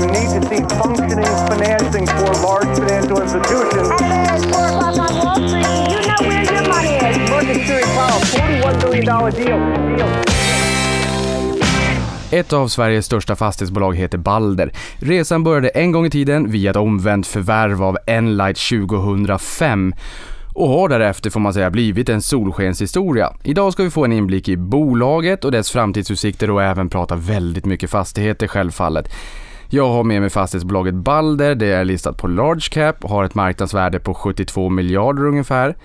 You need to see functioning financing for large financial institutions. At 4 o'clock on Wall Street, you know where your money is. Market Series Powell, $41 billion deal. deal. Ett av Sveriges största fastighetsbolag heter Balder. Resan började en gång i tiden via ett omvänt förvärv av Enlight 2005 och har därefter får man säga blivit en solskenshistoria. Idag ska vi få en inblick i bolaget och dess framtidsutsikter och även prata väldigt mycket fastigheter självfallet. Jag har med mig fastighetsbolaget Balder, det är listat på large cap och har ett marknadsvärde på 72 miljarder ungefär.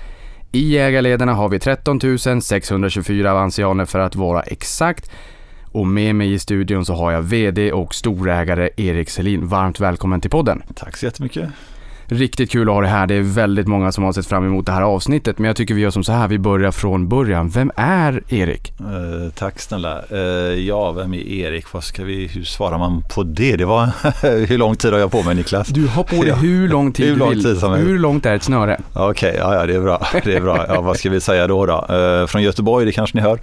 I ägarledarna har vi 13 624 avansianer för att vara exakt. Och med mig i studion så har jag VD och storägare Erik Selin. Varmt välkommen till podden. Tack så jättemycket. Riktigt kul att ha dig här. Det är väldigt många som har sett fram emot det här avsnittet. Men jag tycker vi gör som så här, vi börjar från början. Vem är Erik? Eh, tack snälla. Eh, ja, vem är Erik? Vad ska vi, hur svarar man på det? Det var, hur lång tid har jag på mig Niklas? Du har på dig hur lång tid Hur du lång vill. tid som hur långt är ett snöre? Okej, ja, ja, det är bra. Det är bra. Ja, vad ska vi säga då? då? Eh, från Göteborg, det kanske ni hör.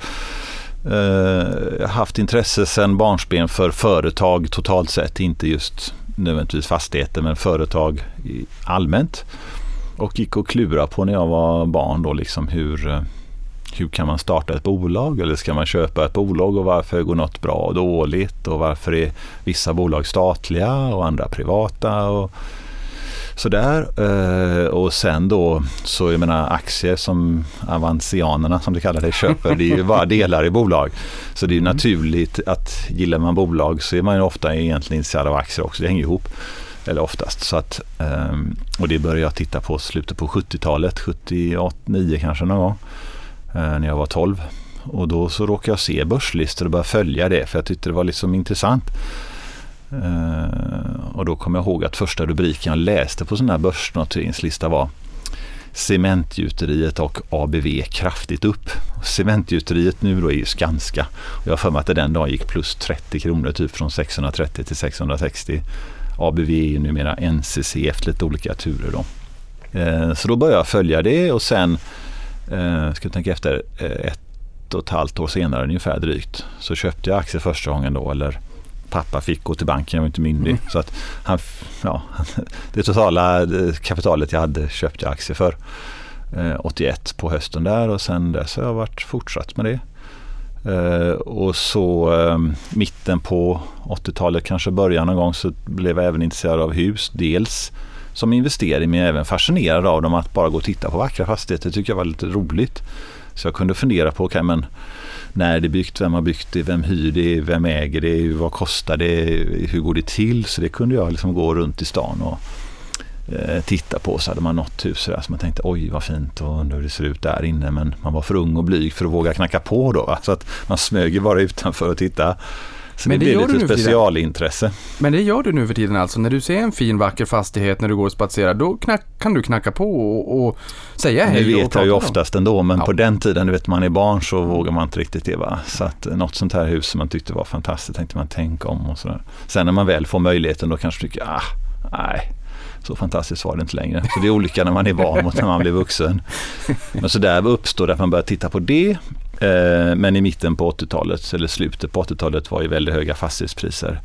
Eh, haft intresse sedan barnsben för företag totalt sett, inte just nödvändigtvis fastigheter men företag allmänt. Och gick och klura på när jag var barn då liksom hur, hur kan man starta ett bolag? Eller ska man köpa ett bolag och varför går något bra och dåligt? Och varför är vissa bolag statliga och andra privata? Och sådär. Eh, och sen då så jag menar aktier som avansianerna som det kallar det köper det är ju bara delar i bolag. Så det är ju naturligt att gillar man bolag så är man ju ofta egentligen intresserad av aktier också. Det hänger ihop. Eller oftast. Så att, ehm, och det började jag titta på slutet på 70-talet, 79 kanske någon gång. eh, När jag var 12. Och då så råkade jag se börslistor och började följa det för jag tyckte det var liksom intressant. Eh, och då kommer jag ihåg att första rubriken jag läste på sån här börsnoteringslista var Cementgjuteriet och ABV kraftigt upp. Cementgjuteriet nu då är ju Skanska. Och jag har för mig att det den dagen gick plus 30 kronor typ från 630 till 660. ABV är ju numera NCC efter lite olika turer då. Eh, Så då började jag följa det och sen, eh, ska jag tänka efter, eh, ett och ett halvt år senare ungefär drygt så köpte jag aktier första gången då eller pappa fick gå till banken, jag var inte myndig. Mm. Så att han, ja, det totala eh, kapitalet jag hade köpte jag aktier för. Eh, 81 på hösten där och sen dess har jag varit fortsatt med det. Eh, och så eh, mitten på 80-talet, kanske början någon gång, så blev jag även intresserad av hus. Dels som investering men även fascinerad av dem att bara gå och titta på vackra fastigheter tycker jag var lite roligt. Så jag kunde fundera på, okay, men när det är byggt, vem har byggt det, vem hyr det, vem äger det, vad kostar det, hur går det till? Så det kunde jag liksom gå runt i stan och eh, titta på. Så hade man något hus där som man tänkte oj vad fint och undrar hur det ser ut där inne. Men man var för ung och blyg för att våga knacka på då. Va? Så att man smög ju bara utanför och tittade. Så Men det, det du lite specialintresse. Men det gör du nu för tiden alltså. När du ser en fin vacker fastighet när du går och spatserar, då knack, kan du knacka på och, och säga hej och vet jag ju dem. oftast ändå men Ja. på den tiden, du vet man är barn så vågar man inte riktigt det. Va? Så att något sånt här hus som man tyckte var fantastiskt tänkte man tänka om och sådär. Sen när man väl får möjligheten då kanske tycker ah, nej, så fantastiskt var det inte längre. Så det är olika när man är barn mot när man blir vuxen. Men så där uppstod det att man började titta på det. Eh, men i mitten på 80-talet, eller slutet på 80-talet var ju väldigt höga fastighetspriser.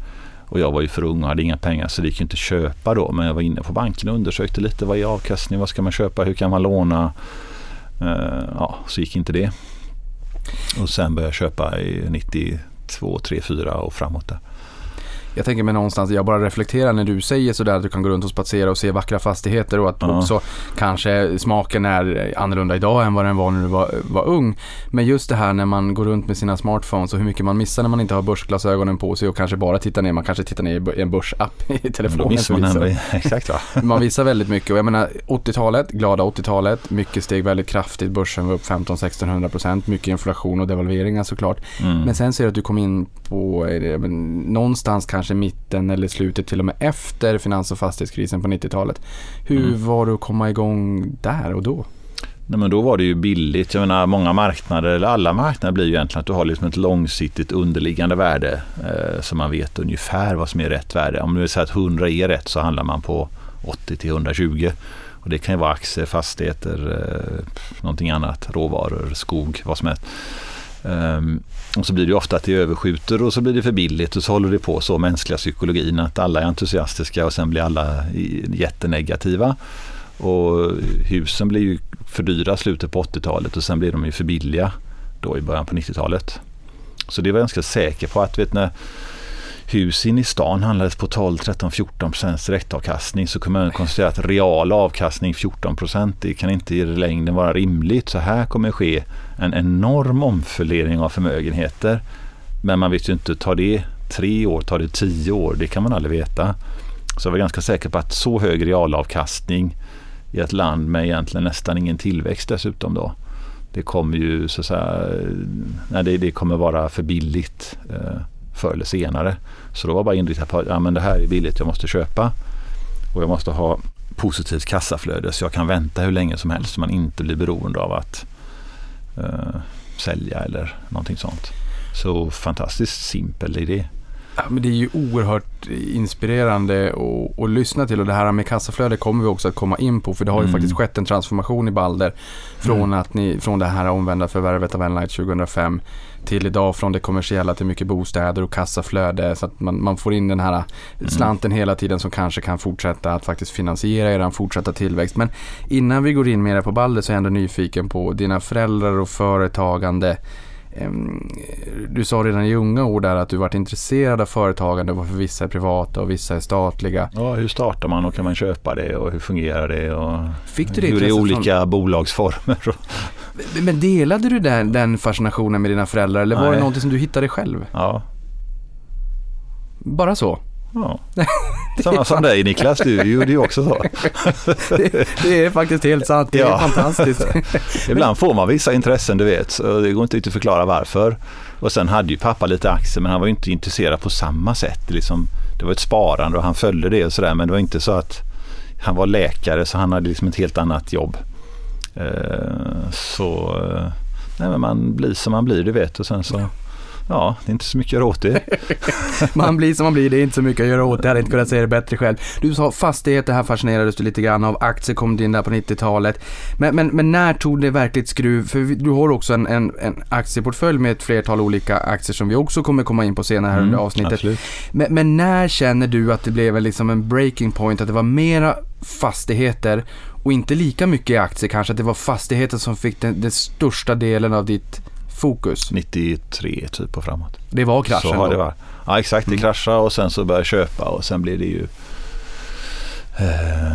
Och jag var ju för ung och hade inga pengar så det gick ju inte att köpa då. Men jag var inne på banken och undersökte lite vad är avkastning, vad ska man köpa, hur kan man låna? Eh, ja, så gick inte det. Och sen började jag köpa i 92, 3, 4 och framåt där. Jag tänker mig någonstans, jag bara reflekterar när du säger sådär att du kan gå runt och spatsera och se vackra fastigheter och att Ja. också kanske smaken är annorlunda idag än vad den var när du var, var ung. Men just det här när man går runt med sina smartphones och hur mycket man missar när man inte har börsglasögonen på sig och kanske bara tittar ner, man kanske tittar ner i en börsapp i Men då telefonen. missar man visar. ändå, exakt va? Man visar väldigt mycket och jag menar 80-talet, glada 80-talet, mycket steg väldigt kraftigt, börsen var upp 15-1600%, mycket inflation och devalveringar såklart. Mm. Men sen ser du att du kom in på men, någonstans kanske mitten eller slutet till och med efter finans och fastighetskrisen på 90-talet. Hur Mm. var det att komma igång där och då? Nej, men då var det ju billigt. Jag menar, många marknader, eller alla marknader blir ju egentligen att du har liksom ett långsiktigt underliggande värde eh, så man vet ungefär vad som är rätt värde. Om du säger att 100 är rätt så handlar man på 80 till 120. Och det kan ju vara aktier, fastigheter, eh, någonting annat, råvaror, skog, vad som helst. Um, och så blir det ofta att det överskjuter och så blir det för billigt och så håller det på så, mänskliga psykologin, att alla är entusiastiska och sen blir alla jättenegativa. Och husen blir ju för dyra slutet på 80-talet och sen blir de ju för billiga då i början på 90-talet. Så det var jag ganska säker på att vet, när hus in i stan handlades på 12, 13, 14 procents direktavkastning så kommer man konstatera att real avkastning 14 procent, det kan inte i längden vara rimligt. Så här kommer det ske en enorm omfördelning av förmögenheter. Men man vet ju inte, tar det tre år, tar det tio år? Det kan man aldrig veta. Så jag var ganska säker på att så hög realavkastning i ett land med egentligen nästan ingen tillväxt dessutom då. Det kommer ju så att säga, nej, det, det kommer vara för billigt. Eh, Eh, förr eller senare. Så då var bara inriktat på att ja, men det här är billigt, jag måste köpa och jag måste ha positivt kassaflöde så jag kan vänta hur länge som helst så man inte blir beroende av att uh, sälja eller någonting sånt. Så fantastiskt simpel idé. Ja, men det är ju oerhört inspirerande att, att lyssna till och det här med kassaflöde kommer vi också att komma in på för det har ju mm. faktiskt skett en transformation i Balder från, mm. att ni, från det här omvända förvärvet av Enlight 2005 till idag från det kommersiella till mycket bostäder och kassaflöde så att man, man får in den här mm. slanten hela tiden som kanske kan fortsätta att faktiskt finansiera er fortsatta tillväxt. Men innan vi går in mer på Balder så är jag ändå nyfiken på dina föräldrar och företagande. Du sa redan i unga år där att du varit intresserad av företagande, varför vissa är privata och vissa är statliga. Ja, hur startar man och kan man köpa det och hur fungerar det och Fick du det hur är olika från... bolagsformer. Men delade du den, den fascinationen med dina föräldrar eller var Nej. det någonting som du hittade själv? Ja. Bara så? Ja. Samma som dig Niklas, du gjorde ju också så. det, det, är faktiskt helt sant, det ja. är fantastiskt. Ibland får man vissa intressen du vet, och det går inte att förklara varför. Och sen hade ju pappa lite aktier men han var ju inte intresserad på samma sätt. Liksom, det var ett sparande och han följde det och sådär men det var inte så att han var läkare så han hade liksom ett helt annat jobb. Eh, så eh, nej, men man blir som man blir du vet och sen så Ja, det är inte så mycket att göra åt det. man blir som man blir, det är inte så mycket att göra åt det. Jag hade inte kunnat säga det bättre själv. Du sa fastigheter, här fascinerades du lite grann av. Aktier kom in där på 90-talet. Men, men, men när tog det verkligt skruv? För du har också en, en, en aktieportfölj med ett flertal olika aktier som vi också kommer komma in på senare här mm, under avsnittet. Men, men, när känner du att det blev liksom en breaking point, att det var mera fastigheter och inte lika mycket aktier kanske, att det var fastigheter som fick den, den största delen av ditt fokus? 93 typ och framåt. Det var kraschen så har det varit. Ja exakt, det mm. kraschade och sen så började jag köpa och sen blir det ju eh,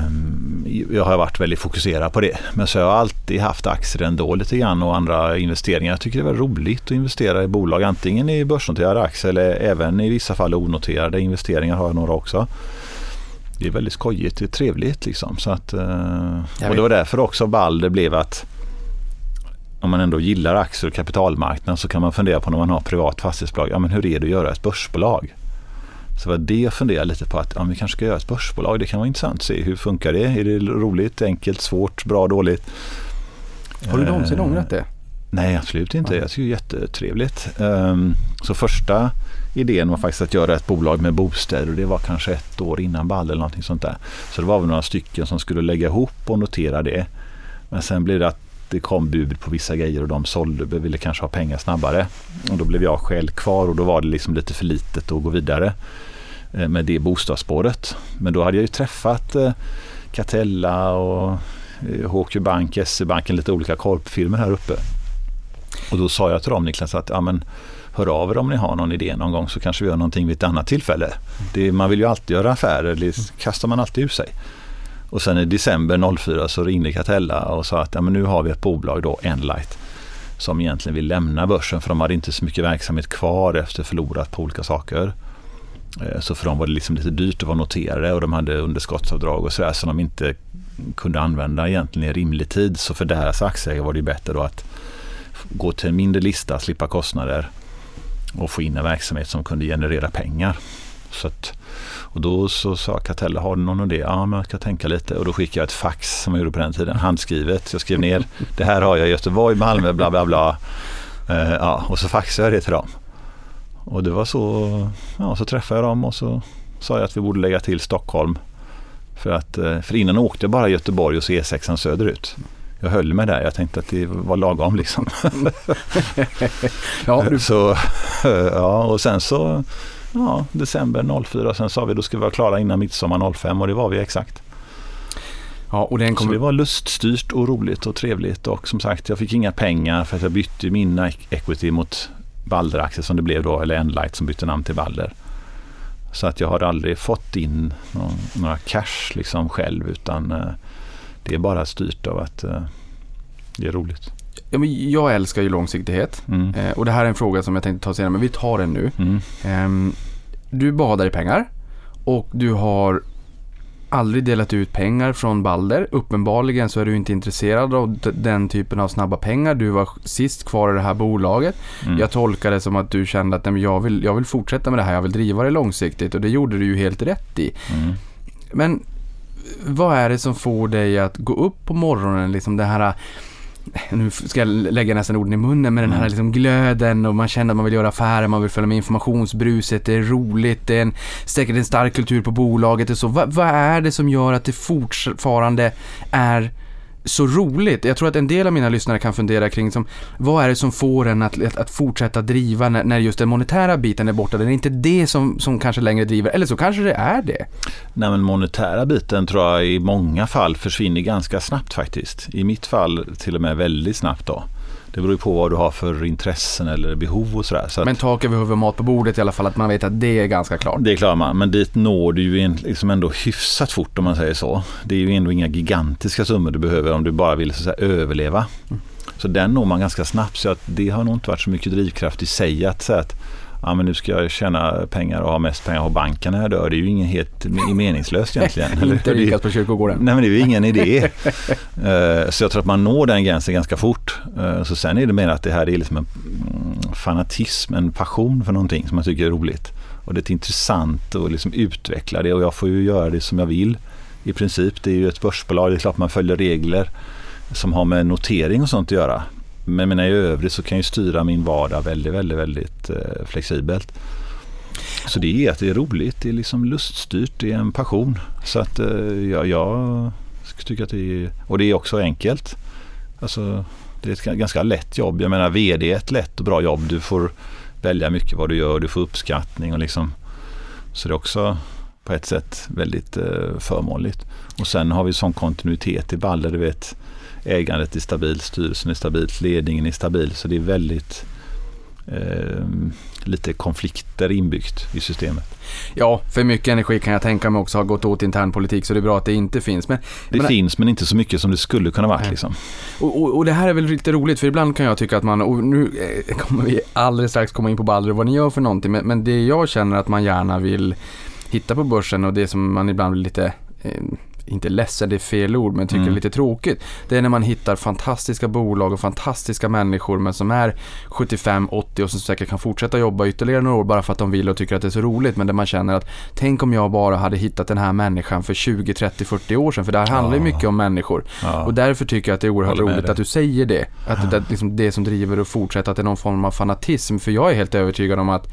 jag har varit väldigt fokuserad på det. Men så har jag alltid haft aktier ändå lite grann och andra investeringar. Jag tycker det är roligt att investera i bolag. Antingen i börsnoterade aktier eller även i vissa fall onoterade investeringar har jag några också. Det är väldigt skojigt, det är trevligt liksom. Så att, eh, och det var därför också Balder blev att om man ändå gillar aktier och kapitalmarknaden så kan man fundera på när man har privat fastighetsbolag, ja men hur är det att göra ett börsbolag? Så var det jag funderade lite på att ja, vi kanske ska göra ett börsbolag. Det kan vara intressant att se hur funkar det? Är det roligt, enkelt, svårt, bra, dåligt? Har du någonsin ångrat det? Nej, absolut inte. Jag tycker det är jättetrevligt. Um, så första idén var faktiskt att göra ett bolag med bostäder och det var kanske ett år innan Ball eller någonting sånt där. Så det var väl några stycken som skulle lägga ihop och notera det. Men sen blev det att det kom bud på vissa grejer och de sålde, ville kanske ha pengar snabbare. Och då blev jag själv kvar och då var det liksom lite för litet att gå vidare eh, med det bostadsspåret. Men då hade jag ju träffat eh, Catella och eh, HQ Bank, SE-banken, lite olika korpfirmor här uppe. Och då sa jag till dem Niklas att ja, men, hör av er om ni har någon idé någon gång så kanske vi gör någonting vid ett annat tillfälle. Det, man vill ju alltid göra affärer, det kastar man alltid ur sig. Och sen i december 04 så ringde Catella och sa att ja, men nu har vi ett bolag då, Enlight, som egentligen vill lämna börsen för de hade inte så mycket verksamhet kvar efter förlorat på olika saker. Eh, så för dem var det liksom lite dyrt att vara noterade och de hade underskottsavdrag och sådär som de inte kunde använda egentligen i rimlig tid. Så för deras aktieägare var det bättre då att gå till en mindre lista, slippa kostnader och få in en verksamhet som kunde generera pengar. Så att och då så sa Catella, har du någon idé? Ja, men jag ska tänka lite. Och då skickade jag ett fax som jag gjorde på den tiden, handskrivet. Jag skrev ner, det här har jag i Göteborg, Malmö, bla bla bla. Uh, ja, och så faxade jag det till dem. Och det var så, ja, så träffade jag dem och så sa jag att vi borde lägga till Stockholm. För, att, eh, för innan åkte jag bara Göteborg och så E6 söderut. jag höll mig där. Jag tänkte att det var lagom liksom. Ja, du, så, ja, och sen så, ja, december 04, sen sa vi då ska vi vara klara innan midsommar 05 och det var vi exakt. ja, och den Så det var luststyrt och roligt och trevligt och som sagt jag fick inga pengar för att jag bytte min equity mot Balder-aktier som det blev då, eller Enlight som bytte namn till Balder. Så att jag har aldrig fått in någon, några cash liksom själv utan eh, det är bara styrt av att eh, det är roligt. Ja, men jag älskar ju långsiktighet. Mm. Eh, och det här är en fråga som jag tänkte ta senare, men vi tar den nu. Mm. Ehm, du badar i pengar och du har aldrig delat ut pengar från Balder. Uppenbarligen så är du inte intresserad av den typen av snabba pengar. Du var sist kvar i det här bolaget. Mm. Jag tolkar det som att du kände att nej, jag, vill, jag vill fortsätta med det här, jag vill driva det långsiktigt och det gjorde du ju helt rätt i. Mm. Men vad är det som får dig att gå upp på morgonen, liksom det här nu ska jag lägga nästan orden i munnen, men den här Mm. liksom glöden och man känner att man vill göra affärer, man vill följa med informationsbruset, det är roligt, det är en, säkert en stark kultur på bolaget och så. Va, vad är det som gör att det fortfarande är så roligt? Jag tror att en del av mina lyssnare kan fundera kring som, vad är det som får en att, att, att fortsätta driva när, när just den monetära biten är borta? Det är inte det som, som kanske längre driver, eller så kanske det är det. Nej, men monetära biten tror jag i många fall försvinner ganska snabbt faktiskt. I mitt fall till och med väldigt snabbt då. Det beror ju på vad du har för intressen eller behov och sådär. Så Men tak över huvudet och mat på bordet i alla fall, att man vet att det är ganska klart. det klarar man, men dit når du ju liksom ändå hyfsat fort om man säger så. Det är ju ändå inga gigantiska summor du behöver om du bara vill så säga, överleva. Så den når man ganska snabbt så att det har nog inte varit så mycket drivkraft i sig att säga att ja, men nu ska jag tjäna pengar och ha mest pengar på banken när jag dör. Det är ju ingen helt meningslöst egentligen. Inte rikast på kyrkogården. Nej men det är ju ingen idé. Eh, så jag tror att man når den gränsen ganska fort. Eh, så sen är det mer att det här är liksom en mm, fanatism, en passion för någonting som jag tycker är roligt. Och det är intressant att liksom utveckla det och jag får ju göra det som jag vill. I princip, det är ju ett börsbolag, det är klart man följer regler som har med notering och sånt att göra. Men menar, i övrigt så kan jag styra min vardag väldigt, väldigt, väldigt eh, flexibelt. Så det är att det är roligt, det är liksom luststyrt, det är en passion. Så att eh, jag, jag tycker att det är, och det är också enkelt. Alltså, det är ett ganska lätt jobb. Jag menar VD är ett lätt och bra jobb. Du får välja mycket vad du gör, du får uppskattning och liksom. Så det är också på ett sätt väldigt eh, förmånligt. Och sen har vi sån kontinuitet i Balder, du vet. Ägandet är stabilt, styrelsen är stabilt, ledningen är stabil. Så det är väldigt eh, lite konflikter inbyggt i systemet. Ja, för mycket energi kan jag tänka mig också har gått åt internpolitik så det är bra att det inte finns. Men, Det men- finns men inte så mycket som det skulle kunna varit. Nej. Liksom. och, och, och det här är väl lite roligt för ibland kan jag tycka att man, och nu eh, kommer vi alldeles strax komma in på Balder och vad ni gör för någonting, men, men det jag känner att man gärna vill hitta på börsen och det som man ibland blir lite eh, inte ledsen, det är fel ord, men tycker Mm. är lite tråkigt. Det är när man hittar fantastiska bolag och fantastiska människor men som är 75-80 och som säkert kan fortsätta jobba ytterligare några år bara för att de vill och tycker att det är så roligt. Men där man känner att tänk om jag bara hade hittat den här människan för 20, 30, 40 år sedan. För det här handlar ju Ja. mycket om människor. Ja. Och därför tycker jag att det är oerhört roligt dig. att du säger det. Att det, liksom det som driver och fortsätter, att det är någon form av fanatism. För jag är helt övertygad om att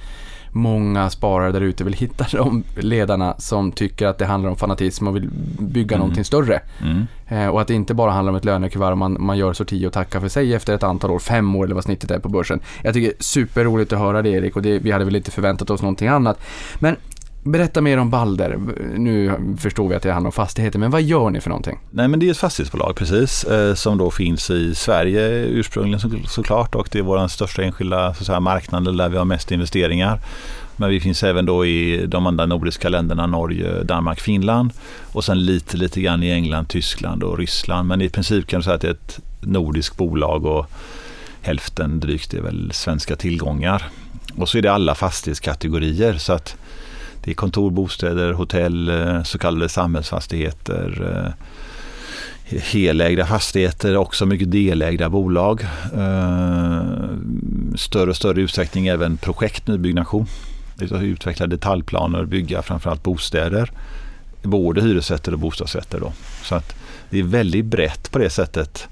många sparare där ute vill hitta de ledarna som tycker att det handlar om fanatism och vill bygga Mm. någonting större. Mm. Eh, och att det inte bara handlar om ett lönekuvert man, man gör sorti och tackar för sig efter ett antal år, fem år eller vad snittet är på börsen. Jag tycker superroligt att höra det Erik och det, vi hade väl inte förväntat oss någonting annat. Men berätta mer om Balder. Nu förstår vi att det handlar om fastigheter, men vad gör ni för någonting? Nej men det är ett fastighetsbolag precis eh, som då finns i Sverige ursprungligen så, såklart och det är vår största enskilda så att säga, marknad där vi har mest investeringar. Men vi finns även då i de andra nordiska länderna Norge, Danmark, Finland och sen lite lite grann i England, Tyskland och Ryssland. Men i princip kan du säga att det är ett nordiskt bolag och hälften drygt är väl svenska tillgångar. Och så är det alla fastighetskategorier så att det är kontor, bostäder, hotell, eh, så kallade samhällsfastigheter, eh, helägda fastigheter, också mycket delägda bolag. Eh, större och större utsträckning även projekt, nybyggnation. Utveckla detaljplaner, bygga framförallt bostäder. Både hyresrätter och bostadsrätter. Då. Så att det är väldigt brett på det sättet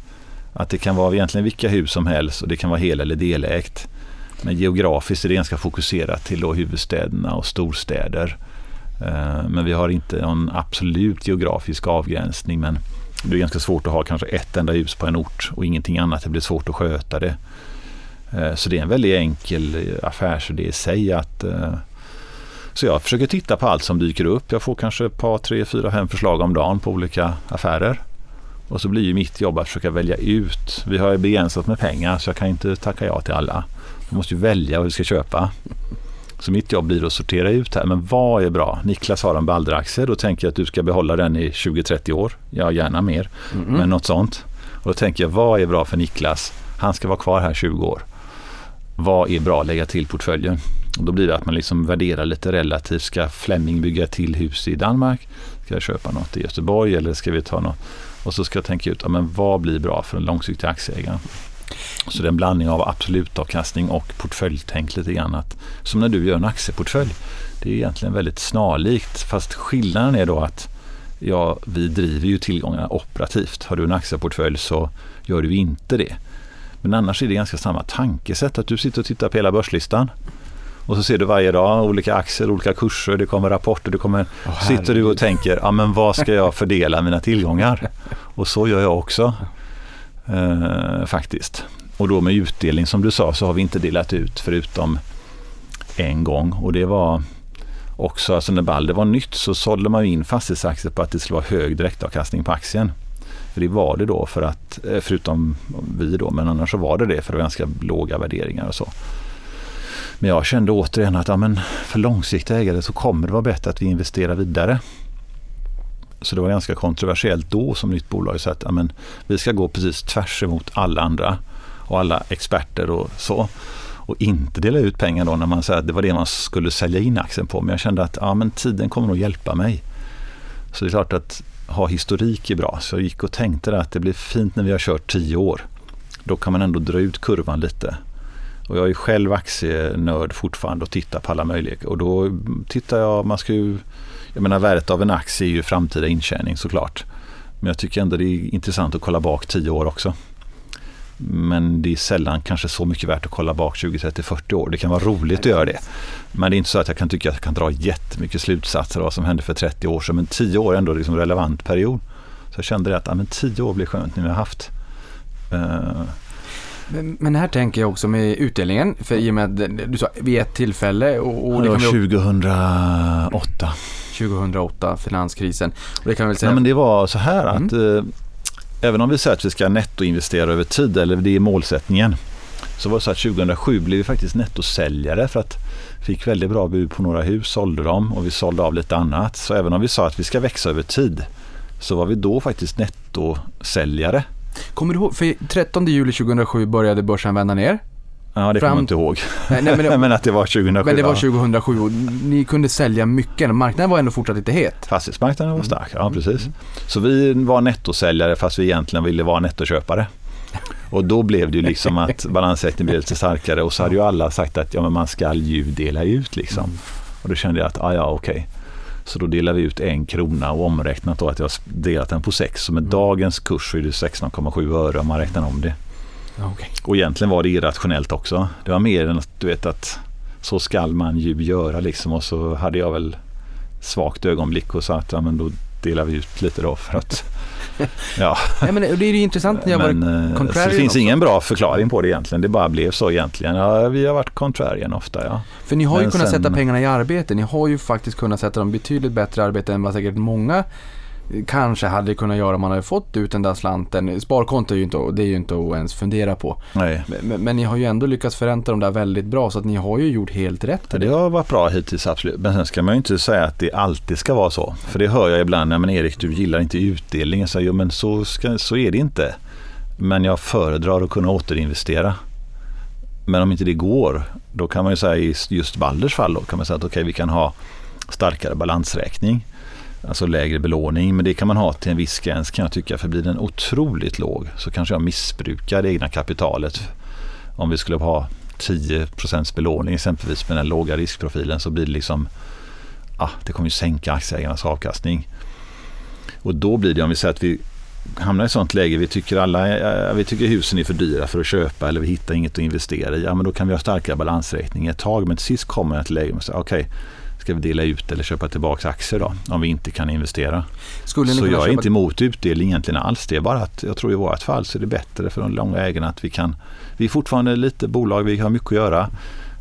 att det kan vara egentligen vilka hus som helst och det kan vara hel eller delägt. Men geografiskt är det ganska fokuserat till då huvudstäderna och storstäder. Eh, men vi har inte någon absolut geografisk avgränsning. Men Det är ganska svårt att ha kanske ett enda hus på en ort och ingenting annat. Det blir svårt att sköta det. Eh, så det är en väldigt enkel affärsidé i sig. Att, eh, så jag försöker titta på allt som dyker upp. Jag får kanske ett par, tre, fyra, fem förslag om dagen på olika affärer. Och så blir ju mitt jobb att försöka välja ut. Vi har ju begränsat med pengar så jag kan inte tacka ja till alla. Jag måste ju välja vad vi ska köpa. Så mitt jobb blir att sortera ut här. Men vad är bra? Niklas har en Balder-aktie. Då tänker jag att du ska behålla den i 20-30 år. Ja, gärna mer. Mm Men något sånt. Och då tänker jag, vad är bra för Niklas? Han ska vara kvar här 20 år. Vad är bra att lägga till portföljen? Och då blir det att man liksom värderar lite relativt. Ska Flemming bygga till hus i Danmark? Ska jag köpa något i Göteborg eller ska vi ta något? Och så ska jag tänka ut, ja, men vad blir bra för en långsiktig aktieägare? Så det är en blandning av absolutavkastning och portföljtänk lite grann. Att, som när du gör en aktieportfölj. Det är egentligen väldigt snarlikt fast skillnaden är då att ja, vi driver ju tillgångarna operativt. Har du en aktieportfölj så gör du inte det. Men annars är det ganska samma tankesätt att du sitter och tittar på hela börslistan. Och så ser du varje dag olika aktier, olika kurser, det kommer rapporter, det kommer... Oh, sitter du och tänker, ja men vad ska jag fördela mina tillgångar? Och så gör jag också. Eh, faktiskt. Och då med utdelning som du sa så har vi inte delat ut förutom en gång och det var också, alltså när Balder var nytt så sålde man in fastighetsaktier på att det skulle vara hög direktavkastning på aktien. För det var det då för att, eh, förutom vi då, men annars så var det det för ganska låga värderingar och så. Men jag kände återigen att ja, men för långsiktiga ägare så kommer det vara bättre att vi investerar vidare. Så det var ganska kontroversiellt då som nytt bolag. Så att ja, men, vi ska gå precis tvärs emot alla andra och alla experter och så. Och inte dela ut pengar då när man säger att det var det man skulle sälja in aktien på. Men jag kände att ja, men tiden kommer nog hjälpa mig. Så det är klart att ha historik är bra. Så jag gick och tänkte att det blir fint när vi har kört tio år. Då kan man ändå dra ut kurvan lite. Och jag är själv aktienörd fortfarande och tittar på alla möjligheter. Och då tittar jag, man ska ju, jag menar värdet av en aktie är ju framtida intjäning såklart. Men jag tycker ändå det är intressant att kolla bak tio år också. Men det är sällan kanske så mycket värt att kolla bak 20, 30, 40 år. Det kan vara roligt att göra det. Men det är inte så att jag kan tycka att jag kan dra jättemycket slutsatser av vad som hände för 30 år sedan. Men 10 år är ändå liksom relevant period. Så jag kände att ja, men 10 år blir skönt nu vi har haft. Eh, men, här tänker jag också med utdelningen, för i och med att du sa vid ett tillfälle och, och det, var 2008. 2008, finanskrisen. Och det kan väl säga... Nej, men det var så här att mm. eh, även om vi säger att vi ska nettoinvestera över tid, eller det är målsättningen, så var det så att 2007 blev vi faktiskt nettosäljare för att vi fick väldigt bra bud på några hus, sålde dem och vi sålde av lite annat. Så även om vi sa att vi ska växa över tid så var vi då faktiskt nettosäljare. Kommer du ihåg, för 13 juli 2007 började börsen vända ner. Ja, det kommer jag inte ihåg. Nej, nej, men, det, men att det var 2007. Men det var 2007 och ni kunde sälja mycket. Marknaden var ändå fortsatt lite het. Fastighetsmarknaden var stark, ja precis. Så vi var nettosäljare fast vi egentligen ville vara nettoköpare. Och då blev det ju liksom att balansräkningen blev lite starkare och så hade ju alla sagt att ja, men man ska ju dela ut liksom. Och då kände jag att ah, ja okej. Okay. Så då delar vi ut en krona och omräknat då att jag har delat den på sex. Så med mm. dagens kurs så är det 16,7 öre om man räknar om det. Okay. Och egentligen var det irrationellt också. Det var mer än att du vet att så skall man ju göra liksom. Och så hade jag väl svagt ögonblick och sa att ja, men då delar vi ut lite då för att ja. ja men det är ju intressant när jag men, varit contrarian Det finns också. ingen bra förklaring på det egentligen. Det bara blev så egentligen. Ja, vi har varit contrarian ofta ja. För ni har men ju kunnat sen... sätta pengarna i arbete. Ni har ju faktiskt kunnat sätta dem betydligt bättre i arbete än vad säkert många kanske hade kunnat göra om man hade fått ut den där slanten. Sparkonto är ju inte, det är ju inte att ens fundera på. Nej. Men, men, ni har ju ändå lyckats förränta dem där väldigt bra så att ni har ju gjort helt rätt. Ja, det har varit bra hittills absolut. Men sen ska man ju inte säga att det alltid ska vara så. För det hör jag ibland, men Erik du gillar inte utdelning. Jag säger, jo men så, ska, så är det inte. Men jag föredrar att kunna återinvestera. Men om inte det går, då kan man ju säga i just Balders fall då, kan man säga att okej okay, vi kan ha starkare balansräkning alltså lägre belåning. Men det kan man ha till en viss gräns kan jag tycka. För blir den otroligt låg så kanske jag missbrukar det egna kapitalet. Om vi skulle ha 10% belåning exempelvis med den låga riskprofilen så blir det liksom, ah, det kommer ju sänka aktieägarnas avkastning. Och då blir det om vi säger att vi hamnar i ett sånt läge, vi tycker alla, eh, vi tycker husen är för dyra för att köpa eller vi hittar inget att investera i. Ja men då kan vi ha starkare balansräkning ett tag men till sist kommer ett läge okej, okay, ska vi dela ut eller köpa tillbaka aktier då om vi inte kan investera. Skulle Så jag är köpa... inte emot utdelning egentligen alls. Det är bara att jag tror i vårt fall så är det bättre för de långa ägarna att vi kan. Vi är fortfarande lite bolag, vi har mycket att göra.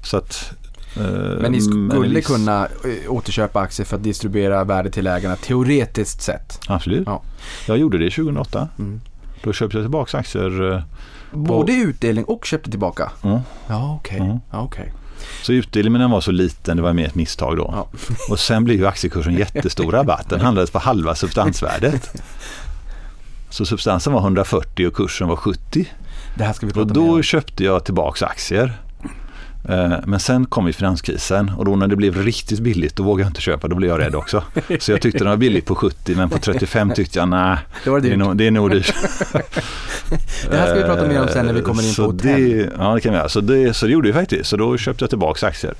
Så att, eh, Men ni skulle viss- kunna eh, återköpa aktier för att distribuera värde till ägarna teoretiskt sett. Absolut. Ja. Jag gjorde det 2008. Mm. Då köpte jag tillbaka aktier. eh, Både utdelning och köpte tillbaka? Ja. Ja, okej. Mm. Ja, okej. Så utdelningen var så liten, det var mer ett misstag då. Ja. Och sen blev ju aktiekursen jättestor rabatt. Den handlades på halva substansvärdet. Så substansen var 140 och kursen var 70. Det här ska vi Och då köpte jag tillbaks aktier. Eh, Men sen kom ju finanskrisen och då när det blev riktigt billigt då vågade jag inte köpa, då blev jag rädd också. Så jag tyckte den var billig på 70 men på 35 tyckte jag nej, Det var det är nog, det är nog dyrt. Det här ska vi prata mer om sen när vi kommer in på så hotell. det, Ja det kan vi göra. Så det, så det gjorde vi faktiskt. Så då köpte jag tillbaks aktier.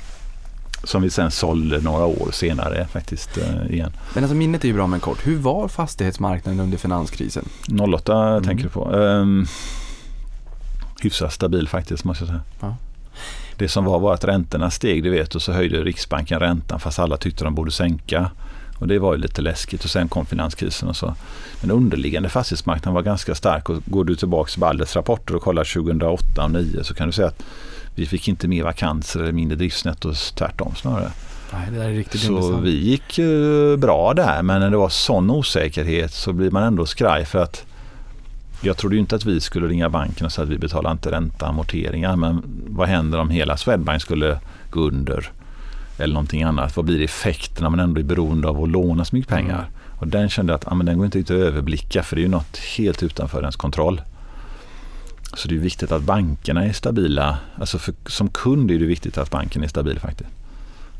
Som vi sen sålde några år senare faktiskt eh, igen. Men alltså minnet är ju bra men kort. Hur var fastighetsmarknaden under finanskrisen? 08 Mm. tänker du på. Um, hyfsat stabil faktiskt måste jag säga. Ja. Det som var var att räntorna steg, du vet, och så höjde Riksbanken räntan fast alla tyckte de borde sänka. Och det var ju lite läskigt och sen kom finanskrisen och så. Men underliggande fastighetsmarknaden var ganska stark och går du tillbaka till Balders rapporter och kollar 2008 och 2009 så kan du säga att vi fick inte mer vakanser eller mindre driftsnetto, tvärtom snarare. Nej, det där är riktigt Så intressant. vi gick eh, bra där men när det var sån osäkerhet så blir man ändå skraj för att jag trodde ju inte att vi skulle ringa banken och säga att vi betalar inte ränta amorteringar men vad händer om hela Swedbank skulle gå under eller någonting annat? Vad blir effekten när man ändå är beroende av att låna så mycket pengar? Mm. Och den kände jag att ja, men den går inte att överblicka för det är ju något helt utanför ens kontroll. Så det är viktigt att bankerna är stabila. Alltså för, som kund är det viktigt att banken är stabil faktiskt.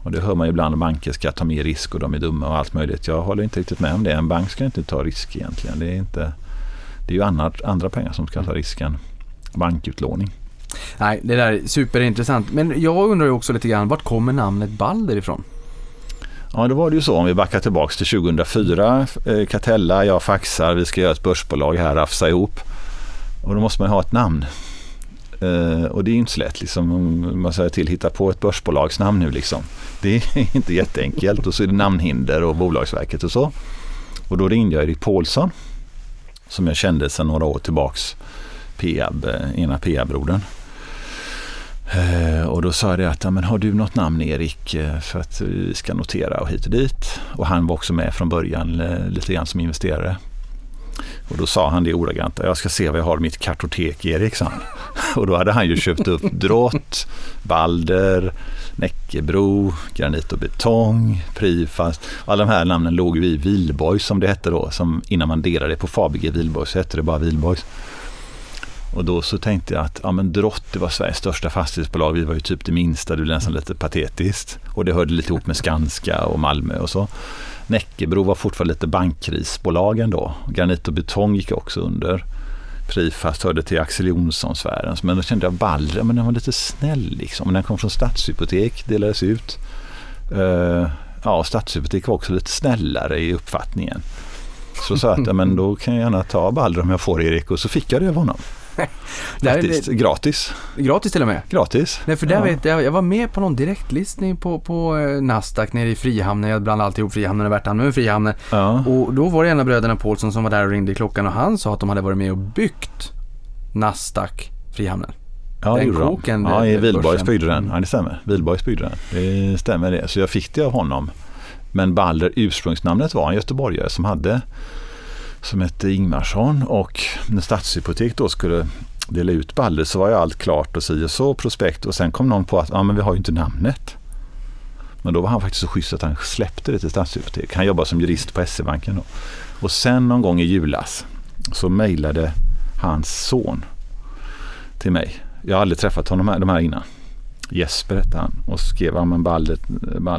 Och det hör man ju ibland att banker ska ta mer risk och de är dumma och allt möjligt. Jag håller inte riktigt med om det. En bank ska inte ta risk egentligen. Det är, inte, det är ju andra, andra pengar som ska ta risken. Bankutlåning. Nej, det där är superintressant. Men jag undrar ju också lite grann, vart kommer namnet Balder ifrån? Ja, då var det ju så om vi backar tillbaks till 2004. Eh, Catella, jag faxar, vi ska göra ett börsbolag här, rafsa ihop. Och då måste man ju ha ett namn. Eh, och det är ju inte så lätt liksom, om man säger till hitta på ett börsbolagsnamn nu liksom. Det är inte jätteenkelt och så är det namnhinder och Bolagsverket och så. Och då ringde jag Erik Paulsson som jag kände sedan några år tillbaks. Peab, ena Peab-brodern. Eh, och då sa jag det att, ja, men har du något namn Erik eh, för att vi ska notera och hit och dit. Och han var också med från början eh, lite grann som investerare. Och då sa han det ordagrant, jag ska se vad jag har i mitt kartotek Erik, sa han. Och då hade han ju köpt upp Drott, Balder, Näckebro, Granit och Betong, Prifast. Alla de här namnen låg ju i Wihlborgs som det hette då. Som innan man delade det på Fabege Wihlborgs så hette det bara Wihlborgs. Och då så tänkte jag att ja, men Drott det var Sveriges största fastighetsbolag. Vi var ju typ det minsta, det blev nästan lite patetiskt. Och det hörde lite ihop med Skanska och Malmö och så. Näckebro var fortfarande lite bankkrisbolagen då. Granit och betong gick också under. Prifast hörde till Axel Jonsson-sfären. Men då kände jag Balder, men den var lite snäll liksom. Men den kom från Stadshypotek, delades ut. Uh, ja, Stadshypotek var också lite snällare i uppfattningen. Så sa jag att ja, men då kan jag gärna ta Balder om jag får Erik och så fick jag det av honom. Det här är Faktiskt, gratis. gratis till och med. Gratis. Nej, för där Ja. vet jag, jag var med på någon direktlistning på, på eh, Nasdaq nere i Frihamnen. Jag blandade alltid ihop Frihamnen och Värtahamnen med Frihamnen. Ja. Och då var det en av bröderna Paulsson som var där och ringde i klockan och han sa att de hade varit med och byggt Nasdaq Frihamnen. Ja, Den gjorde de. koken, Ja, det- i börsen. byggde den. Ja, det stämmer. Wihlborgs byggde den. Det stämmer det. Så jag fick det av honom. Men Balder, ursprungsnamnet var en göteborgare som hade som hette Ingmarsson och när Stadshypotek då skulle dela ut Balder så var ju allt klart och si och så prospekt och sen kom någon på att ah, men vi har ju inte namnet. Men då var han faktiskt så schysst att han släppte det till Stadshypotek. Han jobbar som jurist på SE-banken då. Och sen någon gång i julas så mejlade hans son till mig. Jag har aldrig träffat honom här, de här innan. Jesper hette han och skrev ja, men ballet,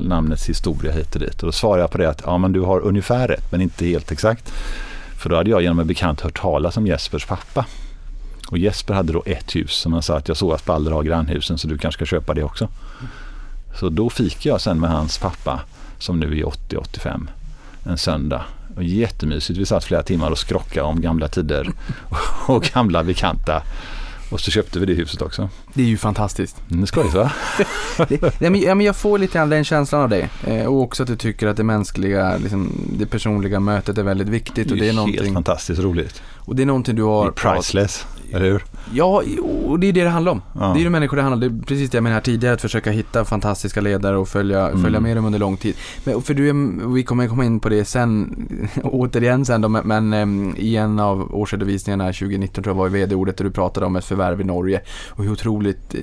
namnets historia hit och dit. Och då svarade jag på det att ja, men du har ungefär rätt men inte helt exakt. För då hade jag genom en bekant hört talas om Jespers pappa. Och Jesper hade då ett hus som han sa att jag såg att Balder har grannhusen så du kanske ska köpa det också. Så då fick jag sen med hans pappa som nu är 80-85 en söndag. Och jättemysigt. Vi satt flera timmar och skrockade om gamla tider och gamla bekanta. Och så köpte vi det huset också. Det är ju fantastiskt. Mm, skojigt va? Det, nej, men, ja, men jag får lite grann den känslan av dig. Eh, och också att du tycker att det mänskliga, liksom, det personliga mötet är väldigt viktigt. Och det är helt fantastiskt roligt. och det är någonting du Det har... är priceless, eller hur? Ja, och det är det det handlar om. Ja. Det är ju människor det handlar om. Det är precis det jag menade här tidigare, att försöka hitta fantastiska ledare och följa, Mm. följa med dem under lång tid. Men, för du, vi kommer komma in på det sen, återigen sen då, men, men em, i en av årsredovisningarna 2019 tror jag var i vd-ordet där du pratade om ett förvärv i Norge och hur otroligt eh,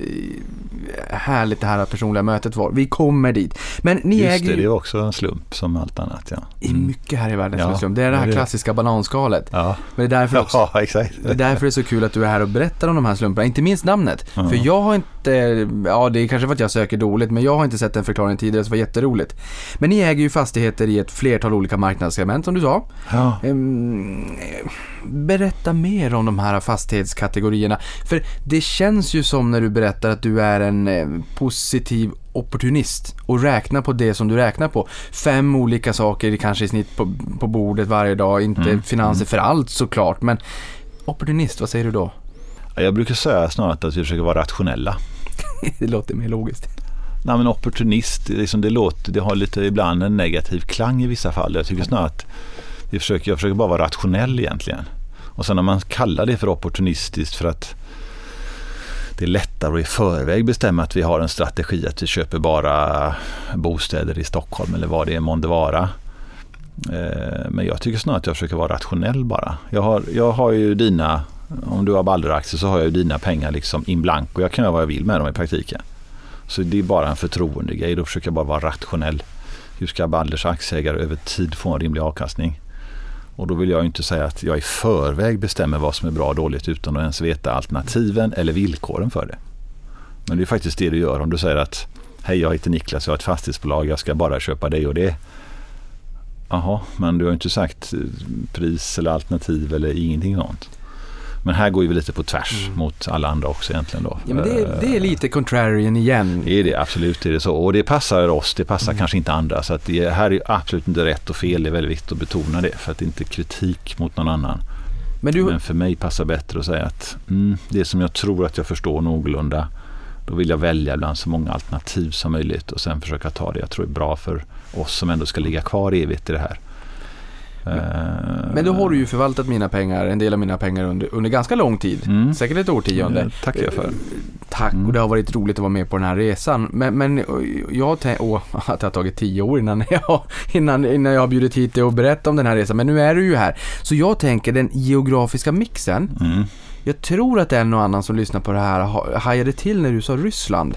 härligt det här personliga mötet var. Vi kommer dit. Men ni Just äger det, det är också en slump som allt annat. Ja, Det är mycket här i världen som Ja, är slump. Det är det här det. klassiska bananskalet. ja. Men det är därför också ja exakt. det är därför det är så kul att du är här och berättar om de här slumparna, inte minst namnet. Ja. För jag har inte, ja det är kanske för att jag söker dåligt, men jag har inte sett den förklaringen tidigare så det var jätteroligt. Men ni äger ju fastigheter i ett flertal olika marknadssegment som du sa. Ja. Ehm, berätta mer om de här fastighetskategorierna. För det känns ju som när du berättar att du är en eh, positiv opportunist och räknar på det som du räknar på. Fem olika saker kanske i snitt på, på bordet varje dag, inte Mm, finanser för allt såklart, men opportunist, vad säger du då? Ja, Jag brukar säga snarare att vi försöker vara rationella. det låter mer logiskt. Nej men opportunist, liksom det, låter, det har lite ibland en negativ klang i vissa fall. Jag tycker snarare att vi försöker, jag försöker bara vara rationell egentligen. Och sen när man kallar det för opportunistiskt för att det är lättare att i förväg bestämma att vi har en strategi att vi köper bara bostäder i Stockholm eller vad det är månde vara. Eh, men jag tycker snarare att jag försöker vara rationell bara. Jag har, jag har ju dina, om du har Balder-aktier så har jag ju dina pengar liksom in blanco. Jag kan göra vad jag vill med dem i praktiken. Så det är bara en förtroendegrej. Då försöker jag bara vara rationell. Hur ska Balders aktieägare över tid få en rimlig avkastning? Och då vill jag ju inte säga att jag i förväg bestämmer vad som är bra och dåligt utan att ens veta alternativen eller villkoren för det. Men det är faktiskt det du gör om du säger att Hej jag heter Niklas, jag har ett fastighetsbolag, jag ska bara köpa det och det. Jaha, men du har inte sagt eh, pris eller alternativ eller ingenting sånt. Men här går vi lite på tvärs mot alla andra också egentligen då. Ja, men det, är- det är lite contrarian igen. Det är det, absolut är det så. Och det passar oss, det passar kanske inte andra. Så att det här är absolut inte rätt och fel. Det är väldigt viktigt att betona det. För att det inte är kritik mot någon annan. Men du, Men för mig passar bättre att säga att mm, det som jag tror att jag förstår någorlunda. Då vill jag välja bland så många alternativ som möjligt och sen försöka ta det jag tror är bra för oss som ändå ska ligga kvar evigt i det här. Eh, men då har du ju förvaltat mina pengar, en del av mina pengar under, under ganska lång tid. Mm. Säkert ett årtionde. Det tackar jag för. Tack, Mm. och det har varit roligt att vara med på den här resan. Men, men jag har tänkt, åh, att det har tagit tio år innan jag, innan, innan jag har bjudit hit dig och berättat om den här resan. Men nu är du ju här. Så jag tänker den geografiska mixen. Mm. Jag tror att en och annan som lyssnar på det här ha- hajade till när du sa Ryssland.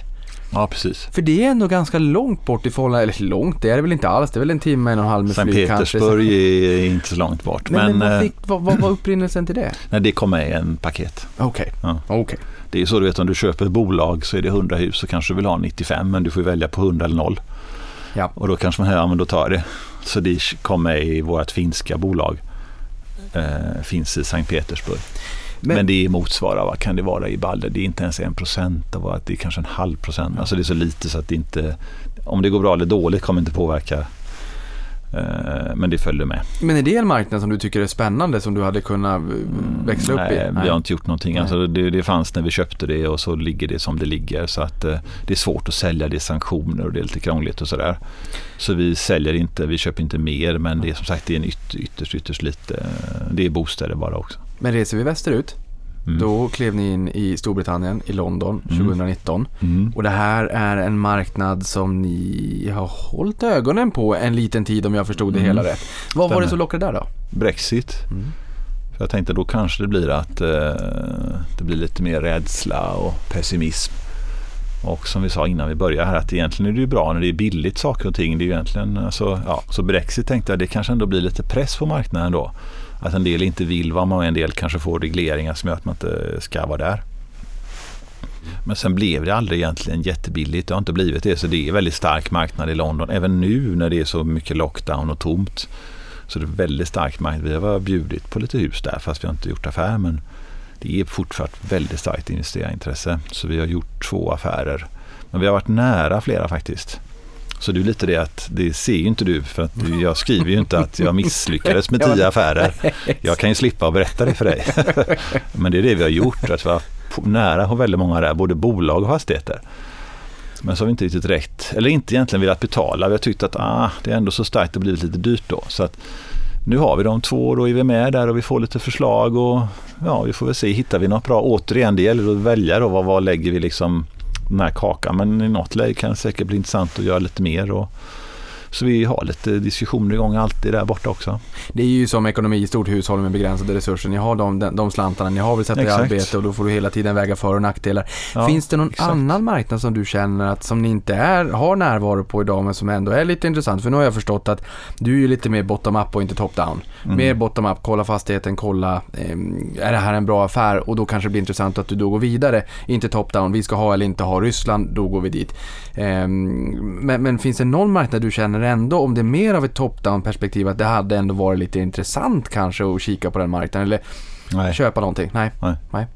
Ja, precis. För det är ändå ganska långt bort i förhållande, eller långt, det är det väl inte alls. Det är väl en timme, en och en halv med Sankt flyg kanske. Petersburg är inte så långt bort. Men, men, Men, vad, eh, fick, vad, vad var upprinnelsen till det? nej, det kom med i en paket. Okej, Ja. okej. Det är så du vet om du köper ett bolag så är det 100 hus så kanske du vill ha 95 men du får välja på 100 eller 0. Ja. Och då kanske man säger, ja men då tar jag det. Så det kom med i vårt finska bolag. Eh, finns i Sankt Petersburg. Men- Men, det motsvarar, vad kan det vara i Balder? Det är inte ens en procent av att det är kanske en halv procent. Alltså det är så lite så att det inte, om det går bra eller dåligt kommer inte påverka. Eh, men det följer med. Men är det en marknad som du tycker är spännande, som du hade kunnat eh, växla upp Nej, i? vi har inte gjort någonting. Nej. Alltså det, det fanns när vi köpte det och så ligger det som det ligger. Så att eh, det är svårt att sälja, det är sanktioner och det är lite krångligt och sådär. Så vi säljer inte, vi köper inte mer men det är som sagt det är en yt, ytterst, ytterst lite. Det är bostäder bara också. Men reser vi västerut, Mm. då klev ni in i Storbritannien, i London, Mm. 2019. Mm. Och det här är en marknad som ni har hållit ögonen på en liten tid om jag förstod det Mm. hela rätt. Vad var det som lockade där då? Brexit. Mm. För jag tänkte då kanske det blir att eh, det blir lite mer rädsla och pessimism. Och som vi sa innan vi började här att egentligen är det ju bra när det är billigt saker och ting. Det är ju egentligen, alltså, ja, så Brexit tänkte jag det kanske ändå blir lite press på marknaden då. Att en del inte vill vara med och en del kanske får regleringar som gör att man inte ska vara där. Men sen blev det aldrig egentligen jättebilligt. Det har inte blivit det. Så det är en väldigt stark marknad i London. Även nu när det är så mycket lockdown och tomt. Så det är väldigt stark marknad. Vi har bjudit på lite hus där fast vi har inte gjort affär. Men det är fortfarande väldigt starkt investerarintresse. Så vi har gjort två affärer. Men vi har varit nära flera faktiskt. Så det är lite det att det ser ju inte du för att jag skriver ju inte att jag misslyckades med tio affärer. Jag kan ju slippa att berätta det för dig. Men det är det vi har gjort. Att vi har på, nära har väldigt många där, både bolag och fastigheter. Men så har vi inte riktigt räckt, eller inte egentligen velat betala. Vi har tyckt att ah, det är ändå så starkt och blivit lite dyrt då. Så att nu har vi de två och då är vi med där och vi får lite förslag och ja, vi får väl se, hittar vi något bra? Återigen, det gäller att välja då, vad, vad lägger vi liksom den här kakan? Men i något läge kan det säkert bli intressant att göra lite mer. Och, så vi har lite diskussioner igång alltid där borta också. Det är ju som ekonomi i stort hushåll med begränsade resurser. Ni har de, de, slantarna, ni har väl sätta i arbete och då får du hela tiden väga för och nackdelar. Ja, Finns det någon exakt. annan marknad som du känner att som ni inte är, har närvaro på idag men som ändå är lite intressant? För nu har jag förstått att du är lite mer bottom-up och inte top-down. Mm. Mer bottom-up, kolla fastigheten, kolla ehm, är det här en bra affär och då kanske det blir intressant att du då går vidare. Inte top-down, vi ska ha eller inte ha Ryssland, då går vi dit. Ehm, men, men finns det någon marknad du känner ändå, om det är mer av ett top-down perspektiv, att det hade ändå varit lite intressant kanske att kika på den marknaden eller Nej. köpa någonting? Nej. Nej. Nej.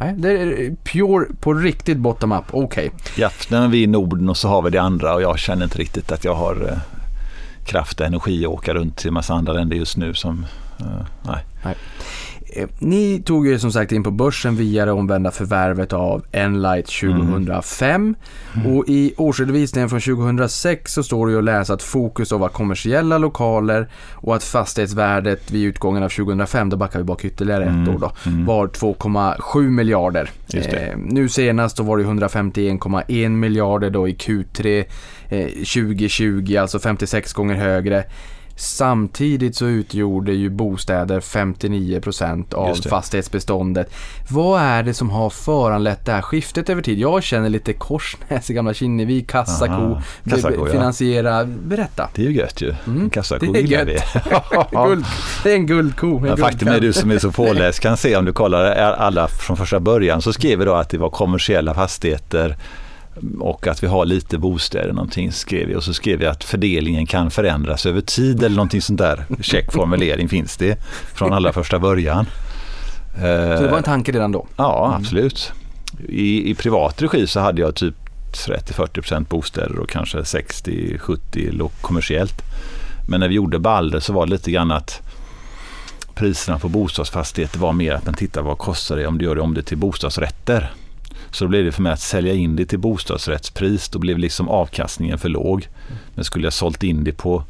Nej, det är pure på riktigt bottom-up, okej. Ja, nej, men vi är i Norden och så har vi det andra och jag känner inte riktigt att jag har eh, kraft och energi att åka runt till en massa andra länder just nu som, eh, nej. Eh, Ni tog ju som sagt in på börsen via det omvända förvärvet av Enlight 2005 och i årsredovisningen från 2006 så står det att läsa att fokus var kommersiella lokaler och att fastighetsvärdet vid utgången av 2005, då backar vi bak ytterligare ett år då, var 2,7 miljarder. Eh, nu senast då var det 151,1 miljarder då i Q3 eh, 2020, alltså 56 gånger högre. Samtidigt så utgjorde ju bostäder 59% av Just det. fastighetsbeståndet. Vad är det som har föranlett det här skiftet över tid? Jag känner lite Korsnäs i gamla Kinnevik, kassako, kassako, ja. finansiera. Berätta. Det är ju gött ju. En kassako Det är gillar vi. Guld, det är en guldko. en Ja, faktum är du som är så påläst kan se om du kollar alla från första början så skrev vi då att det var kommersiella fastigheter och att vi har lite bostäder någonting skrev vi och så skrev vi att fördelningen kan förändras över tid eller någonting sånt där. Check formulering finns det från allra första början. Så det var en tanke redan då? Ja, absolut. I, I privat regi så hade jag typ 30-40% bostäder och kanske 60-70 kommersiellt. Men när vi gjorde Balder så var det lite grann att priserna på bostadsfastigheter var mer att man tittar vad kostar det om du gör det om det till bostadsrätter. Så då blev det för mig att sälja in det till bostadsrättspris. Då blev liksom avkastningen för låg. Men skulle jag sålt in det på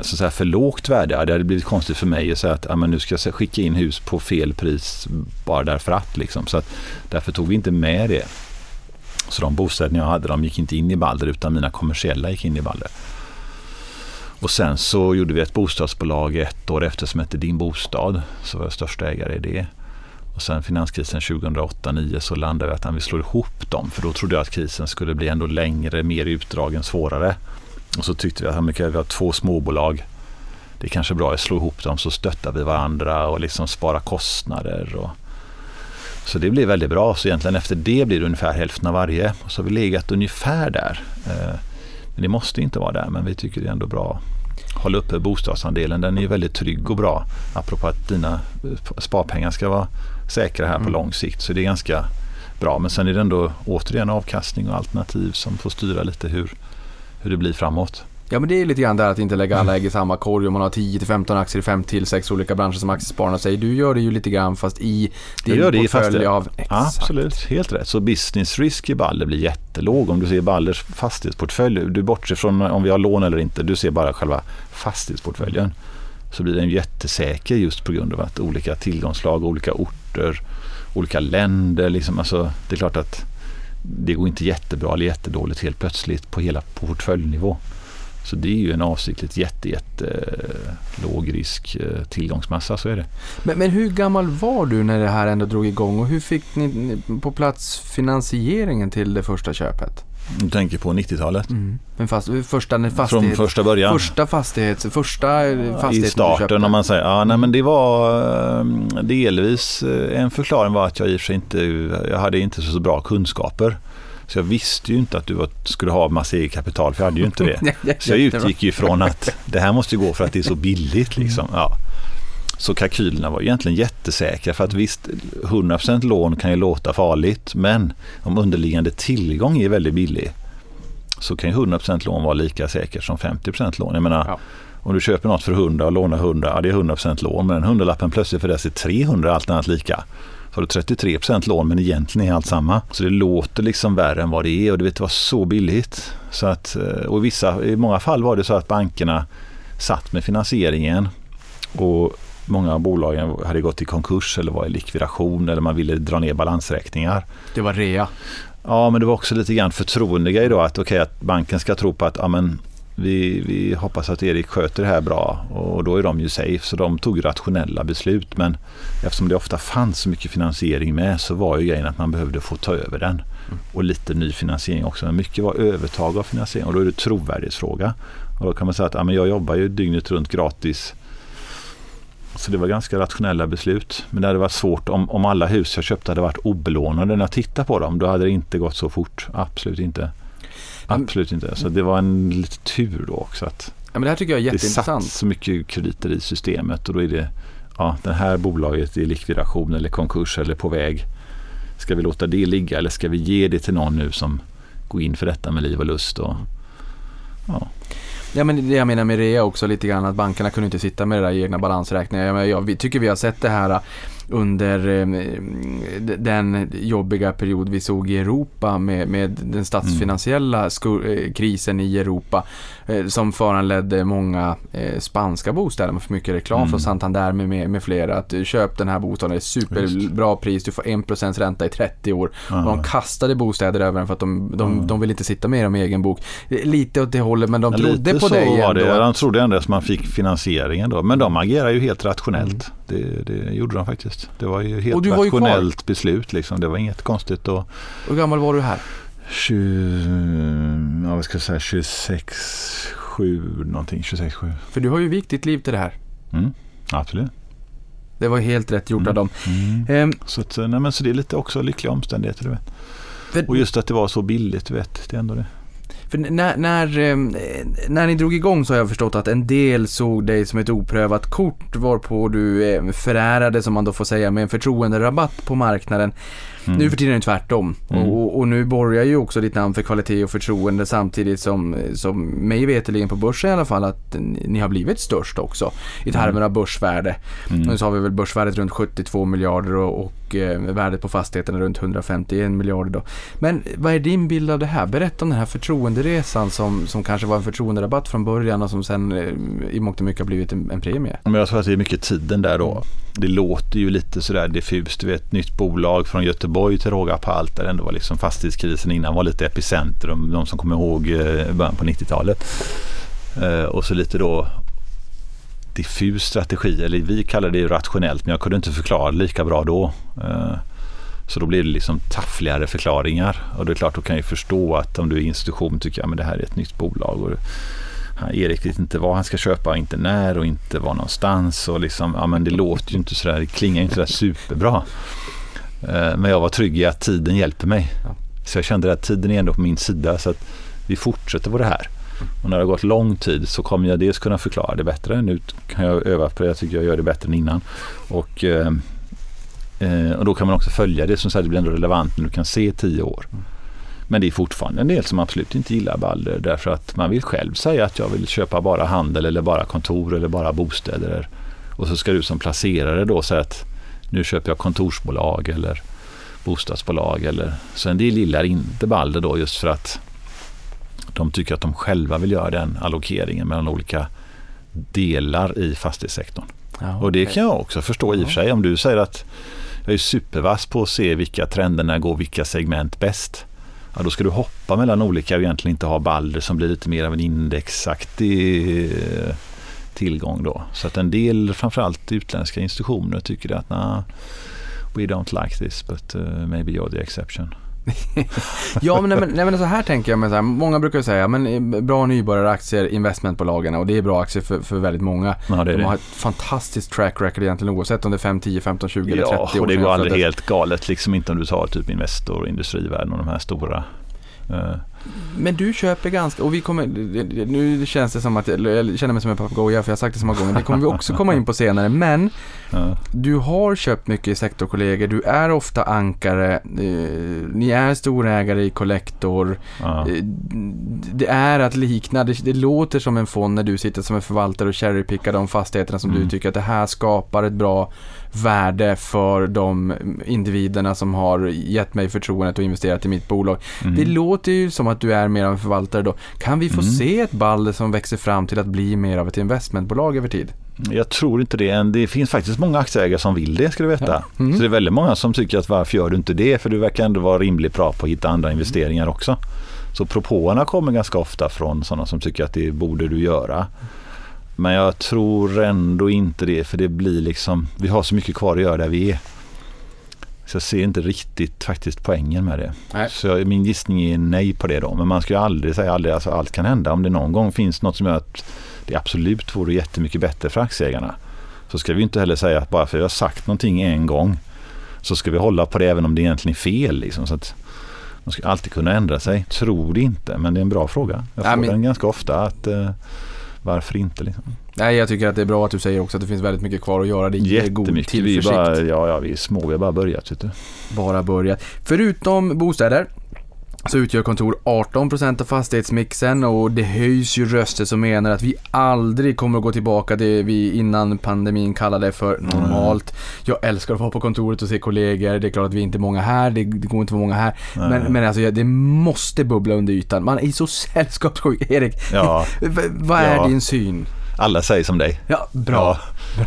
så att säga, för lågt värde, det hade blivit konstigt för mig att säga att ja, men nu ska jag skicka in hus på fel pris bara därför att. Liksom. Så att därför tog vi inte med det. Så de bostäderna jag hade de gick inte in i Balder utan mina kommersiella gick in i Balder. Och sen så gjorde vi ett bostadsbolag ett år efter som hette Din Bostad. Så var jag största ägare i det. Och sen finanskrisen 2008-2009 så landade vi att vi slår ihop dem. För då trodde jag att krisen skulle bli ändå längre, mer utdragen, svårare. Och så tyckte vi att vi har två småbolag. Det är kanske bra att slå ihop dem så stöttar vi varandra och liksom sparar kostnader. Och... Så det blev väldigt bra. Så egentligen efter det blir det ungefär hälften av varje. Och så har vi legat ungefär där. Eh, men det måste inte vara där, men vi tycker det är ändå bra. Hålla uppe bostadsandelen, den är väldigt trygg och bra. Apropå att dina eh, sparpengar ska vara säkra här på lång sikt. Så det är ganska bra. Men sen är det ändå återigen avkastning och alternativ som får styra lite hur, hur det blir framåt. Ja men det är lite grann där att inte lägga alla ägg i samma korg om man har 10-15 aktier i 5 till 6 olika branscher som aktiespararna säger. Du gör det ju lite grann fast i din Jag gör det portfölj av... Exakt. Absolut, helt rätt. Så business risk i Balder blir jättelåg. Om du ser Balders fastighetsportfölj, du bortser från om vi har lån eller inte, du ser bara själva fastighetsportföljen. Så blir den jättesäker just på grund av att olika tillgångslag, olika orter, olika länder. Liksom, alltså, det är klart att det går inte jättebra eller jättedåligt helt plötsligt på hela portföljnivå. Så det är ju en avsiktligt jätte, jätte eh, låg risk eh, tillgångsmassa, så är det. Men, men hur gammal var du när det här ändå drog igång och hur fick ni på plats finansieringen till det första köpet? Du tänker på 90-talet? Men fast, första, när Från fastighet, första början? första fastighets, första eh, I du köpte? starten om man säger. Ja, nej, men det var eh, delvis eh, en förklaring var att jag i och för sig inte, jag hade inte så bra kunskaper. Så jag visste ju inte att du skulle ha massa eget kapital, för jag hade ju inte det. Så jag utgick ju från att det här måste gå för att det är så billigt. Liksom. Ja. Så kalkylerna var egentligen jättesäkra för att visst 100% lån kan ju låta farligt men om underliggande tillgång är väldigt billig så kan ju 100% lån vara lika säkert som 50% lån. Jag menar, Ja. om du köper något för 100 och lånar 100, ja det är 100% lån men den hundralappen plötsligt för det är 300 allt annat lika. Så har du 33% lån men egentligen är allt samma. Så det låter liksom värre än vad det är och det vet var så billigt. Så att, eh, och i, vissa, i många fall var det så att bankerna satt med finansieringen och många av bolagen hade gått i konkurs eller var i likvidation eller man ville dra ner balansräkningar. Det var rea. Ja, men det var också lite grann förtroendegrej då att, okay, att banken ska tro på att ja, men, vi, vi hoppas att Erik sköter det här bra och då är de ju safe så de tog rationella beslut men eftersom det ofta fanns så mycket finansiering med så var ju grejen att man behövde få ta över den och lite ny finansiering också. Men mycket var övertag av finansiering och då är det trovärdighetsfråga. Och då kan man säga att ja, men jag jobbar ju dygnet runt gratis så det var ganska rationella beslut. Men det hade varit svårt om, om alla hus jag köpte hade varit obelånade när jag tittade på dem. Då hade det inte gått så fort. Absolut inte. Absolut inte. Så det var en lite tur då också. Att Ja, men det här tycker jag är det satt jätteintressant. så mycket krediter i systemet och då är det ja, det här bolaget i likvidation eller konkurs eller på väg. Ska vi låta det ligga eller ska vi ge det till någon nu som går in för detta med liv och lust? Och, ja. Ja men det jag menar med rea också lite grann att bankerna kunde inte sitta med det där i egna balansräkningar. Jag, menar, jag vi tycker vi har sett det här under eh, den jobbiga period vi såg i Europa med, med den statsfinansiella sku- eh, krisen i Europa eh, som föranledde många spanska bostäder med för mycket reklam Mm. från Santander med, med, med flera. Att köp den här bostaden, det är superbra pris, du får 1% ränta i 30 år. Och de kastade bostäder över den för att de, de, de vill inte sitta med dem i egen bok. Lite åt det hållet men de Ja, trodde lite på så dig var ändå. det. De trodde ändå att man fick finansieringen då. Men de agerar ju helt rationellt. Det, det gjorde de faktiskt. Det var ju Mm. Helt rationellt beslut. Liksom. Det var inget konstigt. Och Hur gammal var du här? 20, ja, vad ska jag säga, 26, 7 någonting. 26, 7. För du har ju vikt ditt liv till det här. Mm, absolut. Det var helt rätt gjort av dem. Mm. Ehm, Så, att, nej, men så det är lite också lyckliga omständigheter. Du vet. för, Och just att det var så billigt. Du vet. Det är ändå det för när, när, ehm, när ni drog igång så har jag förstått att en del såg dig som ett oprövat kort varpå du ehm, förärade, som man då får säga, med en förtroenderabatt på marknaden. Mm. Nu för tiden är det tvärtom. Mm. Och, och nu borgar ju också ditt namn för kvalitet och förtroende samtidigt som, som mig veterligen på börsen i alla fall att ni har blivit störst också i termer av börsvärde. Mm. Nu så har vi väl börsvärdet runt 72 miljarder och, och eh, värdet på fastigheten är runt 151 miljarder då. Men vad är din bild av det här? Berätta om den här förtroenderesan som, som kanske var en förtroenderabatt från början och som sen eh, i mångt och mycket har blivit en, en premie. Men jag tror att det är mycket tiden där då. Det låter ju lite sådär diffust. Du vet, nytt bolag från Göteborg till råga på allt. Där ändå var liksom fastighetskrisen innan var lite epicentrum. De som kommer ihåg eh, början på 90-talet. Eh, och så lite då diffus strategi. Eller vi kallar det ju rationellt men jag kunde inte förklara det lika bra då. Eh, så då blir det liksom taffligare förklaringar. Och det är klart, då kan jag ju förstå att om du är institution tycker jag men det här är ett nytt bolag. Och Erik vet inte vad han ska köpa, inte när och inte var någonstans. Och liksom, ja, men det låter ju inte sådär, det klingar ju inte sådär superbra. Eh, Men jag var trygg i att tiden hjälper mig. Så jag kände att tiden är ändå på min sida. Så att vi fortsätter på det här. Och när det har gått lång tid så kommer jag dels kunna förklara det bättre. Nu kan jag öva på det. Jag tycker jag gör det bättre än innan. Och, eh, eh, och då kan man också följa det som sagt, det blir ändå relevant när du kan se tio år. Men det är fortfarande en del som absolut inte gillar Balder därför att man vill själv säga att jag vill köpa bara handel eller bara kontor eller bara bostäder. Och så ska du som placerare då säga att nu köper jag kontorsbolag eller bostadsbolag. Eller, så en del gillar inte Balder då just för att de tycker att de själva vill göra den allokeringen mellan olika delar i fastighetssektorn. Ja, Och det kan jag också förstå i och för sig. Om du säger att jag är supervass på att se vilka trenderna går, vilka segment bäst. Ja, då ska du hoppa mellan olika och egentligen inte ha Balder som blir lite mer av en indexaktig eh, tillgång då. Så att en del, framförallt utländska institutioner, tycker att nah, we don't like this but uh, maybe you're the exception. Ja, men, nej, men, nej, men så här tänker jag. Men så här, många brukar säga, men eh, bra nybörjaraktier, investmentbolagen och det är bra aktier för, för väldigt många. Ja, det är De har det. ett fantastiskt track record egentligen oavsett om det är 5, 10, 15, 20 eller 30 Ja, år. och det går aldrig helt galet. Liksom inte om du tar typ Investor Industrivärden och de här stora. eh, Men du köper ganska, och vi kommer, nu känns det som att, jag känner mig som en papegoja för jag har sagt det så många gånger, det kommer vi också komma in på senare, men ja. du har köpt mycket i sektorkollegor, du är ofta ankare, eh, ni är storägare i Collector, Ja. Eh, Det är att likna, det, det låter som en fond när du sitter som en förvaltare och cherrypickar de fastigheterna som du Mm. tycker att det här skapar ett bra värde för de individerna som har gett mig förtroendet och investerat i mitt bolag. Mm. Det låter ju som att du är mer av en förvaltare då. Kan vi få Mm. se ett Balder som växer fram till att bli mer av ett investmentbolag över tid? Jag tror inte det. Det finns faktiskt många aktieägare som vill det, ska du veta. Ja. Mm. Så det är väldigt många som tycker att varför gör du inte det? För du verkar ändå vara rimligt bra på att hitta andra investeringar också. Så propåerna kommer ganska ofta från sådana som tycker att det borde du göra. Men jag tror ändå inte det, för det blir liksom, vi har så mycket kvar att göra där vi är. Så jag ser inte riktigt faktiskt poängen med det. Nej. Så jag, min gissning är nej på det då. Men man ska ju aldrig säga aldrig, alltså allt kan hända. Om det någon gång finns något som gör att det absolut vore jättemycket bättre för aktieägarna. Så ska vi inte heller säga att bara för att jag har sagt någonting en gång så ska vi hålla på det även om det egentligen är fel. Liksom. Så att man ska alltid kunna ändra sig. Tror det inte, men det är en bra fråga. Jag Ja, får men- den ganska ofta. att eh, Varför inte? Liksom. Nej, jag tycker att det är bra att du säger också att det finns väldigt mycket kvar att göra. Det ger god Jättemycket. Vi tillförsikt. bara, ja, ja, vi är små, vi har bara börjat. Bara börjat. Förutom bostäder så utgör kontor 18% av fastighetsmixen och det höjs ju röster som menar att vi aldrig kommer att gå tillbaka det vi innan pandemin kallade för normalt. Jag älskar att vara på kontoret och se kollegor. Det är klart att vi inte är många här, det, går inte att vara många här. Men, men alltså det måste bubbla under ytan. Man är så sällskapssjuk. Erik, Ja, vad är Ja. din syn? alla säger som dig. Ja, bra. Ja.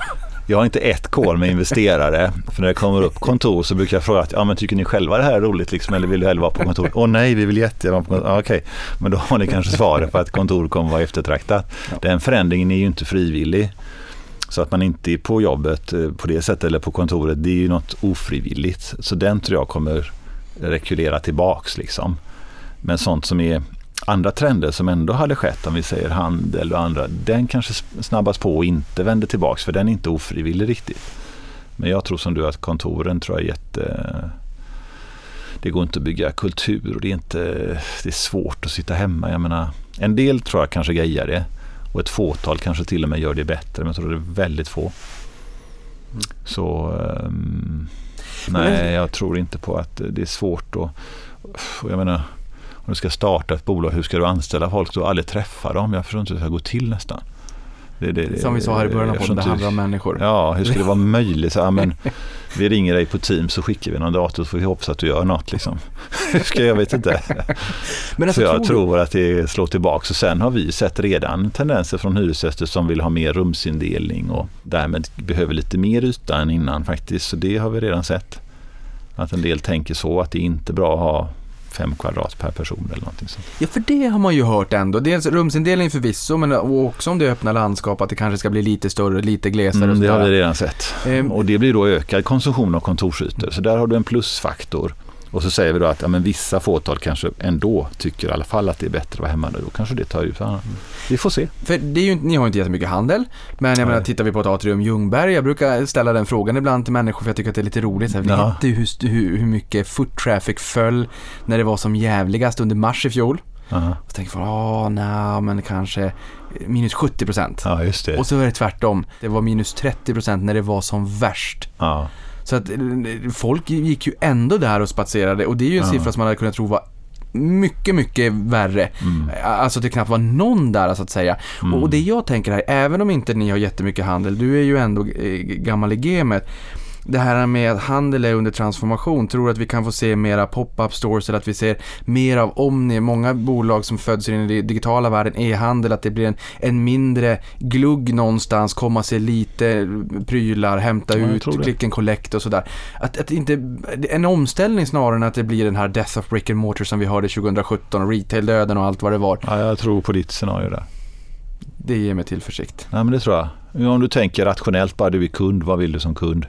Jag har inte ett kol med investerare. För när det kommer upp kontor så brukar jag fråga att, ja men tycker ni själva det här är roligt liksom, eller vill du hellre vara på kontor? Åh nej, vi vill jättegärna vara på kontor. Ja, Okej, men då har ni kanske svaret på att kontor kommer vara eftertraktat. Den förändringen är ju inte frivillig. Så att man inte är på jobbet eh, på det sättet eller på kontoret, det är ju något ofrivilligt. Så den tror jag kommer rekulera tillbaks liksom. Men sånt som är andra trender som ändå hade skett, om vi säger handel och andra, den kanske snabbas på och inte vänder tillbaks för den är inte ofrivillig riktigt. Men jag tror som du att kontoren tror jag är jätte... Det går inte att bygga kultur och det är, inte, det är svårt att sitta hemma. Jag menar, en del tror jag kanske grejar det och ett fåtal kanske till och med gör det bättre men jag tror det är väldigt få. Så ehm, nej, jag tror inte på att det är svårt att... och Jag menar, om du ska starta ett bolag, hur ska du anställa folk? Du har aldrig träffat dem. Jag förstår inte hur det ska gå till nästan. Det, det, Som vi sa här i början av podden, det handlar om människor. Ja, hur ska det vara möjligt? Så, ja, men, vi ringer dig på Teams så skickar vi någon dator så får vi hoppas att du gör något. Liksom. Ska jag vet inte. Men alltså, så jag tror tror att det slår tillbaka. Och sen har vi sett redan tendenser från hyresgäster som vill ha mer rumsindelning och därmed behöver lite mer yta än innan faktiskt. Så det har vi redan sett. Att en del tänker så att det är inte bra att ha fem kvadrat per person eller någonting sånt. Ja, för det har man ju hört ändå. Dels rumsindelning förvisso, men också om det öppna landskap, att det kanske ska bli lite större, lite glesare Mm, det har vi redan sett. Ehm, Och det blir då ökad konsumtion av kontorsytor. Så där har du en plusfaktor. Och så säger vi då att ja, men vissa fåtal kanske ändå tycker i alla fall att det är bättre att vara hemma. Då kanske det tar ut. Ja, vi får se. För det är ju, inte- ni har ju inte jättemycket handel, men jag Nej. menar tittar vi på ett atrium Ljungberg, jag brukar ställa den frågan ibland till människor för jag tycker att det är lite roligt. Så här, Ja. Vet du hur, hur, hur mycket foot traffic föll när det var som jävligast under mars i fjol? Aha. Och så tänker man, ja, nej, men kanske minus 70 procent. Ja, just det. Och så är det tvärtom. Det var minus 30 procent när det var som värst. Ja. Så att folk gick ju ändå där och spatserade och det är ju en Ja. siffra som man hade kunnat tro var mycket, mycket värre. Mm. Alltså det knappt var någon där så att säga. Och, och det jag tänker här, även om inte ni har jättemycket handel, du är ju ändå eh, gammal i gamet. Det här med att handel är under transformation, tror du att vi kan få se mera pop-up stores eller att vi ser mer av Omni, många bolag som föds i den digitala världen, e-handel, att det blir en, en mindre glugg någonstans, komma se lite prylar, hämta Ja, ut, click and collect och sådär. Att, att inte, en omställning snarare än att det blir den här death of brick and mortar som vi hörde 2017 och retail-döden och allt vad det var. ja, jag tror på ditt scenario där. Det ger mig tillförsikt. Ja, men det tror jag. Ja, Om du tänker rationellt, bara du är kund, vad vill du som kund?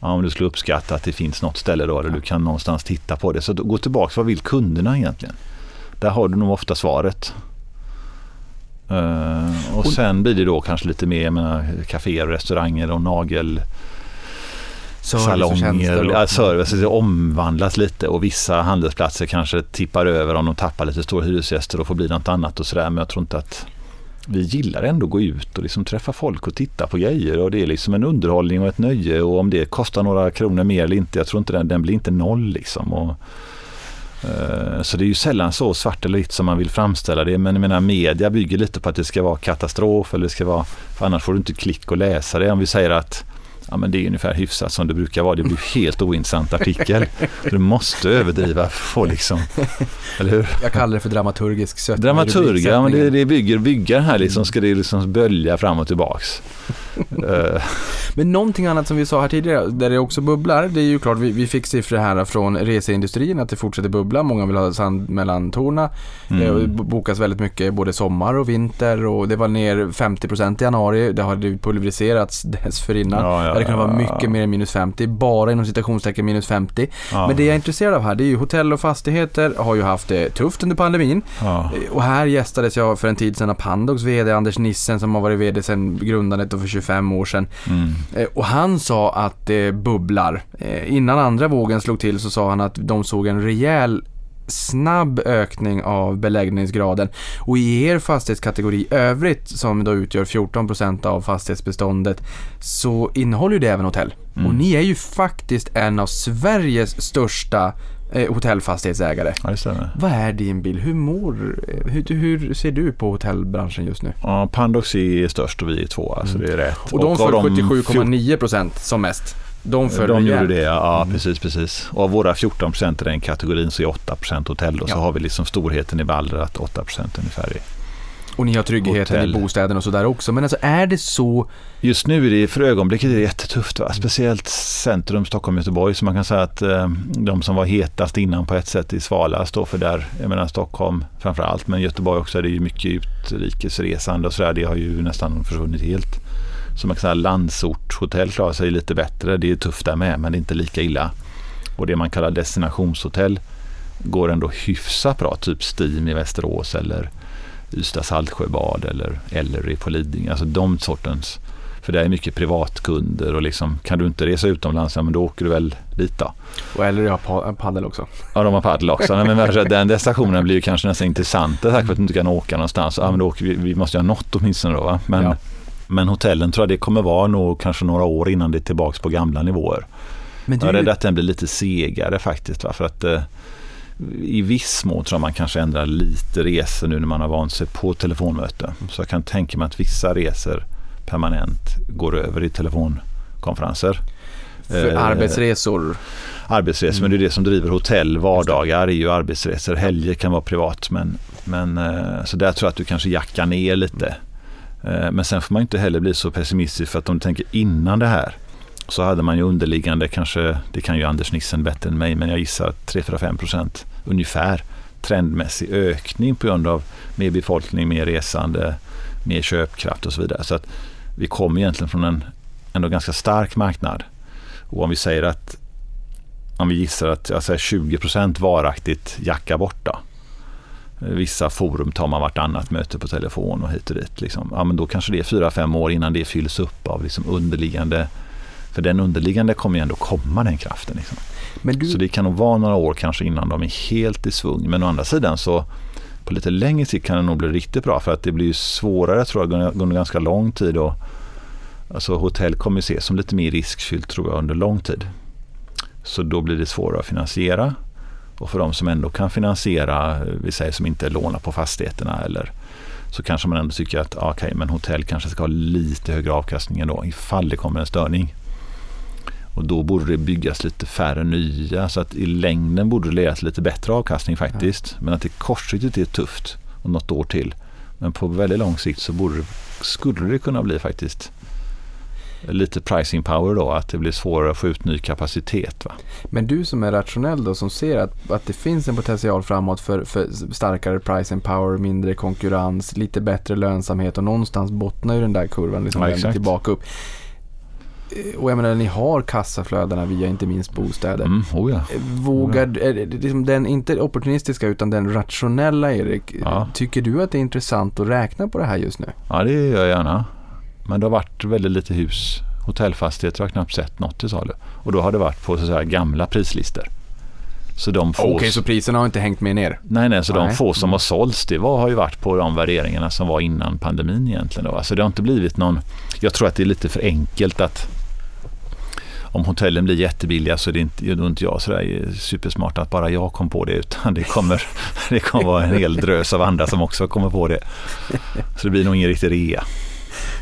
Ja, om du skulle uppskatta att det finns något ställe då där du kan någonstans titta på det. Så gå tillbaka, vad vill kunderna egentligen? Där har du nog ofta svaret. Eh, och sen blir det då kanske lite mer, menar, kaféer och restauranger och nagel och salonger. och- Ja, service det omvandlas lite och vissa handelsplatser kanske tippar över om de tappar lite stora hyresgäster och får bli något annat och sådär. Men jag tror inte att vi gillar ändå att gå ut och liksom träffa folk och titta på grejer och det är liksom en underhållning och ett nöje och om det kostar några kronor mer eller inte, jag tror inte den, den blir inte noll liksom. Och, eh, så det är ju sällan så svart eller vitt som man vill framställa det. Men jag menar media bygger lite på att det ska vara katastrof eller det ska vara, för annars får du inte klick och läsa det. Om vi säger att Ja men det är ungefär hyfsat som det brukar vara. Det blir helt ointressant artikel. du måste överdriva för liksom, eller hur? Jag kallar det för dramaturgisk sötma. Dramaturg, ja men det, det bygger byggar här liksom, ska det liksom bölja fram och tillbaks. Eh, Men någonting annat som vi sa här tidigare, där det också bubblar, det är ju klart, vi, vi fick siffror här från reseindustrin att det fortsätter bubbla. Många vill ha sand mellan tårna. Mm. Det bokas väldigt mycket både sommar och vinter och det var ner 50% i januari. Det ju pulveriserats dessförinnan. Ja, ja, hade kunnat vara ja, mycket mer än minus 50, bara inom citationstecken minus 50. ja, Men det jag är intresserad av här, det är ju hotell och fastigheter har ju haft det tufft under pandemin. ja. Och här gästades jag för en tid sedan av Pandox VD Anders Nissen som har varit VD sedan grundandet och för 25 år sedan. Mm. Eh, Och han sa att det bubblar. Eh, Innan andra vågen slog till så sa han att de såg en rejäl snabb ökning av beläggningsgraden. Och i er fastighetskategori övrigt, som då utgör 14% av fastighetsbeståndet, så innehåller ju det även hotell. Mm. Och ni är ju faktiskt en av Sveriges största eh, hotellfastighetsägare. ja, det stämmer. Vad är din bild? Hur mår, hur, hur ser du på hotellbranschen just nu? Ja, Pandox är störst och vi är två, alltså det är rätt. Mm. Och de de 77,9% som mest. De föll De gjorde det, ja, Mm. precis, precis. Och av våra 14 procent i den kategorin så är 8 procent hotell och så Ja. har vi liksom storheten i Balder att 8 procent ungefär är. Och ni har tryggheten Hotell. i bostäderna och sådär också. Men alltså är det så... Just nu är det för ögonblicket är det jättetufft. Va? Speciellt centrum Stockholm, Göteborg. Så man kan säga att eh, de som var hetast innan på ett sätt i Svala står för där. Jag menar Stockholm framför allt, men Göteborg också. Det är ju mycket utrikesresande och sådär. Det har ju nästan försvunnit helt. Så man kan säga Landsort hotell klarar sig lite bättre. Det är tufft där med, men det är inte lika illa. Och det man kallar destinationshotell går ändå hyfsat bra. Typ Steam i Västerås eller Ystad Saltsjöbad eller Ellery på Lidingö. Alltså de sortens. För det är mycket privatkunder och liksom kan du inte resa utomlands, ja men då åker du väl dit då. Och eller jag har pa- paddel också. Ja, de har paddel också. Nej, men den destinationen blir ju kanske nästan intressant tack för att du inte kan åka någonstans. Ja, men då åker vi, vi måste ha något åtminstone då. Va? Men, Ja. Men hotellen tror jag det kommer vara nog kanske några år innan det är tillbaka på gamla nivåer. Men du, Jag är rädd att den blir lite segare faktiskt. Va? För att eh, i viss mån tror jag man kanske ändrar lite resor nu när man har vant sig på telefonmöte. Så jag kan tänka mig att vissa resor permanent går över i telefonkonferenser. för eh, arbetsresor. Arbetsresor, men det är det som driver hotell. Vardagar är ju arbetsresor. Helger kan vara privat. Men, men, eh, så där tror jag att du kanske jackar ner lite. Eh, men sen får man inte heller bli så pessimistisk för att om du tänker innan det här så hade man ju underliggande kanske, det kan ju Anders Nissen bättre än mig, men jag gissar 3-5 procent ungefär trendmässig ökning på grund av mer befolkning, mer resande, mer köpkraft och så vidare. Så att vi kommer egentligen från en ändå ganska stark marknad. Och om vi säger att om vi gissar att jag säger 20 procent varaktigt jackar borta. Vissa forum tar man vartannat möte på telefon och hit och dit. Liksom. Ja, men då kanske det är fyra fem år innan det fylls upp av liksom underliggande för den underliggande kommer ju ändå komma den kraften. Liksom. Du, Så det kan nog vara några år kanske innan de är helt i svung. Men å andra sidan så på lite längre sikt kan det nog bli riktigt bra för att det blir ju svårare tror jag under ganska lång tid. Och, alltså hotell kommer ju ses som lite mer riskfyllt tror jag under lång tid. Så då blir det svårare att finansiera. Och för de som ändå kan finansiera, vi säger som inte lånar på fastigheterna eller så kanske man ändå tycker att okej, men hotell kanske ska ha lite högre avkastning ändå ifall det kommer en störning. Och då borde det byggas lite färre nya så att i längden borde det leda till lite bättre avkastning faktiskt. Men att det kortsiktigt är tufft och något år till. Men på väldigt lång sikt så borde skulle det kunna bli faktiskt lite pricing power då, att det blir svårare att få ut ny kapacitet. Va? men du som är rationell då, som ser att, att det finns en potential framåt för, för starkare price and power, mindre konkurrens, lite bättre lönsamhet och någonstans bottnar ju den där kurvan liksom Ja, tillbaka upp. Eh, Och jag menar, ni har kassaflödena via inte minst bostäder. Mm, oh ja. Vågar, är det liksom den, inte opportunistiska utan den rationella Erik. Ja. Tycker du att det är intressant att räkna på det här just nu? ja, det gör jag gärna. Men det har varit väldigt lite hus. Hotellfastigheter har jag knappt sett något till salu. Och då har det varit på så säga, gamla prislistor. Så de få, Okej, så priserna har inte hängt med ner? nej, nej, så de Nej. få som har sålts, det var, har ju varit på de värderingarna som var innan pandemin egentligen. Då. Alltså det har inte blivit någon, jag tror att det är lite för enkelt att om hotellen blir jättebilliga så är det inte, då är inte jag sådär supersmart att bara jag kom på det utan det kommer, det kommer vara en hel drös av andra som också kommer på det. Så det blir nog ingen riktig rea.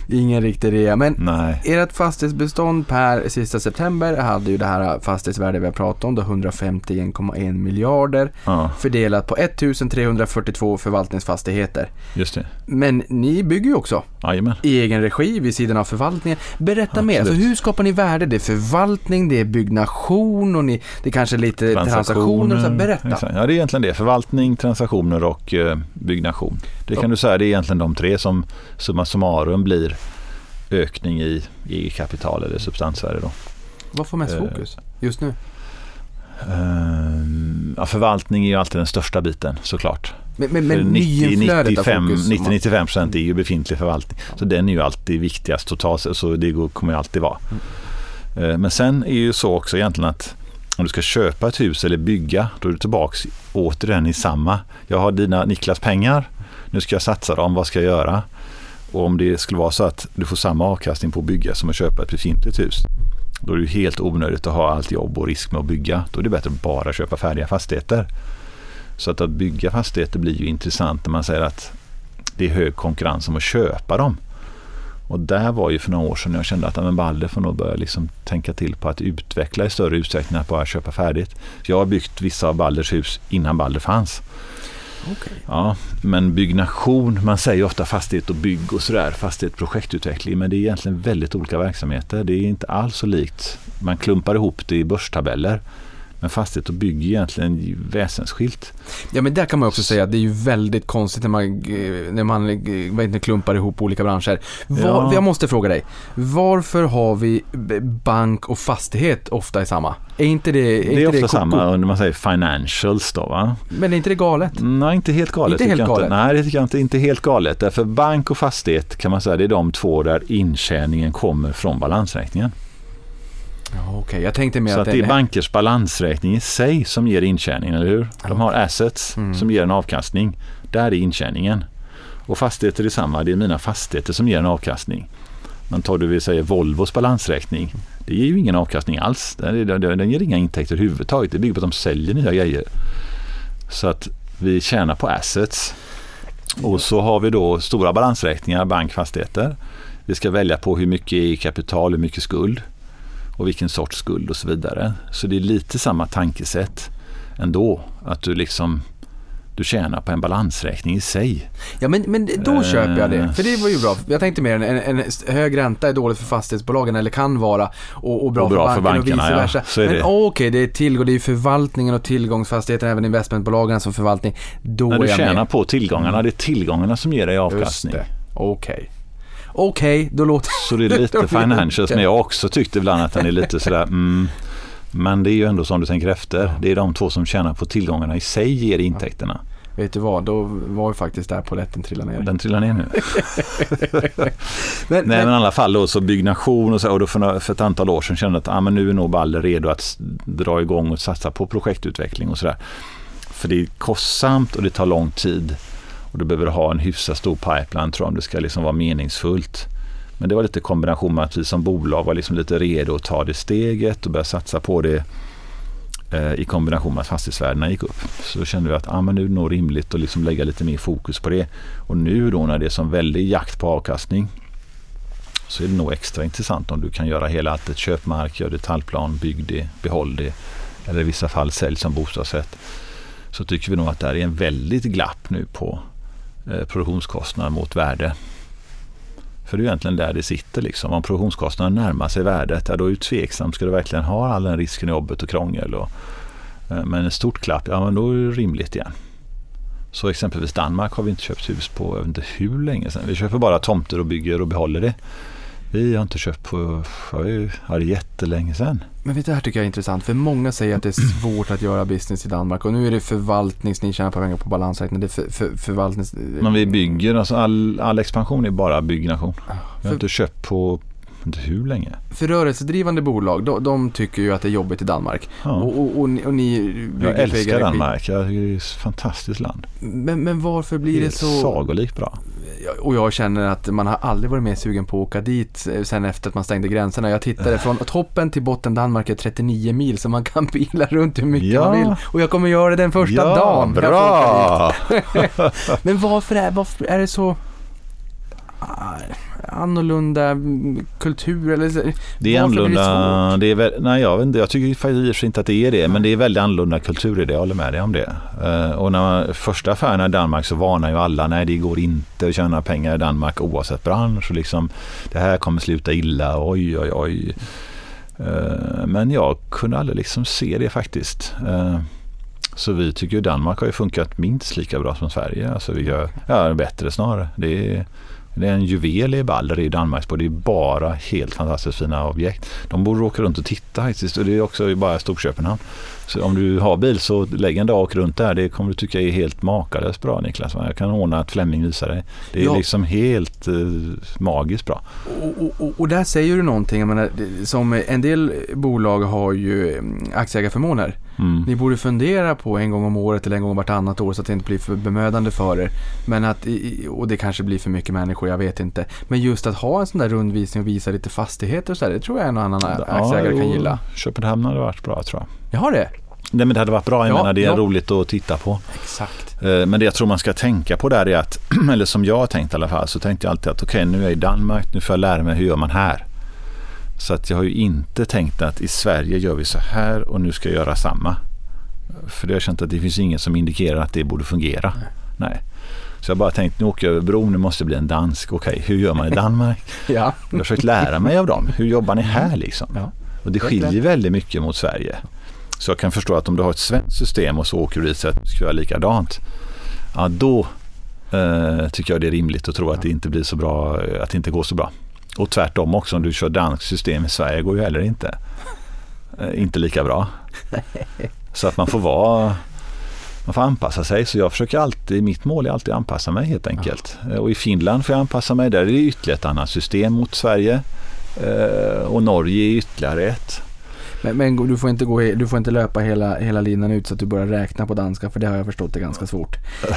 Ingen riktig rea. Men Nej. ert fastighetsbestånd per sista september hade ju det här fastighetsvärdet vi har pratat om, då 151,1 miljarder Ja, fördelat på 1342 förvaltningsfastigheter. just det. Men ni bygger ju också Jajamän. i egen regi vid sidan av förvaltningen. Berätta mer, alltså, Absolut. hur skapar ni värde? Det är förvaltning, det är byggnation och ni, det är kanske lite transaktioner. och Så berätta. Exakt. Ja, det är egentligen det. Förvaltning, transaktioner och eh, byggnation. Det kan du säga, det är egentligen de tre som summa summarum blir ökning i eget kapital eller substansvärde. Då. Vad får mest Eh, fokus just nu? Ehm, ja, förvaltning är ju alltid den största biten såklart. Men, men, För men nyinflödet av 95 fokus? 90-95 procent är ju befintlig förvaltning. Så den är ju alltid viktigast totalt så det kommer ju alltid vara. Mm. Eh, Men sen är ju så också egentligen att om du ska köpa ett hus eller bygga, då är du tillbaks återigen i samma. Jag har dina Niklas pengar, nu ska jag satsa dem, vad ska jag göra? Och om det skulle vara så att du får samma avkastning på att bygga som att köpa ett befintligt hus, då är det ju helt onödigt att ha allt jobb och risk med att bygga. Då är det bättre att bara köpa färdiga fastigheter. Så att, att bygga fastigheter blir ju intressant när man säger att det är hög konkurrens om att köpa dem. Och där var ju för några år sedan jag kände att ja, men Balder får nog börja liksom tänka till på att utveckla i större utsträckning än att bara köpa färdigt. Så jag har byggt vissa av Balders hus innan Balder fanns. Okay. Ja, men byggnation, man säger ofta fastighet och bygg och sådär, fastighet projektutveckling, men det är egentligen väldigt olika verksamheter. Det är inte alls så likt. Man klumpar ihop det i börstabeller. Men fastighet och bygg är egentligen väsensskilt. Ja men där kan man också säga att det är ju väldigt konstigt när man, eh, när man eh, vad heter det, klumpar ihop olika branscher. Var, Ja. Jag måste fråga dig, varför har vi bank och fastighet ofta i samma? Är inte det, är Det inte är ofta koko? samma under man säger financials då va? Men är inte det galet? Nej, inte helt galet. Inte helt galet? Inte. Nej, det tycker jag inte. Inte helt galet. Därför bank och fastighet kan man säga det är de två där intjäningen kommer från balansräkningen. Ja, Okej, jag tänkte mer Så att att det är bankers balansräkning i sig som ger intjäningen, eller hur? De har assets Mm. som ger en avkastning. Där är intjäningen. Och fastigheter är samma. Det är mina fastigheter som ger en avkastning. Men tar du vi säger Volvos balansräkning. Det ger ju ingen avkastning alls. Den, den, den ger inga intäkter överhuvudtaget. Det bygger på att de säljer nya grejer. Så att vi tjänar på assets. Och så har vi då stora balansräkningar, bankfastigheter. Vi ska välja på hur mycket är kapital, hur mycket skuld och vilken sorts skuld och så vidare. Så det är lite samma tankesätt ändå. Att du liksom du tjänar på en balansräkning i sig. Ja men, men då Eh. köper jag det, för det var ju bra. Jag tänkte mer en, en, en hög ränta är dåligt för fastighetsbolagen, eller kan vara, och, och, bra, Och bra för för banken och vice bankerna, ja. versa. Så är men det. okej, det är tillgång, det är förvaltningen och tillgångsfastigheter, även investmentbolagen som förvaltning. Då När är du jag tjänar med. på tillgångarna, det är tillgångarna som ger dig avkastning. det, okej. Okej, då låter Så det är lite financials, men jag också tyckt ibland att den är lite sådär mm, men det är ju ändå som du tänker efter. Det är de två som tjänar på tillgångarna i sig ger intäkterna. Vet du vad, då var ju faktiskt där polletten trillade ner. Den trillar ner nu. men, Nej men, i alla fall då så byggnation och så och då för, för ett antal år sedan kände jag att ah, men nu är nog Balder redo att dra igång och satsa på projektutveckling och sådär. För det är kostsamt och det tar lång tid. Och du behöver ha en hyfsat stor pipeline tror jag om det ska liksom vara meningsfullt. Men det var lite kombination med att vi som bolag var liksom lite redo att ta det steget och börja satsa på det eh, i kombination med att fastighetsvärdena gick upp. Så kände vi att ah, men nu är det nog rimligt att liksom lägga lite mer fokus på det. Och nu då när det är som väldig jakt på avkastning så är det nog extra intressant om du kan göra hela alltet. Köpmark, gör detaljplan, bygg det, behåll det. Eller i vissa fall sälj som bostadsrätt. Så tycker vi nog att det här är en väldigt glapp nu på Produktionskostnad produktionskostnader mot värde. För det är egentligen där det sitter. Liksom. Om produktionskostnaden närmar sig värdet, ja, då är det tveksamt. Ska du verkligen ha all den risken i jobbet och krångel? Och, eh, men ett stort klapp, ja men då är det rimligt igen. Så exempelvis Danmark har vi inte köpt hus på, jag vet inte hur länge sedan. Vi köper bara tomter och bygger och behåller det. Vi har inte köpt på, ja, jättelänge sedan. men vet du, det här tycker jag är intressant, för många säger att det är svårt att göra business i Danmark och nu är det förvaltnings, ni tjänar pengar på balansräkning, det är för, för, förvaltnings... Men vi bygger, alltså all, all expansion är bara byggnation. Vi har För, inte köpt på, inte hur länge. för rörelsedrivande bolag, de, de tycker ju att det är jobbigt i Danmark. Ja. Och, och, och, ni- och ni Jag älskar. Danmark, jag tycker det är ett fantastiskt land. Men, men varför blir det Helt så... sagolikt bra. Och jag känner att man har aldrig varit mer sugen på att åka dit eh, sen efter att man stängde gränserna. Jag tittade från toppen till botten Danmark är 39 mil så man kan bila runt hur mycket Ja. man vill. Och jag kommer göra det den första ja, dagen. bra! Men varför är, varför är det så... Annorlunda mm, kultur eller så- Det är varför det annorlunda. svårt? Det är nej, jag, vet inte, jag tycker faktiskt inte att det är det. Men det är väldigt annorlunda kultur i det. Jag håller med dig om det. Eh, och när man, första affärerna i Danmark så varnar ju alla. Nej, det går inte att tjäna pengar i Danmark oavsett bransch. Och liksom, det här kommer sluta illa. Oj, oj, oj. Eh, men jag kunde aldrig liksom se det faktiskt. Eh, så vi tycker ju Danmark har ju funkat minst lika bra som Sverige. Alltså vi gör, ja, bättre snarare. Det är, det är en juvel i Balder i Danmark. Det är bara helt fantastiskt fina objekt. De borde åka runt och titta faktiskt. Och det är också bara Storköpenhamn. Så om du har bil så lägg en dag runt där. Det kommer du tycka är helt makalöst bra Niklas. Jag kan ordna att Flemming visar dig. Det är Ja. liksom helt eh, magiskt bra. Och, och, och, där säger du någonting, jag menar, som en del bolag har ju mm, aktieägarförmåner. Mm. Ni borde fundera på en gång om året eller en gång vartannat år så att det inte blir för bemödande för er. Men att, och det kanske blir för mycket människor, jag vet inte. Men just att ha en sån där rundvisning och visa lite fastigheter och så där, det tror jag en och annan aktieägare kan gilla. Köpenhamn hade varit bra tror jag. Jag har det? Nej men det hade varit bra. Jag Ja, menar det är ja. roligt att titta på. Exakt. Eh, Men det jag tror man ska tänka på där är att, eller som jag har tänkt i alla fall, så tänkte jag alltid att okej nu är jag i Danmark, nu får jag lära mig hur gör man här. Så att jag har ju inte tänkt att i Sverige gör vi så här och nu ska jag göra samma. För det har jag känt att det finns inget som indikerar att det borde fungera. Nej. Så jag bara tänkt nu åker jag över bron, nu måste jag bli en dansk. Okej, hur gör man i Danmark? Ja. Jag har försökt lära mig av dem. Hur jobbar ni här liksom? Ja. Och det skiljer väldigt mycket mot Sverige. Så jag kan förstå att om du har ett svenskt system och så åker du dit så att du ska göra likadant. Ja, då eh, tycker jag det är rimligt att tro att det inte blir så bra, eh, att det inte går så bra. Och tvärtom också, om du kör danskt system i Sverige går ju heller inte. Eh, inte lika bra. Så att man får vara man får anpassa sig. Så jag försöker alltid, mitt mål är alltid att anpassa mig helt enkelt. Eh, och i Finland får jag anpassa mig. Där är det ytterligare ett annat system mot Sverige. Eh, Och Norge är ytterligare ett. Men, men du, får inte gå, du får inte löpa hela, hela linan ut så att du börjar räkna på danska för det har jag förstått är ganska svårt.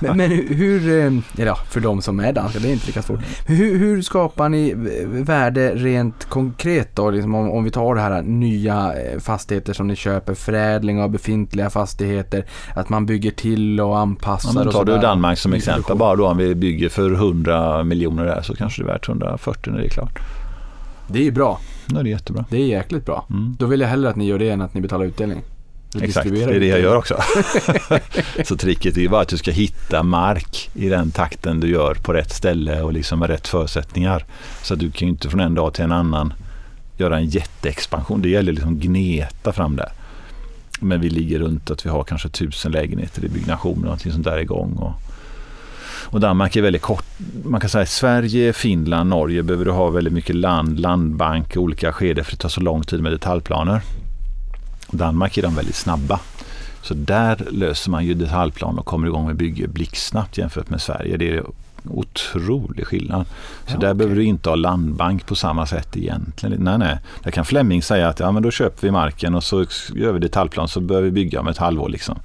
Men, men hur, eh, eller ja, för de som är danska, det är inte lika svårt. Hur, hur skapar ni värde rent konkret då? Liksom om, om vi tar det här nya eh, fastigheter som ni köper, förädling av befintliga fastigheter, att man bygger till och anpassar Ja, men tar du. Danmark som exempel bara då om vi bygger för 100 miljoner där så kanske det är värt 140 när det är klart. Det är ju bra. Det är jättebra. Det är jäkligt bra. Mm. Då vill jag hellre att ni gör det än att ni betalar utdelning. Exakt, det är det jag utdelning. gör också. så tricket är ju bara att du ska hitta mark i den takten du gör på rätt ställe och liksom med rätt förutsättningar. Så att du kan ju inte från en dag till en annan göra en jätteexpansion. Det gäller liksom gneta fram där. Men vi ligger runt att vi har kanske tusen lägenheter i byggnation och någonting sånt där igång. Och, och Danmark är väldigt kort. Man kan säga Sverige, Finland, Norge behöver du ha väldigt mycket land, landbank, olika skeden för det tar så lång tid med detaljplaner. Danmark är de väldigt snabba. Så där löser man ju detaljplan och kommer igång med bygge blixtsnabbt jämfört med Sverige. Det är otrolig skillnad. Så Ja, där okej. behöver du inte ha landbank på samma sätt egentligen. Nej, nej. Där kan Flemming säga att ja, men då köper vi marken och så gör vi detaljplan så börjar vi bygga om ett halvår. Liksom.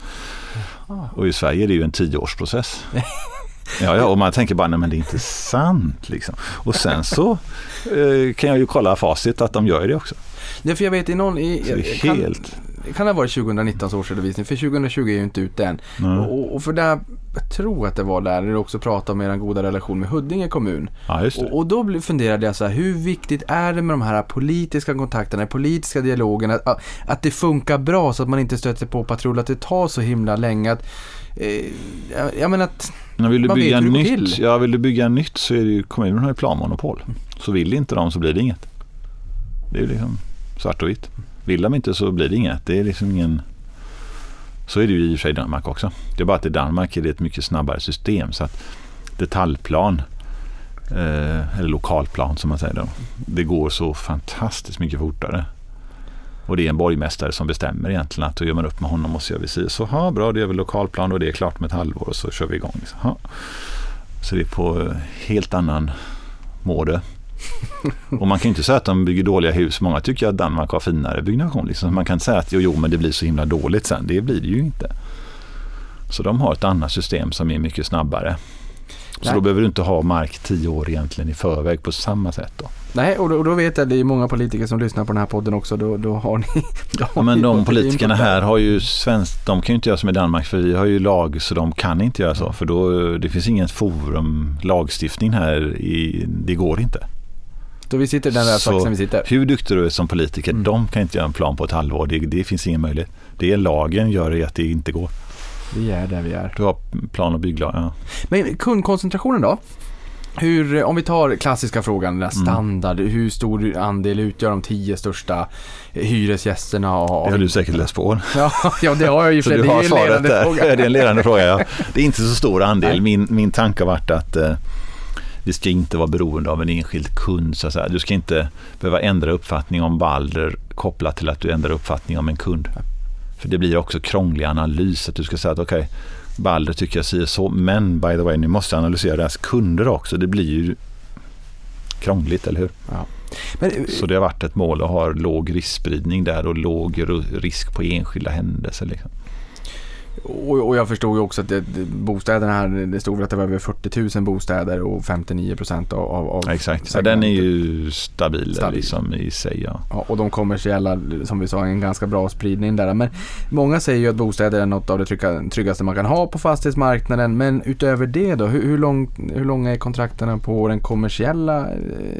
Och i Sverige är det ju en tioårsprocess. Ja, ja, och man tänker bara, nej men det är inte sant. Liksom. Och sen så eh, kan jag ju kolla facit att de gör det också. Är för jag vet i någon... I, Så det är kan, helt- kan det ha varit 2019 årsredovisning? För 2020 är ju inte ute än. Nej. Och, och för där, jag tror att det var där, när du också pratade om er goda relation med Huddinge kommun. Ja, just det. Och, och då funderade jag så här, hur viktigt är det med de här politiska kontakterna, politiska dialogen, att, att det funkar bra så att man inte stöter på patrull, att det tar så himla länge att eh, jag, menar att, Men vill du bygga vet nytt, ja, vill du bygga nytt så är det ju kommunen har ju planmonopol. Så vill inte de så blir det inget. Det är liksom svart och vitt. Vill de inte så blir det inget. Det är liksom ingen... Så är det ju i och för sig i Danmark också. Det är bara att i Danmark är det ett mycket snabbare system. Så att detaljplan, eh, eller lokalplan som man säger då, det går så fantastiskt mycket fortare. Och det är en borgmästare som bestämmer egentligen att då gör man upp med honom och så gör vi si. Så ha, bra, då gör vi lokalplan och det är klart med ett halvår och så kör vi igång. Ha. Så det är på helt annan mode. Och man kan inte säga att de bygger dåliga hus. Många tycker att Danmark har finare byggnation. Liksom. Man kan inte säga att jo, jo, men det blir så himla dåligt sen. Det blir det ju inte. Så de har ett annat system som är mycket snabbare. Så Nej. då behöver du inte ha mark tio år egentligen i förväg på samma sätt. Då. Nej, och då, och då vet jag att det är många politiker som lyssnar på den här podden också. Då, då har ni... Då har Ja, men de politikerna här har ju svenskt, de kan ju inte göra som i Danmark för vi har ju lag så de kan inte göra så. För då, det finns ingen forum, lagstiftning här, i, det går inte. Då vi sitter den där Så saxen vi sitter. Hur duktig du är som politiker, Mm. de kan inte göra en plan på ett halvår. Det, det finns ingen möjlighet. Det är lagen gör det att det inte går. Vi är där vi är. Du har plan och bygglag. Ja. Men kundkoncentrationen då? Hur, om vi tar klassiska frågan, den Mm. standard. Hur stor andel utgör de tio största hyresgästerna av... Det har du säkert läst på. Ja, ja, det har jag ju för du Det är har svaret ledande där. fråga. Det är en ledande fråga. Ja. Det är inte så stor andel. Nej. Min, min tanke har varit att eh, vi ska inte vara beroende av en enskild kund. Så att säga. Du ska inte behöva ändra uppfattning om Balder kopplat till att du ändrar uppfattning om en kund. För det blir också krånglig analys. Att du ska säga att okej, Balder tycker jag säger så. Men by the way, ni måste analysera deras kunder också. Det blir ju krångligt, eller hur? Men, Så det har varit ett mål att ha låg riskspridning där och låg risk på enskilda händelser. Liksom. Och, och jag förstod ju också att det, det, bostäderna här, det stod väl att det var över 40 000 bostäder och 59 procent av, av, av Exakt, segmentet. den är ju stabil, Stabil. Liksom, i sig. Ja. Ja, och de kommersiella, som vi sa, en ganska bra spridning där. Men många säger ju att bostäder är något av det trygga, tryggaste man kan ha på fastighetsmarknaden. Men utöver det då, hur, hur, lång, hur långa är kontrakterna på den kommersiella eh,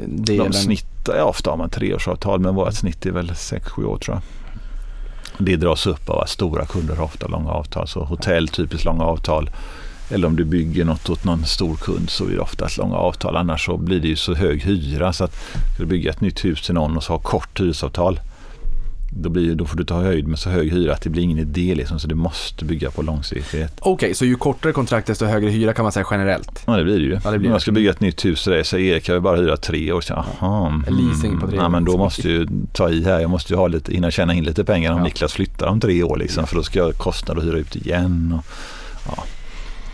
delen? De snittar, ja, ofta har man treårsavtal men vårt snitt är väl 6-7 år tror jag. Det dras upp av att stora kunder har ofta långa avtal. Så hotell typiskt långa avtal. Eller om du bygger något åt någon stor kund så är det oftast långa avtal. Annars så blir det ju så hög hyra så att ska du bygga ett nytt hus till någon och så ha kort hyresavtal. Då, blir, då får du ta höjd med så hög hyra att det blir ingen idé liksom, så du måste bygga på långsiktighet. Okej, så ju kortare kontrakt desto högre hyra kan man säga generellt. Ja det blir det ju. Ja, det blir Om det. jag ska bygga ett nytt hus dig så Erik jag vill bara hyra tre år. Så, aha, mm. Leasing på tre ja, år. men då måste jag ju ta i här. Jag måste ju ha lite, hinna tjäna in lite pengar om Ja. Niklas flyttar om tre år. Liksom, för då ska jag ha kostnad att hyra ut igen. Och,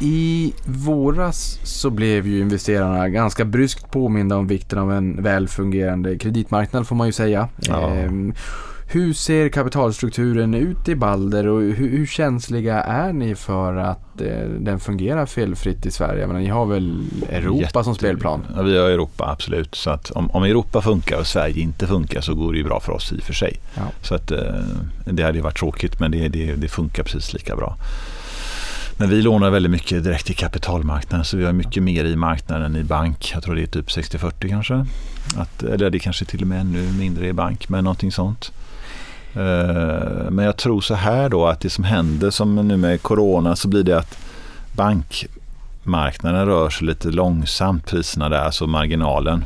I våras så blev ju investerarna ganska bryskt påminda om vikten av en väl fungerande kreditmarknad får man ju säga. Ja. Ehm, hur ser kapitalstrukturen ut i Balder och hur, hur känsliga är ni för att eh, den fungerar felfritt i Sverige? Jag menar, ni har väl Europa Jätte- som spelplan? Ja, vi har Europa, absolut. Så att om, om Europa funkar och Sverige inte funkar så går det ju bra för oss i och för sig. Ja. Så att, eh, det hade ju varit tråkigt men det, det, det funkar precis lika bra. Men vi lånar väldigt mycket direkt i kapitalmarknaden så vi har mycket mer i marknaden än i bank. Jag tror det är typ 60-40 kanske. Att, eller det kanske till och med ännu mindre i bank men någonting sånt. Eh, men jag tror så här då att det som händer som nu med corona så blir det att bankmarknaden rör sig lite långsamt priserna där, alltså marginalen.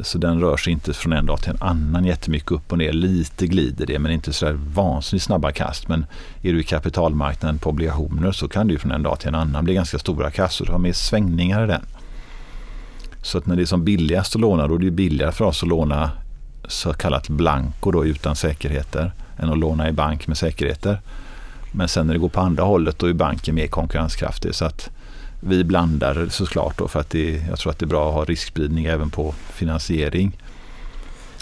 Så den rör sig inte från en dag till en annan jättemycket upp och ner. Lite glider det men inte så där vansinnigt snabba kast. Men är du i kapitalmarknaden på obligationer så kan det ju från en dag till en annan bli ganska stora kast och du har mer svängningar i den. Så att när det är som billigast att låna då är det ju billigare för oss att låna så kallat blanco, då utan säkerheter än att låna i bank med säkerheter. Men sen när det går på andra hållet då är banken mer konkurrenskraftig. Så att vi blandar såklart då för att det, jag tror att det är bra att ha riskspridning även på finansiering.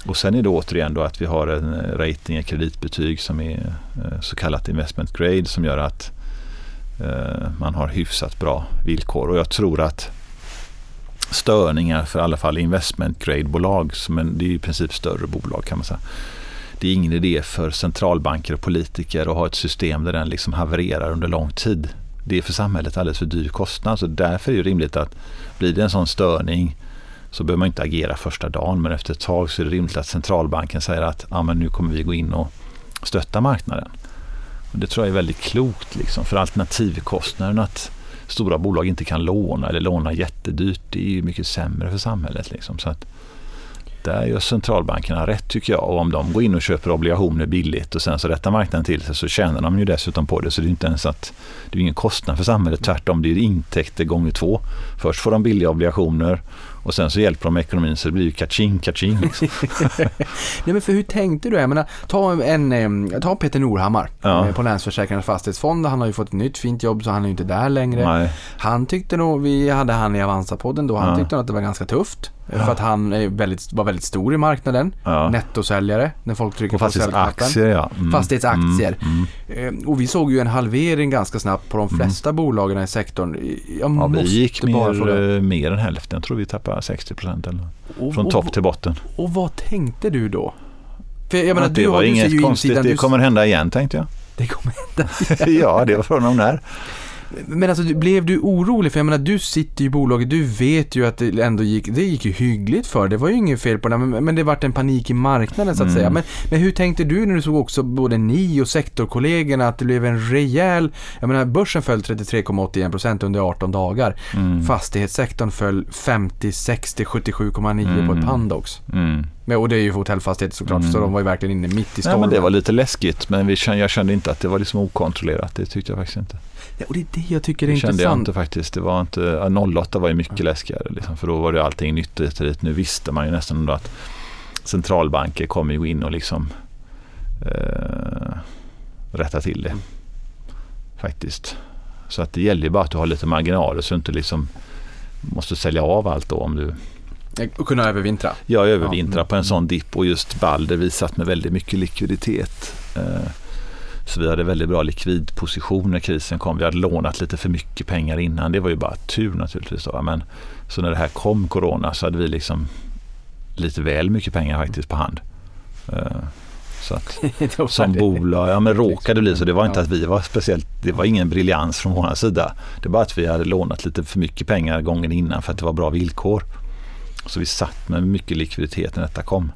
Och sen är det återigen då att vi har en rating, ett kreditbetyg som är eh, så kallat investment grade som gör att eh, man har hyfsat bra villkor. Och jag tror att störningar för i alla fall investment grade-bolag, men det är i princip större bolag kan man säga. Det är ingen idé för centralbanker och politiker att ha ett system där den liksom havererar under lång tid. Det är för samhället alldeles för dyr kostnad. Så därför är det rimligt att blir det en sån störning så behöver man inte agera första dagen. Men efter ett tag så är det rimligt att centralbanken säger att ah, men nu kommer vi gå in och stötta marknaden. Och det tror jag är väldigt klokt. Liksom, för alternativkostnaden att stora bolag inte kan låna eller låna jättedyrt det är ju mycket sämre för samhället. Liksom. Så att där gör centralbankerna rätt tycker jag. Och om de går in och köper obligationer billigt och sen så rättar marknaden till sig så tjänar de ju dessutom på det. Så det är inte ens att det är ingen kostnad för samhället. Tvärtom, det är intäkter gånger två. Först får de billiga obligationer och sen så hjälper de ekonomin så det blir ju kaching, kaching. Liksom. Nej men för hur tänkte du? Jag menar, ta, en, ta Peter Norhammar Ja. eh, på Länsförsäkringarnas fastighetsfond. Han har ju fått ett nytt fint jobb så han är ju inte där längre. Nej. Han tyckte nog, vi hade han i Avanza-podden då, han Ja. tyckte nog att det var ganska tufft. För att han väldigt, var väldigt stor i marknaden. Ja. Nettosäljare när folk trycker På på säljknappen. ja. Mm. Fastighetsaktier. Mm. Mm. Eh, Och vi såg ju en halvering ganska snabbt på de flesta bolagen i sektorn. Jag Ja, vi gick mer, fråga. eh, mer än hälften. Jag tror vi tappade 60 procent eller något. Och- Från och- topp till botten. Och vad tänkte du då? För jag menar, du, det har, var du ser inget konstigt, insidan. det du- kommer hända igen tänkte jag. det kommer hända. ja, det var från och när. Men alltså, blev du orolig? För jag menar, du sitter ju i bolaget, du vet ju att det ändå gick, det gick ju hyggligt för Det var ju inget fel på det, men, men det vart en panik i marknaden så att Mm. säga. Men, men hur tänkte du när du såg också både ni och sektorkollegorna att det blev en rejäl, jag menar börsen föll 33,81% under 18 dagar. Mm. Fastighetssektorn föll 50, 60, 77,9 på ett Mm. Pandox. Mm. Men, och det är ju hotellfastigheter såklart, Mm. så de var ju verkligen inne mitt i Nej, stormen. men det var lite läskigt men vi kände, jag kände inte att det var liksom okontrollerat. Det tyckte jag faktiskt inte. Ja, och det är det jag tycker är Det kände jag intressant. inte faktiskt. Det var inte, ja, 08 var ju mycket läskigare liksom, för då var det allting nytt och dit. Nu visste man ju nästan ändå att centralbanker kommer ju in och liksom eh, rätta till det. Faktiskt. Så att det gäller ju bara att du har lite marginaler så du inte liksom måste sälja av allt då om du Och kunna övervintra. jag övervintrar Ja. på en sån dipp och just Balder vi satt med väldigt mycket likviditet. Eh, Så vi hade väldigt bra likvidposition när krisen kom. Vi hade lånat lite för mycket pengar innan. Det var ju bara tur naturligtvis. Då. Men, så när det här kom, corona, så hade vi liksom lite väl mycket pengar faktiskt på hand. Eh, Så att, som bolag, ja men råkade bli så. Det var inte att vi var speciellt, det var ingen briljans från vår sida. Det var att vi hade lånat lite för mycket pengar gången innan för att det var bra villkor. Så vi satt med mycket likviditet när detta kom.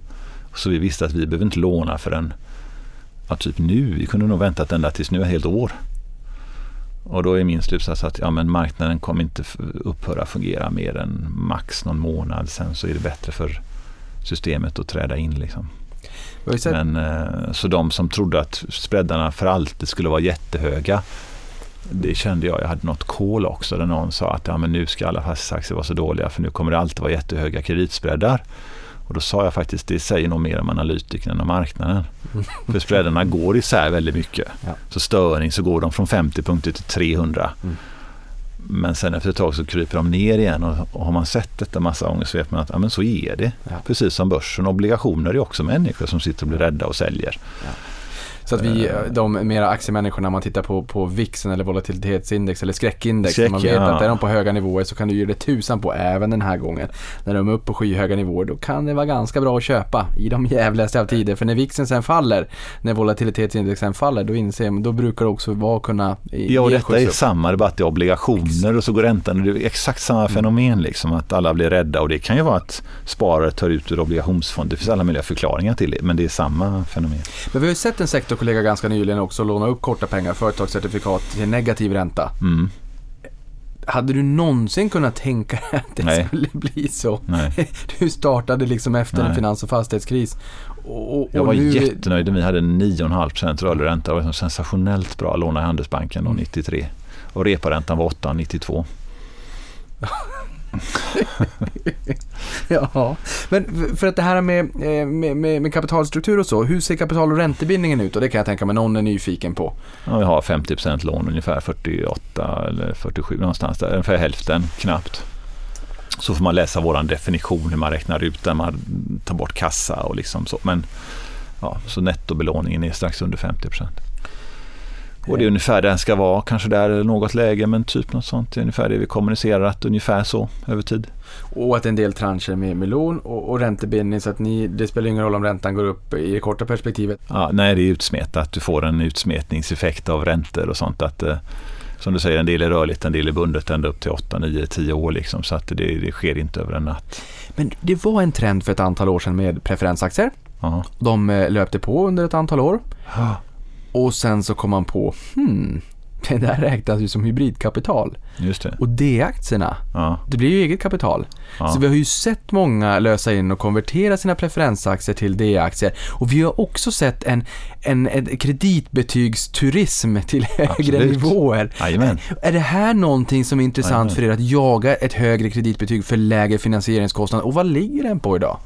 Så vi visste att vi behöver inte låna förrän ja, typ nu. Vi kunde nog väntat ända tills nu, ett helt år. Och då är min slutsats att ja, men marknaden kommer inte upphöra fungera mer än max någon månad. Sen så är det bättre för systemet att träda in. Liksom. Men, eh, så de som trodde att spreadarna för alltid skulle vara jättehöga. Det kände jag, jag hade något kol också där någon sa att ja, men nu ska alla fastighetsaktier vara så dåliga för nu kommer det alltid vara jättehöga kreditspreadar. Och då sa jag faktiskt, det säger nog mer om analytikerna än om marknaden. För spreadarna går isär väldigt mycket. Ja. Så störning så går de från 50 punkter till 300. Mm. Men sen efter ett tag så kryper de ner igen och, och har man sett detta massa gånger så vet man att ja, men så är det. Ja. Precis som börsen. Obligationer är också människor som sitter och blir rädda och säljer. Så att vi, eh, de mera aktiemänniskorna, man tittar på, på VIXen eller volatilitetsindex eller skräckindex, Skräck, man vet ja. att är de på höga nivåer så kan du ge det tusan på även den här gången. När de är uppe på skyhöga nivåer då kan det vara ganska bra att köpa i de jävligaste av tider. För när VIXen sen faller, när volatilitetsindexen faller, då inser man, då brukar det också vara kunna Ja, och detta är upp. samma debatt i obligationer och så går räntan. Det är exakt samma Mm. fenomen liksom att alla blir rädda och det kan ju vara att sparare tar ut ur obligationsfond. Det finns alla möjliga förklaringar till det men det är samma fenomen. Men vi har ju sett en sektorkollega ganska nyligen också låna upp korta pengar, företagscertifikat till negativ ränta. Mm. Hade du någonsin kunnat tänka dig att det Nej. skulle bli så? Nej. Du startade liksom efter en Nej. finans och fastighetskris. Och, och, Jag och var nu, jättenöjd vi hade 9,5% rörlig ränta. Det var sensationellt bra att låna i Handelsbanken Mm. 93. Och reparäntan var 8,92. Ja, men för att det här med, eh, med, med, med kapitalstruktur och så, hur ser kapital och räntebindningen ut? Och det kan jag tänka mig någon är nyfiken på. Ja, vi har 50% lån, ungefär 48 eller 47 någonstans där. Ungefär hälften knappt. Så får man läsa vår definition hur man räknar ut den. Man tar bort kassa och liksom så. Men ja, så nettobelåningen är strax under 50%. Och det är ungefär där den ska vara, kanske där eller något läge men typ något sånt. Det är ungefär det vi kommunicerar att ungefär så över tid. Och att en del trancher med, med lån och, och räntebindning så att ni, det spelar ingen roll om räntan går upp i det korta perspektivet. Ja, nej, det är utsmetat. Du får en utsmetningseffekt av räntor och sånt. Att, eh, som du säger, en del är rörligt, en del är bundet ända upp till 8, 9, 10 år. Liksom, så att det, det sker inte över en natt. Men det var en trend för ett antal år sedan med preferensaktier. Ja. De eh, löpte på under ett antal år. Och sen så kom man på, hmm, det där räknas ju som hybridkapital. Just det. Och D-aktierna, Ja, det blir ju eget kapital. ja. Så vi har ju sett många lösa in och konvertera sina preferensaktier till D-aktier. Och vi har också sett en, en, en kreditbetygsturism till högre Absolut. nivåer. Jajamän. Är det här någonting som är intressant Jajamän. för er att jaga ett högre kreditbetyg för lägre finansieringskostnad? Och vad ligger den på idag?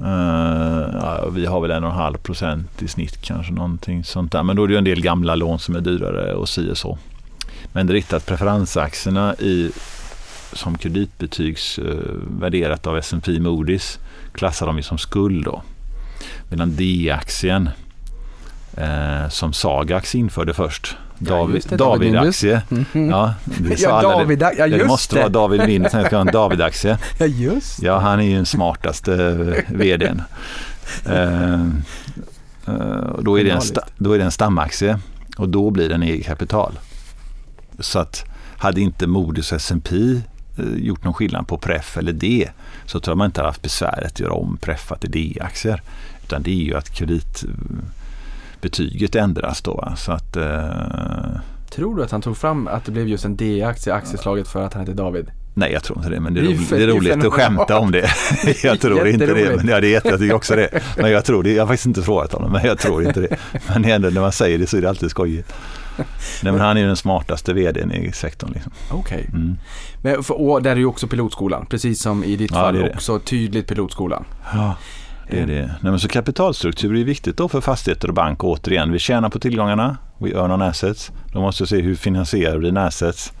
Uh, ja, vi har väl en och en halv procent i snitt kanske någonting sånt där. Men då är det ju en del gamla lån som är dyrare och si och så. Men det är riktigt att preferensaktierna i, som kreditbetygs uh, värderat av S&P Moody's klassar de ju som skuld då. Medan D-aktien eh, som Sagax införde först. David, det, David David-aktie. Ja, det sa Ja, alla. David, ja, det måste det. vara David Wind som ska ha en David-aktie. Ja, just Ja, han är ju den smartaste eh, vdn. Eh, och då, är det en då är det en stamaktie och då blir den eget kapital. Så att hade inte och S&P gjort någon skillnad på pref eller D så tror jag man inte haft besväret att göra om preffa till D-aktier. Utan det är ju att kreditbetyget ändras då. Så att eh, Tror du att han tog fram att det blev just en D-aktie, aktieslaget för att han heter David? Nej, jag tror inte det. Men det är, roligt, det är roligt att skämta om det. jag tror inte det. Men, ja, det är jätte, jag tycker också det. Men jag tror det. Jag har faktiskt inte frågat honom, men jag tror inte det. Men ändå när man säger det så är det alltid skojigt. Nej, men han är ju den smartaste vdn i sektorn. Liksom. Okej. Mm. Men för, och där är ju också pilotskolan, precis som i ditt Ja, fall också tydligt pilotskolan. Ja, det är det. Nej, men så kapitalstruktur är viktigt då för fastigheter och bank. Återigen, vi tjänar på tillgångarna. We earn on assets. Då måste vi se hur finansierar vi dina assets.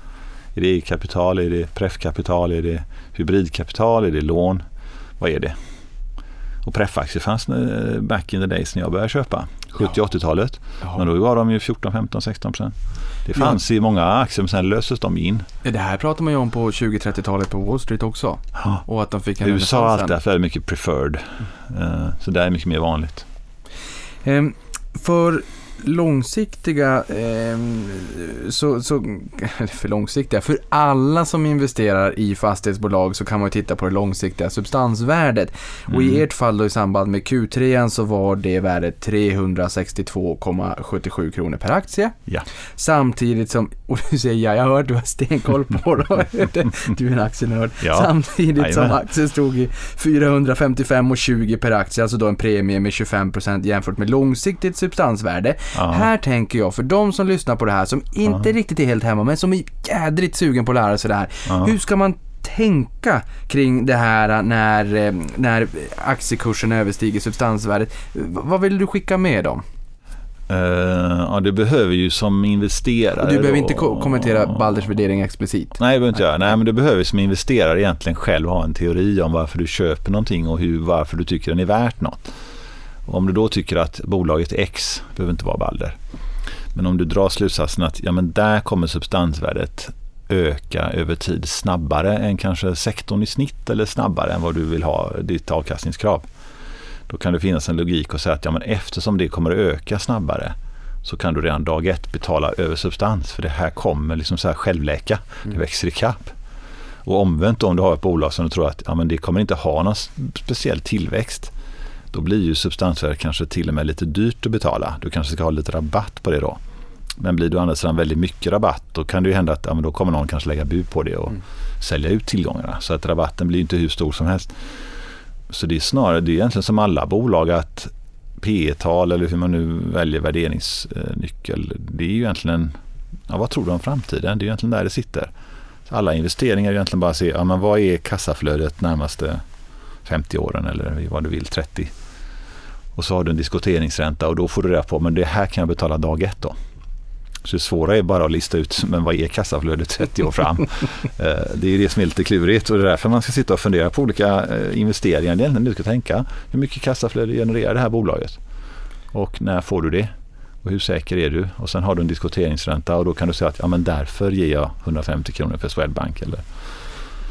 Är det kapital, är det preffkapital, är det hybridkapital, är det lån? Vad är det? Och preffaktier fanns eh, back in the days när jag började köpa. 70-80-talet. Men då var de ju 14, 15, 16 procent. Det fanns i många aktier men sen löstes de in. Det här pratar man ju om på 20-30-talet på Wall Street också. Ja. Och att de fick en USA har alltid haft väldigt mycket preferred. Eh, Så det är mycket mer vanligt. Ehm, för långsiktiga, ehm, så, så, för långsiktiga, för alla som investerar i fastighetsbolag så kan man ju titta på det långsiktiga substansvärdet. Och i ert fall då i samband med Q3 så var det värdet 362,77 kronor per aktie. Ja. Samtidigt som, och du säger ja, jag har hört du har stenkoll på det. Du är en aktienörd. Ja. Samtidigt som Jajamän. aktien stod i 455,20 per aktie, alltså då en premie med 25% jämfört med långsiktigt substansvärde. Ja. Här tänker jag, för de som lyssnar på det här som inte riktigt är helt hemma, men som är jädrigt sugen på att lära sig det här. Ja. Hur ska man tänka kring det här när, eh, när aktiekursen överstiger substansvärdet? Vad vill du skicka med dem? Eh, ja, det behöver ju som investerare. Och du behöver då- inte ko- kommentera Balders värdering explicit. Nej, det behöver inte jag. Nej, men du behöver som investerare egentligen själv ha en teori om varför du köper någonting och hur, varför du tycker den är värt något. Och om du då tycker att bolaget X behöver inte vara Balder. Men om du drar slutsatsen att ja, men där kommer substansvärdet öka över tid snabbare än kanske sektorn i snitt eller snabbare än vad du vill ha ditt avkastningskrav. Då kan det finnas en logik att säga att ja, men eftersom det kommer att öka snabbare så kan du redan dag ett betala över substans. För det här kommer liksom så här självläka. Det växer i kapp. Och omvänt då, om du har ett bolag som du tror att ja, men det kommer inte ha någon speciell tillväxt. Då blir ju substansvärdet kanske till och med lite dyrt att betala. Du kanske ska ha lite rabatt på det då. Men blir det å andra sidan väldigt mycket rabatt då kan det ju hända att ja, då kommer någon kanske lägga bud på det och sälja ut tillgångarna. Så att rabatten blir inte hur stor som helst. Så det är snarare, det är egentligen som alla bolag att P tal eller hur man nu väljer värderingsnyckel. Det är ju egentligen, ja, vad tror du om framtiden? Det är egentligen där det sitter. Så alla investeringar är egentligen bara att se, ja, men vad är kassaflödet närmaste 50 åren eller vad du vill, 30. Och så har du en diskonteringsränta och då får du reda på, men det här kan jag betala dag ett då. Så det svåra är bara att lista ut, men vad är kassaflödet 30 år fram? Eh, det är det som är lite klurigt och det är därför man ska sitta och fundera på olika eh, investeringar. Det är du ska tänka, hur mycket kassaflöde genererar det här bolaget? Och när får du det? Och hur säker är du? Och sen har du en diskonteringsränta och då kan du säga att ja, men därför ger jag 150 kronor för Swedbank. Eller,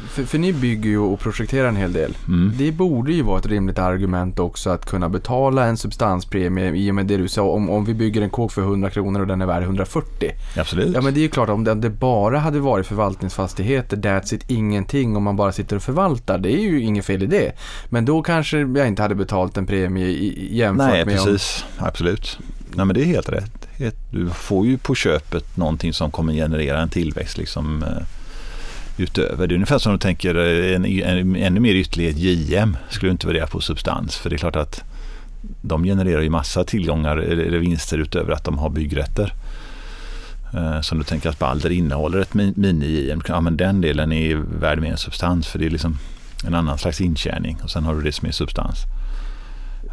för, för ni bygger ju och projekterar en hel del. mm. Det borde ju vara ett rimligt argument också att kunna betala en substanspremie i och med det du sa. Om, om vi bygger en kåk för 100 kronor och den är värd 140. Absolut. Ja men det är ju klart om det, om bara hade varit förvaltningsfastigheter, that's it, ingenting om man bara sitter och förvaltar. Det är ju inget fel i det. Men då kanske jag inte hade betalt en premie i, jämfört Nej, med om... precis. Absolut. nej men det är helt rätt. Du får ju på köpet någonting som kommer generera en tillväxt liksom, eh, utöver. Det är ungefär som du tänker eh, en, en, ännu mer ytterlighet JM skulle du inte värdera på substans. För det är klart att de genererar ju massa tillgångar eller vinster utöver att de har byggrätter. Eh, som du tänker att Balder innehåller ett mini-JM. Ja, men den delen är värd mer än substans för det är liksom en annan slags intjäning och sen har du det som är substans.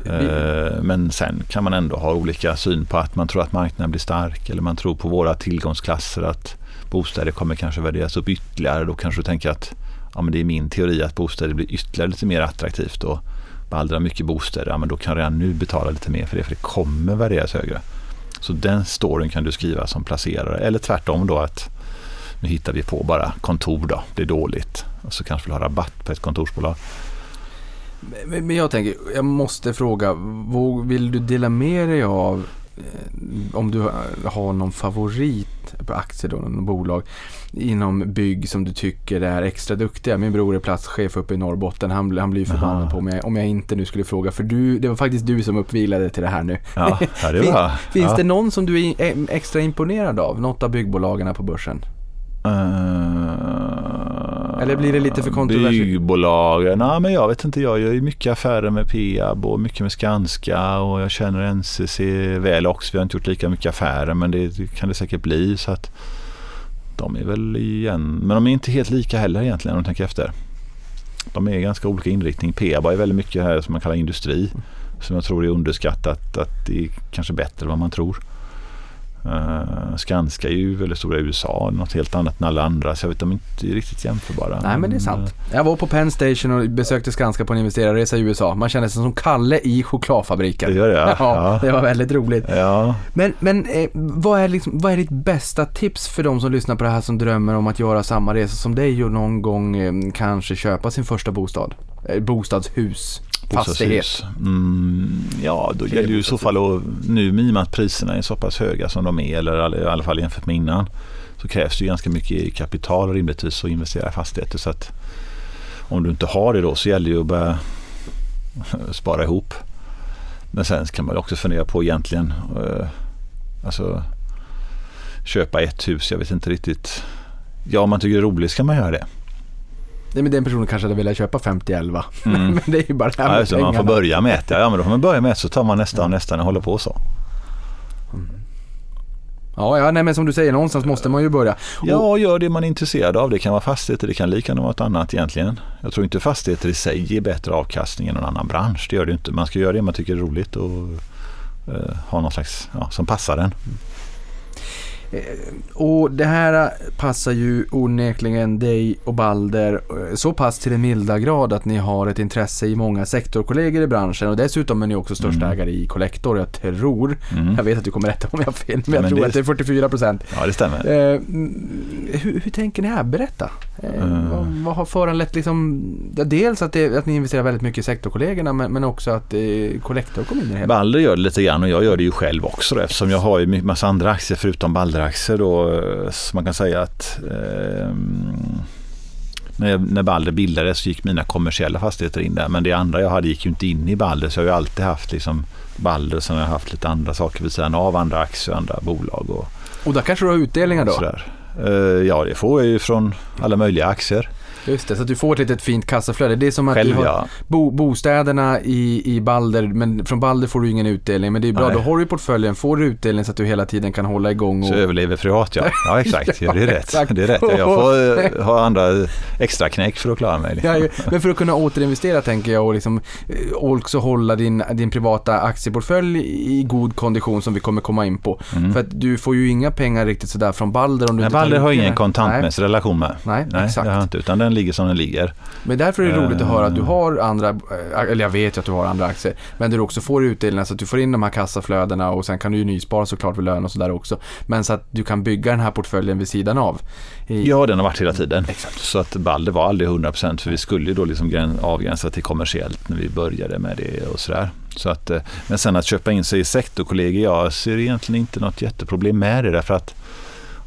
Eh, men sen kan man ändå ha olika syn på att man tror att marknaden blir stark eller man tror på våra tillgångsklasser att bostäder kommer kanske värderas upp ytterligare. Då kanske du tänker att ja, men det är min teori att bostäder blir ytterligare lite mer attraktivt och Balder mycket bostäder, ja, men då kan jag redan nu betala lite mer för det för det kommer värderas högre. Så den storyn kan du skriva som placerare eller tvärtom då att nu hittar vi på bara kontor då, det är dåligt och så kanske vi har rabatt på ett kontorsbolag. Men jag tänker, jag måste fråga, vill du dela med dig av eh, om du har någon favorit på aktier då, någon bolag inom bygg som du tycker är extra duktiga. Min bror är platschef uppe i Norrbotten. Han, han blir förbannad på mig om jag inte nu skulle fråga. För du, det var faktiskt du som uppvilade till det här nu. Ja, det var. Finns ja. det någon som du är extra imponerad av? Något av byggbolagen på börsen? Uh, Eller blir det lite för kontroversiellt? Byggbolagen? Ja, men jag vet inte. Jag gör ju mycket affärer med Peab och mycket med Skanska och jag känner NCC väl också. Vi har inte gjort lika mycket affärer men det kan det säkert bli. Så att de är väl igen, men de är inte helt lika heller egentligen om du tänker efter. De är ganska olika inriktning. Peab är väldigt mycket här som man kallar industri. Som jag tror är underskattat att det är kanske bättre än vad man tror. Uh, Skanska är ju väldigt stora i USA, något helt annat än alla andra. Så jag vet de är inte riktigt jämförbara. Nej men det är sant. Jag var på Penn Station och besökte Skanska på en investerarresa i USA. Man kände sig som Kalle i chokladfabriken. Det gör det ja. ja. Det var väldigt roligt. Ja. Men, men eh, vad, är liksom, vad är ditt bästa tips för de som lyssnar på det här som drömmer om att göra samma resa som dig och någon gång eh, kanske köpa sin första bostad? Eh, bostadshus fastighet? Mm, ja, då gäller ju i så fall att nu med att priserna är så pass höga som de är, eller i alla fall jämfört med innan, så krävs det ju ganska mycket kapital rimligtvis att investera i fastigheter. Så att om du inte har det då så gäller det ju att börja spara ihop. Men sen kan man också fundera på egentligen, eh, alltså köpa ett hus, jag vet inte riktigt. Ja, om man tycker det är roligt ska man göra det. Nej, men den personen kanske hade velat köpa 50-11. Mm. men det är ju bara det här med alltså, Man får börja med ett. Ja, men då får man börja med ett så tar man nästa och nästa och håller på så. Mm. Ja, ja nej, men som du säger, någonstans måste man ju börja. Ja, gör det man är intresserad av. Det kan vara fastigheter, det kan lika något annat egentligen. Jag tror inte fastigheter i sig ger bättre avkastning än någon annan bransch. Det gör det inte. Man ska göra det man tycker är roligt och uh, ha något slags, ja, som passar en. Eh, och det här passar ju onekligen dig och Balder eh, så pass till den milda grad att ni har ett intresse i många sektorkollegor i branschen och dessutom är ni också största mm. ägare i Collector. Jag tror, mm. jag vet att du kommer rätta om jag har fel, men jag men tror det... att det är 44 procent. Ja, det stämmer. Eh, hur, hur, tänker ni här? Berätta. Eh, mm. vad, vad, har föranlett liksom, dels att, det, att ni investerar väldigt mycket i sektorkollegorna men, men också att eh, Collector kommer in i det hela? Balder gör det lite grann och jag gör det ju själv också då, eftersom jag har ju massa andra aktier förutom Balder Balder-aktier då, så man kan säga att eh, när, när Balder bildades så gick mina kommersiella fastigheter in där. Men det andra jag hade gick ju inte in i Balder. Så jag har ju alltid haft liksom Balder, har jag haft lite andra saker vid sidan av, andra aktier och andra bolag. Och, och där kanske du har utdelningar då? Sådär. Eh, ja, det får jag ju från alla möjliga aktier. Just det, så att du får ett litet fint kassaflöde. Det är som att Själv, du har ja. bo, bostäderna i, i Balder, men från Balder får du ingen utdelning. Men det är bra, Nej. då har du i portföljen, får du utdelning så att du hela tiden kan hålla igång. Och... Så överlever privat ja. Ja exakt, ja, det är rätt. Det är rätt. Jag får eh, ha andra extra knäck för att klara mig. Ja, men för att kunna återinvestera tänker jag och liksom eh, också hålla din, din privata aktieportfölj i god kondition som vi kommer komma in på. Mm. För att du får ju inga pengar riktigt sådär från Balder om du Nej, Balder har ingen kontantmässig relation med. Nej, Nej exakt. det har inte, utan den ligger som den ligger. Men därför är det roligt att höra att du har andra, eh, eller jag vet ju att du har andra aktier, men du också får utdelningar så att du får in de här kassaflödena och sen kan du ju nyspara såklart vid lön och sådär också. Men så att du kan bygga den här portföljen vid sidan av. I... Ja, den har varit hela tiden. Exakt. Så att Balder var aldrig 100% för vi skulle ju då liksom avgränsa till kommersiellt när vi började med det och sådär. Så att, eh, men sen att köpa in sig i sektorkollegor, jag ser egentligen inte något jätteproblem med det därför att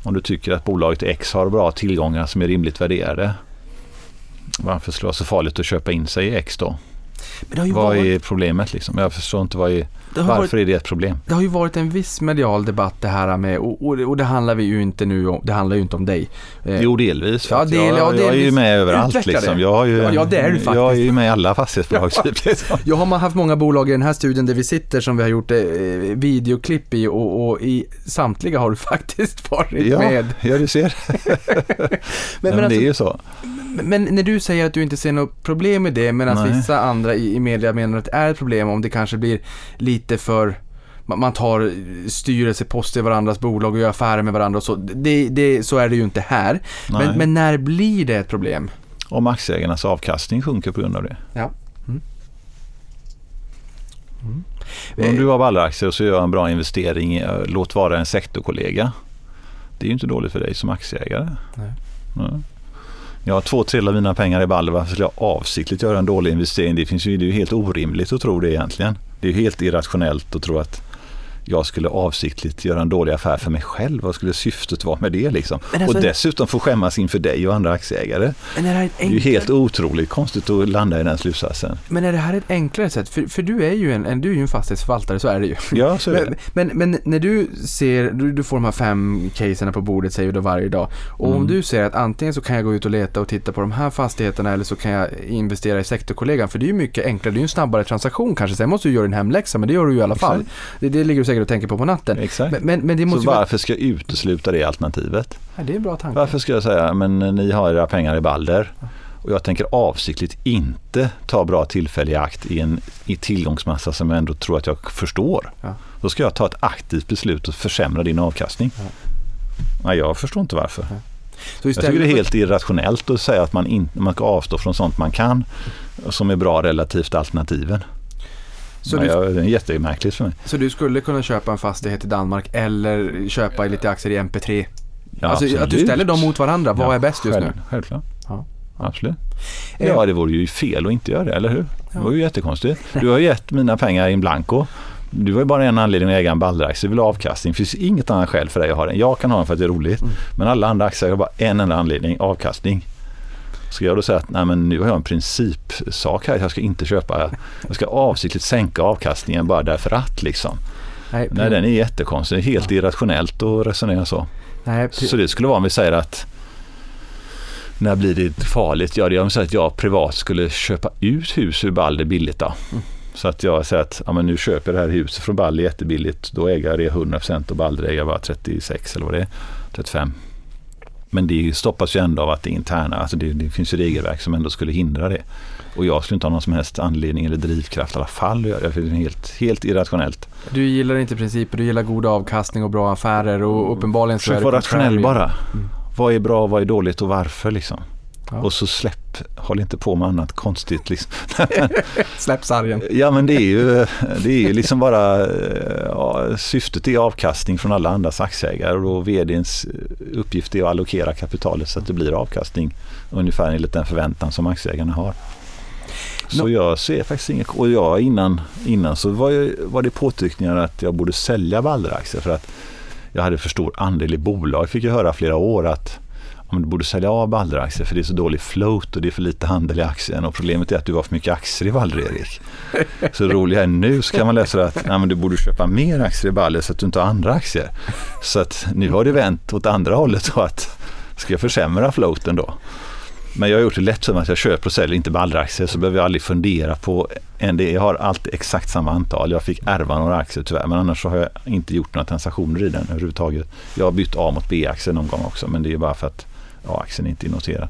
om du tycker att bolaget X har bra tillgångar som är rimligt värderade varför skulle det vara så farligt att köpa in sig i X då? Vad varit, är problemet liksom? Jag förstår inte vad är, varför varit, är det ett problem? det har ju varit en viss medial debatt det här med, och, och, och det handlar vi ju inte nu om, det handlar ju inte om dig. Eh, Jo, delvis. Ja, del- jag, ja, jag är ju delvis. med överallt liksom. Jag, har ju, Ja, det är du Jag är faktiskt. ju med i alla fastighetsbolag typ. Liksom. Jag har haft många bolag i den här studien där vi sitter som vi har gjort eh, videoklipp i och, och i samtliga har du faktiskt varit Ja, med. ja, du ser. Men, Men, men, alltså, det är ju så. men när du säger att du inte ser något problem med det medan vissa andra i, i media menar att det är ett problem om det kanske blir lite för man tar styrelseposter i varandras bolag och gör affärer med varandra och så. Det, det, så är det ju inte här. Men, men när blir det ett problem? Om aktieägarnas avkastning sjunker på grund av det. Ja. Mm. Om du har Balderaktier och så gör en bra investering, eh, låt vara en sektorkollega. Det är ju inte dåligt för dig som aktieägare. Nej. Nej. Jag har två tredjedelar av mina pengar i Balder. Varför skulle jag avsiktligt göra en dålig investering? Det, finns ju, det är ju helt orimligt att tro det egentligen. Det är helt irrationellt att tro att jag skulle avsiktligt göra en dålig affär för mig själv. Vad skulle syftet vara med det liksom? Alltså- och dessutom få skämmas inför dig och andra aktieägare. Men är det här ett Det är ju enklare, helt otroligt konstigt att landa i den slutsatsen. men är det här ett enklare sätt? För, för du är ju en, en, du är ju en fastighetsförvaltare, så är det ju. Ja, så är det. Men, men, men när du ser, du, du får de här fem casen på bordet säger du varje dag. Och om Mm. du ser att antingen så kan jag gå ut och leta och titta på de här fastigheterna eller så kan jag investera i sektorkollegan. För det är ju mycket enklare, det är ju en snabbare transaktion kanske. Sen måste du göra din hemläxa, men det gör du ju i alla fall. Det, det ligger säkert och tänker på på natten. Exakt. Men, men, men det Så måste vara... varför ska jag utesluta det alternativet? Ja, det är en bra tanke. Varför ska jag säga, men ni har era pengar i Balder och jag tänker avsiktligt inte ta bra tillfälle i akt i en i tillgångsmassa som jag ändå tror att jag förstår. Ja. Då ska jag ta ett aktivt beslut och försämra din avkastning. Nej, jag förstår inte varför. Så Jag tycker det är helt irrationellt att säga att man, inte, man ska avstå från sånt man kan som är bra relativt alternativen. Så Nej, du- jag, det är jättemärkligt för mig. Så du skulle kunna köpa en fastighet i Danmark eller köpa lite aktier i MP3? Ja, alltså att du absolut. ställer dem mot varandra, vad Ja, är bäst just själv, nu? Självklart. Ja. Absolut. Eh. Ja, det vore ju fel att inte göra det, eller hur? Det var ju jättekonstigt. Du har gett mina pengar in blanco. Du har ju bara en anledning att äga en Balderaktie, du vill ha avkastning. Det finns inget annat skäl för dig att ha den. Jag kan ha den för att det är roligt. Mm. Men alla andra aktier har bara en enda anledning, avkastning. Ska jag då säga att nej, men nu har jag en principsak här, jag ska inte köpa, jag ska avsiktligt sänka avkastningen bara därför att liksom. Nej, Nej, den är jättekonstig, helt irrationellt att resonera så. nej, Så det skulle vara om vi säger att när blir det farligt? Ja, det är om att jag privat skulle köpa ut hus ur Balder billigt då. Så att jag säger att ja, men nu köper jag det här huset från Balder jättebilligt. Då äger jag det 100% och Balder äger jag bara 36 eller vad det är, 35. Men det stoppas ju ändå av att det interna, alltså det, det finns ju regelverk som ändå skulle hindra det. Och jag skulle inte ha någon som helst anledning eller drivkraft i alla fall att göra det. för Det är helt, helt irrationellt. du gillar inte principer, du gillar god avkastning och bra affärer och uppenbarligen så är Försök vara rationell bara. Vad är bra, vad är dåligt och varför liksom. Ja. Och så släpp, håll inte på med annat konstigt. Liksom. Släpp sargen. Ja men det är ju, det är ju liksom bara, ja, syftet är avkastning från alla andras aktieägare och då vdns uppgift är att allokera kapitalet så att det blir avkastning ungefär enligt den förväntan som aktieägarna har. Så jag ser faktiskt inget, och jag innan, innan så var, jag, var det påtryckningar att jag borde sälja Balderaktier för att jag hade för stor andel i bolag. Fick jag höra flera år att om du borde sälja av Balderaktier för det är så dålig float och det är för lite handel i aktien och problemet är att du har för mycket aktier i Balder Erik. Så det roliga är nu så kan man läsa att nej, men du borde köpa mer aktier i Balder så att du inte har andra aktier. Så att nu har det vänt åt andra hållet och att ska jag försämra floaten då? Men jag har gjort det lätt för mig att jag köper och säljer inte Balderaktier så behöver jag aldrig fundera på en. Jag har alltid exakt samma antal. Jag fick ärva några aktier tyvärr men annars så har jag inte gjort några transaktioner i den överhuvudtaget. Jag har bytt A mot B-aktier någon gång också men det är bara för att Ja, aktien inte är noterad.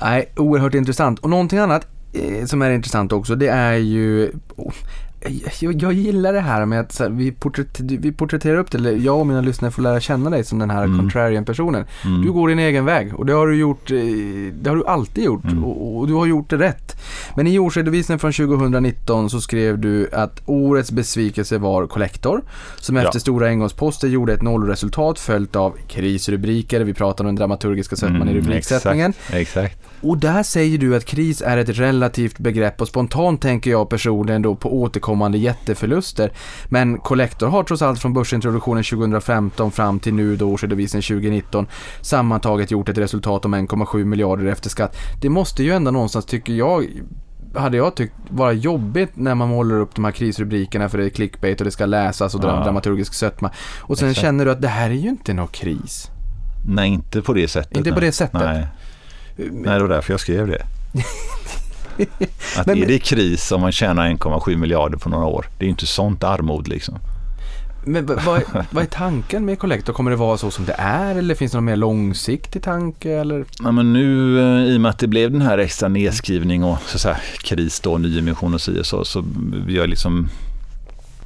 Nej, oerhört intressant. Och någonting annat eh, som är intressant också, det är ju jag, jag gillar det här med att här, vi, porträtt, vi porträtterar upp det, eller jag och mina lyssnare får lära känna dig som den här Mm. contrarian-personen. Mm. Du går din egen väg och det har du gjort, eh, det har du alltid gjort Mm. och, och du har gjort det rätt. Men i årsredovisningen från 2019 så skrev du att årets besvikelse var Collector som Ja. efter stora engångsposter gjorde ett nollresultat följt av krisrubriker, vi pratar om den dramaturgiska sötman i Mm, rubriksättningen. Exakt, exakt. Och där säger du att kris är ett relativt begrepp och spontant tänker jag personligen då på återkommande jätteförluster. Men Collector har trots allt från börsintroduktionen 2015 fram till nu då årsredovisningen 2019 sammantaget gjort ett resultat om 1,7 miljarder efter skatt. Det måste ju ändå någonstans, tycker jag, hade jag tyckt vara jobbigt när man målar upp de här krisrubrikerna för det är clickbait och det ska läsas och Ja. dramaturgisk sötma. Och sen Exakt. känner du att det här är ju inte någon kris. Nej, inte på det sättet. Inte på det sättet. Nej. nej, det var därför jag skrev det. Att Men- är det kris om man tjänar 1,7 miljarder på några år? Det är ju inte sånt armod liksom. Men vad, är- vad är tanken med Collector? Kommer det vara så som det är eller finns det någon mer långsiktig tanke? Eller? Ja, men nu eh, i och med att det blev den här extra nedskrivning och så att säga, kris då, nyemission och och så, så vi har liksom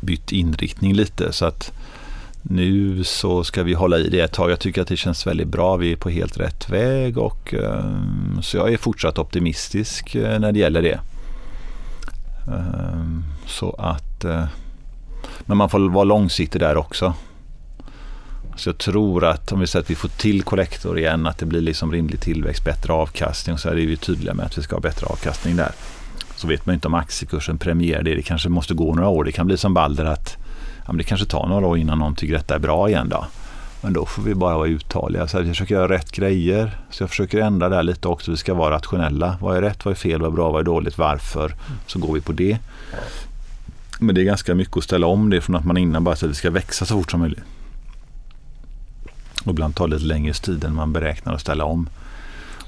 bytt inriktning lite så att nu så ska vi hålla i det ett tag. Jag tycker att det känns väldigt bra. Vi är på helt rätt väg och ehm, så jag är fortsatt optimistisk eh, när det gäller det. Ehm, så att eh, men man får vara långsiktig där också. Så jag tror att om vi säger att vi får till kollektor igen, att det blir liksom rimlig tillväxt, bättre avkastning, så är vi tydliga med att vi ska ha bättre avkastning där. Så vet man inte om aktiekursen premierar det. Det kanske måste gå några år. Det kan bli som Balder att ja, men det kanske tar några år innan någon tycker detta är bra igen. Då. Men då får vi bara vara uthålliga. Så jag försöker göra rätt grejer. Så jag försöker ändra där lite också. Vi ska vara rationella. Vad är rätt? Vad är fel? Vad är bra? Vad är dåligt? Varför? Så går vi på det. Men det är ganska mycket att ställa om det från att man innan bara sa att det ska växa så fort som möjligt. Och ibland tar det lite längre tid än man beräknar att ställa om.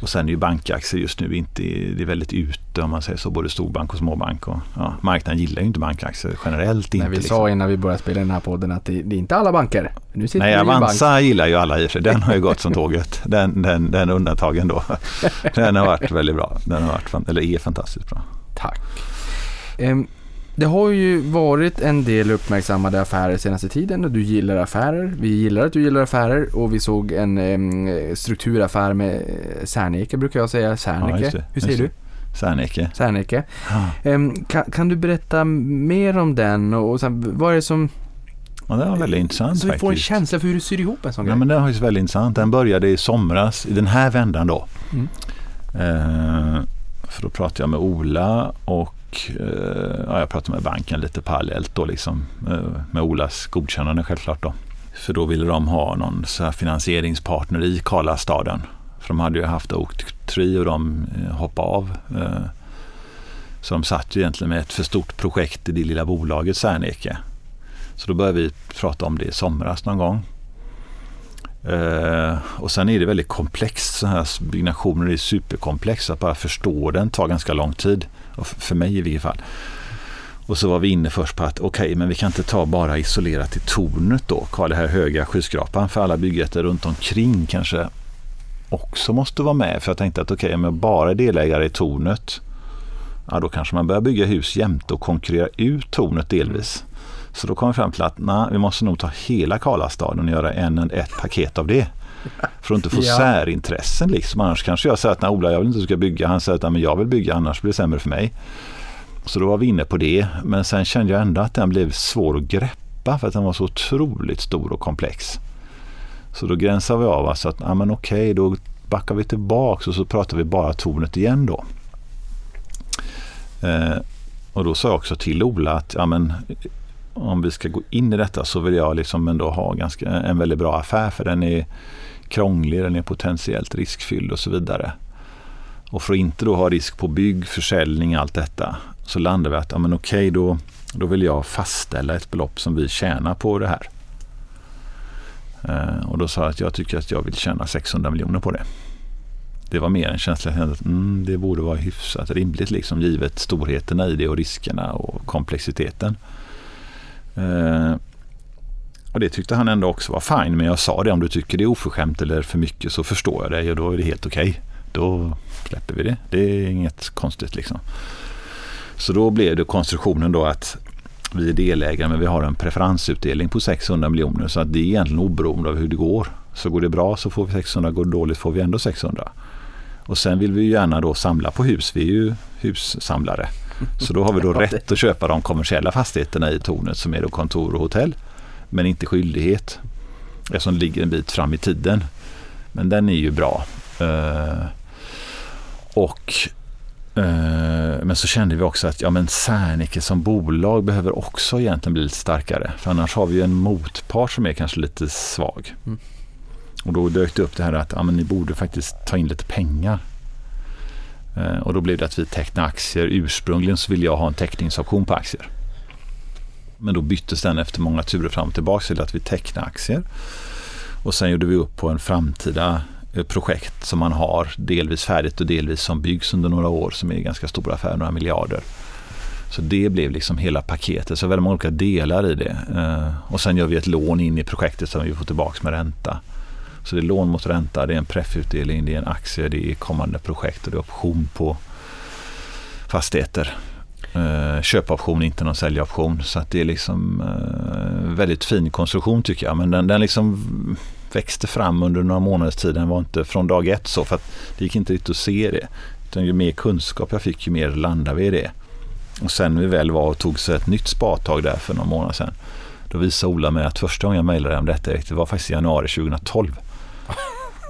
Och sen är ju bankaktier just nu inte, det är väldigt ute om man säger så, både storbank och småbank. Och, ja, marknaden gillar ju inte bankaktier generellt inte. Vi liksom. sa innan vi började spela den här podden att det, det är inte alla banker. Nu sitter Nej, en bank. Avanza gillar ju alla i och för sig. Den har ju gått som tåget. Den, den, den undantagen då. Den har varit väldigt bra. Den har varit, eller är fantastiskt bra. Tack. Ehm, det har ju varit en del uppmärksammade affärer senaste tiden och du gillar affärer. Vi gillar att du gillar affärer och vi såg en em, strukturaffär med eh, Serneke brukar jag säga. Ja, Serneke. det, Hur säger du? Serneke. Serneke. Em, kan, kan du berätta mer om den och, och sen, vad är det som... Ja, det var väldigt intressant Så vi får en faktiskt. känsla för hur du syr ihop en sån Ja, grej. men den var ju väldigt intressant. Den började i somras, i den här vändan då. Mm. Eh, för då pratade jag med Ola och Eh, ja, jag pratade med banken lite parallellt då liksom. Eh, med Olas godkännande självklart då. För då ville de ha någon så här finansieringspartner i Karlastaden. För de hade ju haft Oaktree och de eh, hoppade av. Så de satt ju egentligen med ett för stort projekt i det lilla bolaget Serneke. Så då började vi prata om det i somras någon gång. Och sen är det väldigt komplext. Så här byggnationer är superkomplext. Att bara förstå den tar ganska lång tid. För mig i vilket fall. Och så var vi inne först på att okej, men vi kan inte ta bara isolerat till tornet då. Kvar det här höga skyskrapan för alla byggrätter runt omkring kanske också måste vara med. För jag tänkte att okej, om jag bara är delägare i tornet, ja då kanske man börjar bygga hus jämte och konkurrera ut tornet delvis. Så då kom vi fram till att nej, vi måste nog ta hela Karlastaden och göra en, en, ett paket av det. För att inte få Ja. särintressen liksom. Annars kanske jag säger att nej, Ola, jag vill inte att du ska bygga. Han säger att nej, men jag vill bygga, annars blir det sämre för mig. Så då var vi inne på det. Men sen kände jag ändå att den blev svår att greppa för att den var så otroligt stor och komplex. Så då gränsade vi av alltså att ja, men okej, då backar vi tillbaks och så pratar vi bara tornet igen då. Eh, och då sa jag också till Ola att ja, men, om vi ska gå in i detta så vill jag liksom ändå ha ganska, en väldigt bra affär för den är krånglig, den är potentiellt riskfylld och så vidare. Och för att inte då ha risk på bygg, försäljning, allt detta så landade vi att ja, men okej, då, då vill jag fastställa ett belopp som vi tjänar på det här. Eh, och då sa jag att jag tycker att jag vill tjäna 600 miljoner på det. Det var mer en känsla att mm, det borde vara hyfsat rimligt liksom givet storheterna i det och riskerna och komplexiteten. Eh, och det tyckte han ändå också var fine. Men jag sa det, om du tycker det är oförskämt eller för mycket så förstår jag dig och då är det helt okej. Då släpper vi det. Det är inget konstigt liksom. Så då blev det konstruktionen då att vi är delägare men vi har en preferensutdelning på 600 miljoner så att det är egentligen oberoende av hur det går. Så går det bra så får vi 600, går det dåligt får vi ändå 600. Och sen vill vi ju gärna då samla på hus. Vi är ju hussamlare. Så då har vi då rätt att köpa de kommersiella fastigheterna i tornet som är då kontor och hotell. Men inte skyldighet eftersom det ligger en bit fram i tiden. Men den är ju bra. Eh, och eh, men så kände vi också att ja, men Serneke som bolag behöver också egentligen bli lite starkare. För annars har vi ju en motpart som är kanske lite svag. Mm. Och då dök det upp det här att ja, men ni borde faktiskt ta in lite pengar. Eh, och då blev det att vi tecknade aktier. Ursprungligen så ville jag ha en teckningsoption på aktier. Men då byttes den efter många turer fram och tillbaka till att vi tecknade aktier. Och sen gjorde vi upp på en framtida eh, projekt som man har delvis färdigt och delvis som byggs under några år som är ganska stora affärer, några miljarder. Så det blev liksom hela paketet, så väldigt många olika delar i det. Eh, och sen gör vi ett lån in i projektet som vi får tillbaka med ränta. Så det är lån mot ränta, det är en preffutdelning, det är en aktie, det är kommande projekt och det är option på fastigheter. Eh, köpoption, inte någon säljoption. Så att det är liksom eh, väldigt fin konstruktion tycker jag. Men den, den liksom växte fram under några månaders tid. Den var inte från dag ett så för att det gick inte riktigt att se det. Utan ju mer kunskap jag fick ju mer landade vi i det. Och sen vi väl var och tog sig ett nytt spadtag där för några månader sedan. Då visade Ola mig att första gången jag mejlade om detta det var faktiskt i januari 2012.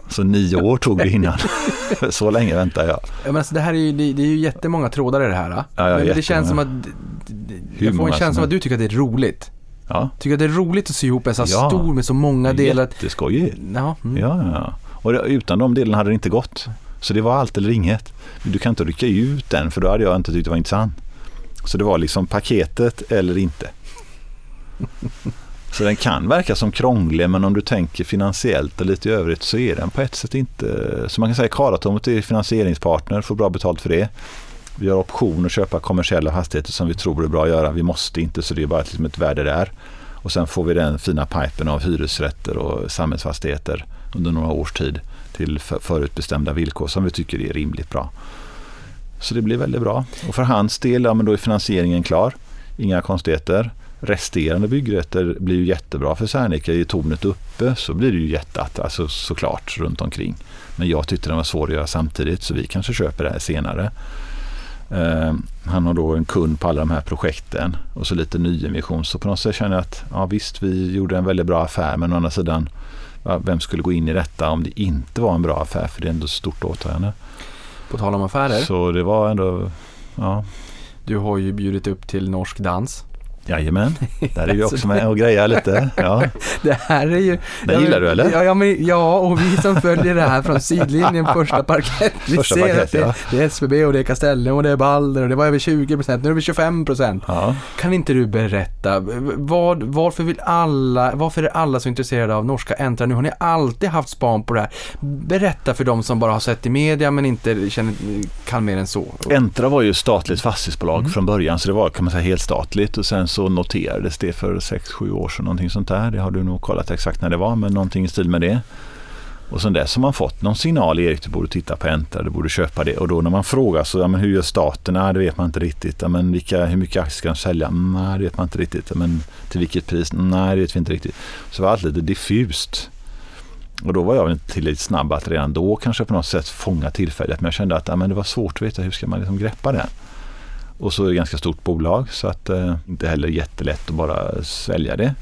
Så nio år tog det innan. Så länge väntar jag. Ja, men alltså, det här är ju, det, det är ju jättemånga trådar i det här. Ja, ja, men det känns som att, jag får en känsla av att du tycker att det är roligt. Ja, Tycker att det är roligt att sy ihop en så Ja. stor med så många delar. jätteskojigt. Ja, mm. Ja, ja. Och det, utan de delarna hade det inte gått. Så det var allt eller inget. Du kan inte rycka ut den för då hade jag inte tyckt det var intressant. Så det var liksom paketet eller inte. Så den kan verka som krånglig men om du tänker finansiellt och lite i övrigt så är den på ett sätt inte... Så man kan säga Karatomet är finansieringspartner, får bra betalt för det. Vi har option att köpa kommersiella fastigheter som vi tror är bra att göra. Vi måste inte så det är bara ett, liksom ett värde där. Och sen får vi den fina pipen av hyresrätter och samhällsfastigheter under några års tid till förutbestämda villkor som vi tycker är rimligt bra. Så det blir väldigt bra. Och för hans del, ja, men då är finansieringen klar. Inga konstigheter. Resterande byggrätter blir ju jättebra för Serneke. Är tornet uppe så blir det ju jätteatt, alltså såklart runt omkring. Men jag tyckte den var svår att göra samtidigt så vi kanske köper det här senare. Eh, han har då en kund på alla de här projekten och så lite nyemission. Så på något sätt känner jag att ja, visst, vi gjorde en väldigt bra affär men å andra sidan vem skulle gå in i detta om det inte var en bra affär för det är ändå ett stort åtagande. På tal om affärer. Så det var ändå, ja, Du har ju bjudit upp till norsk dans. Jajamän. Där är vi också med och grejar lite. Ja. Det här är ju... Den gillar du, eller? Ja, ja, men, ja, och vi som följer det här från sidlinjen, första parkett. Vi Första ser parkett, att det, ja. det är SBB och det är Castellum och det är Balder och det var över 20 procent, nu är det 25 procent. Ja. Kan inte du berätta, vad, varför vill alla, varför är alla så intresserade av norska Entra nu? Har ni alltid haft span på det här? Berätta för de som bara har sett i media men inte känner, kan mer än så. Entra var ju statligt fastighetsbolag Mm. från början så det var kan man säga helt statligt och sen så noterades det för 6-7 år sedan någonting sånt där. Det har du nog kollat exakt när det var men någonting i stil med det. Och sen dess har man fått någon signal, Erik du borde titta på Entra, du borde köpa det. Och då när man frågar så, ja, men hur gör staten? Nej det vet man inte riktigt. Ja, men vilka, hur mycket aktier ska de sälja? Nej det vet man inte riktigt. Ja, Men till vilket pris? Nej det vet vi inte riktigt. Så det var allt lite diffust. Och då var jag inte tillräckligt snabb att redan då kanske på något sätt fånga tillfället. Men jag kände att ja, men det var svårt att veta hur ska man liksom greppa det. Och så är det ett ganska stort bolag så att eh, inte heller jättelätt att bara svälja det.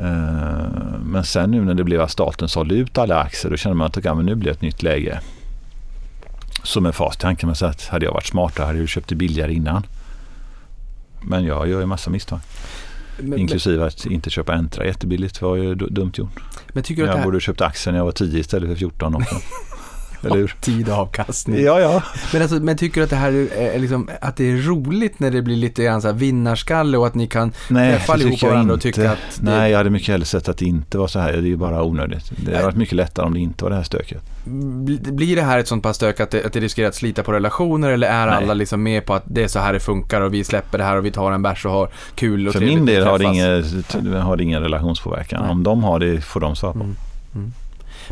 Eh, men sen nu när det blev att staten sålde ut alla aktier då kände man att ja, men nu blir det ett nytt läge. Så med fast i hand kan man säga att hade jag varit smartare hade jag köpt det billigare innan. Men jag gör ju massa misstag. Men, Inklusive att inte köpa Entra jättebilligt var ju du- dumt gjort. men tycker du Jag här... borde köpt aktien när jag var 10 istället för 14 också. Eller hur? Tid och avkastning. Ja, ja. Men, alltså, men tycker du att det här är, är liksom, att det är roligt när det blir lite grann så här vinnarskalle och att ni kan Nej, träffa det allihop tycker jag varandra och tycka att det, Nej, jag hade mycket hellre sett att det inte var så här. Det är ju bara onödigt. Det hade varit mycket lättare om det inte var det här stöket. bli- blir det här ett sånt pass stök att det, att det riskerar att slita på relationer eller är Nej. alla liksom med på att det är så här det funkar och vi släpper det här och vi tar en bärs och har kul och För min del har det, inget, har det ingen relationspåverkan. Nej. Om de har det får de svara på. Mm. Mm.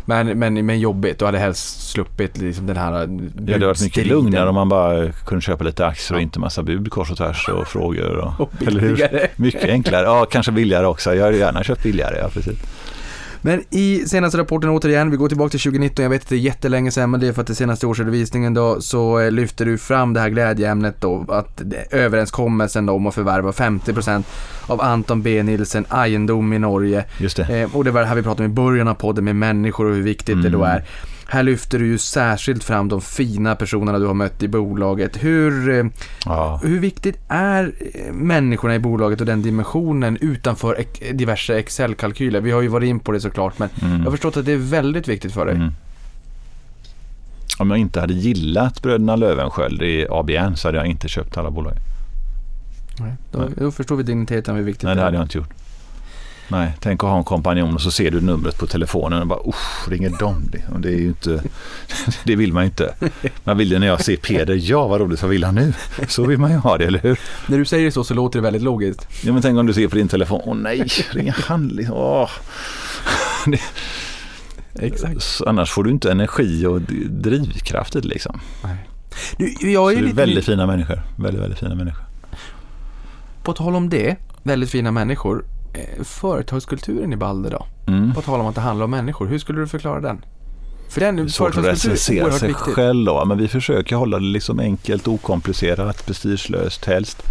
Men, men, men jobbigt, du hade helst sluppit liksom den här Det hade varit mycket lugnare om man bara kunde köpa lite aktier och inte massa bud kors och tvärs och frågor. Och, Och billigare. Mycket enklare. Ja, kanske billigare också. Jag hade gärna köpt billigare. Ja, precis. Men i senaste rapporten återigen, vi går tillbaka till 2019, jag vet att det är jättelänge sedan men det är för att det senaste årsredovisningen då så eh, lyfter du fram det här glädjeämnet då att överenskommelsen då om att förvärva 50% av Anton B. Nilsen egendom i Norge. Just det. Eh, och det var det här vi pratade om i början av podden med människor och hur viktigt det då Mm. är. Här lyfter du ju särskilt fram de fina personerna du har mött i bolaget. Hur, eh, Ja. hur viktigt är eh, människorna i bolaget och den dimensionen utanför diverse Excel-kalkyler? Vi har ju varit in på det såklart, men Mm. jag har förstått att det är väldigt viktigt för dig. Mm. Om jag inte hade gillat bröderna Löwenskiöld i ABN så hade jag inte köpt alla bolag. Nej. Då, Nej. då förstår vi digniteten hur viktigt Nej, det är. hade jag inte gjort. Nej, tänk att ha en kompanjon och så ser du numret på telefonen och bara usch, ringer de? Det, det är inte, det vill man ju inte. Man vill ju när jag ser Peder, ja vad roligt, vad vill han nu? Så vill man ju ha det, eller hur? När du säger så så låter det väldigt logiskt. Ja, men tänk om du ser på din telefon, åh nej, ringer han? Åh. Det, Exakt. så annars får du inte energi och drivkraft i det liksom. Du, jag Så är det är lite väldigt fina människor. Väldigt, väldigt fina människor. På tal om det, väldigt fina människor. Eh, företagskulturen i Balder då? Mm. På tal om att det handlar om människor, hur skulle du förklara den? För den Det är svårt att recensera sig viktigt. själv då, men vi försöker hålla det liksom enkelt, okomplicerat, prestigelöst helst.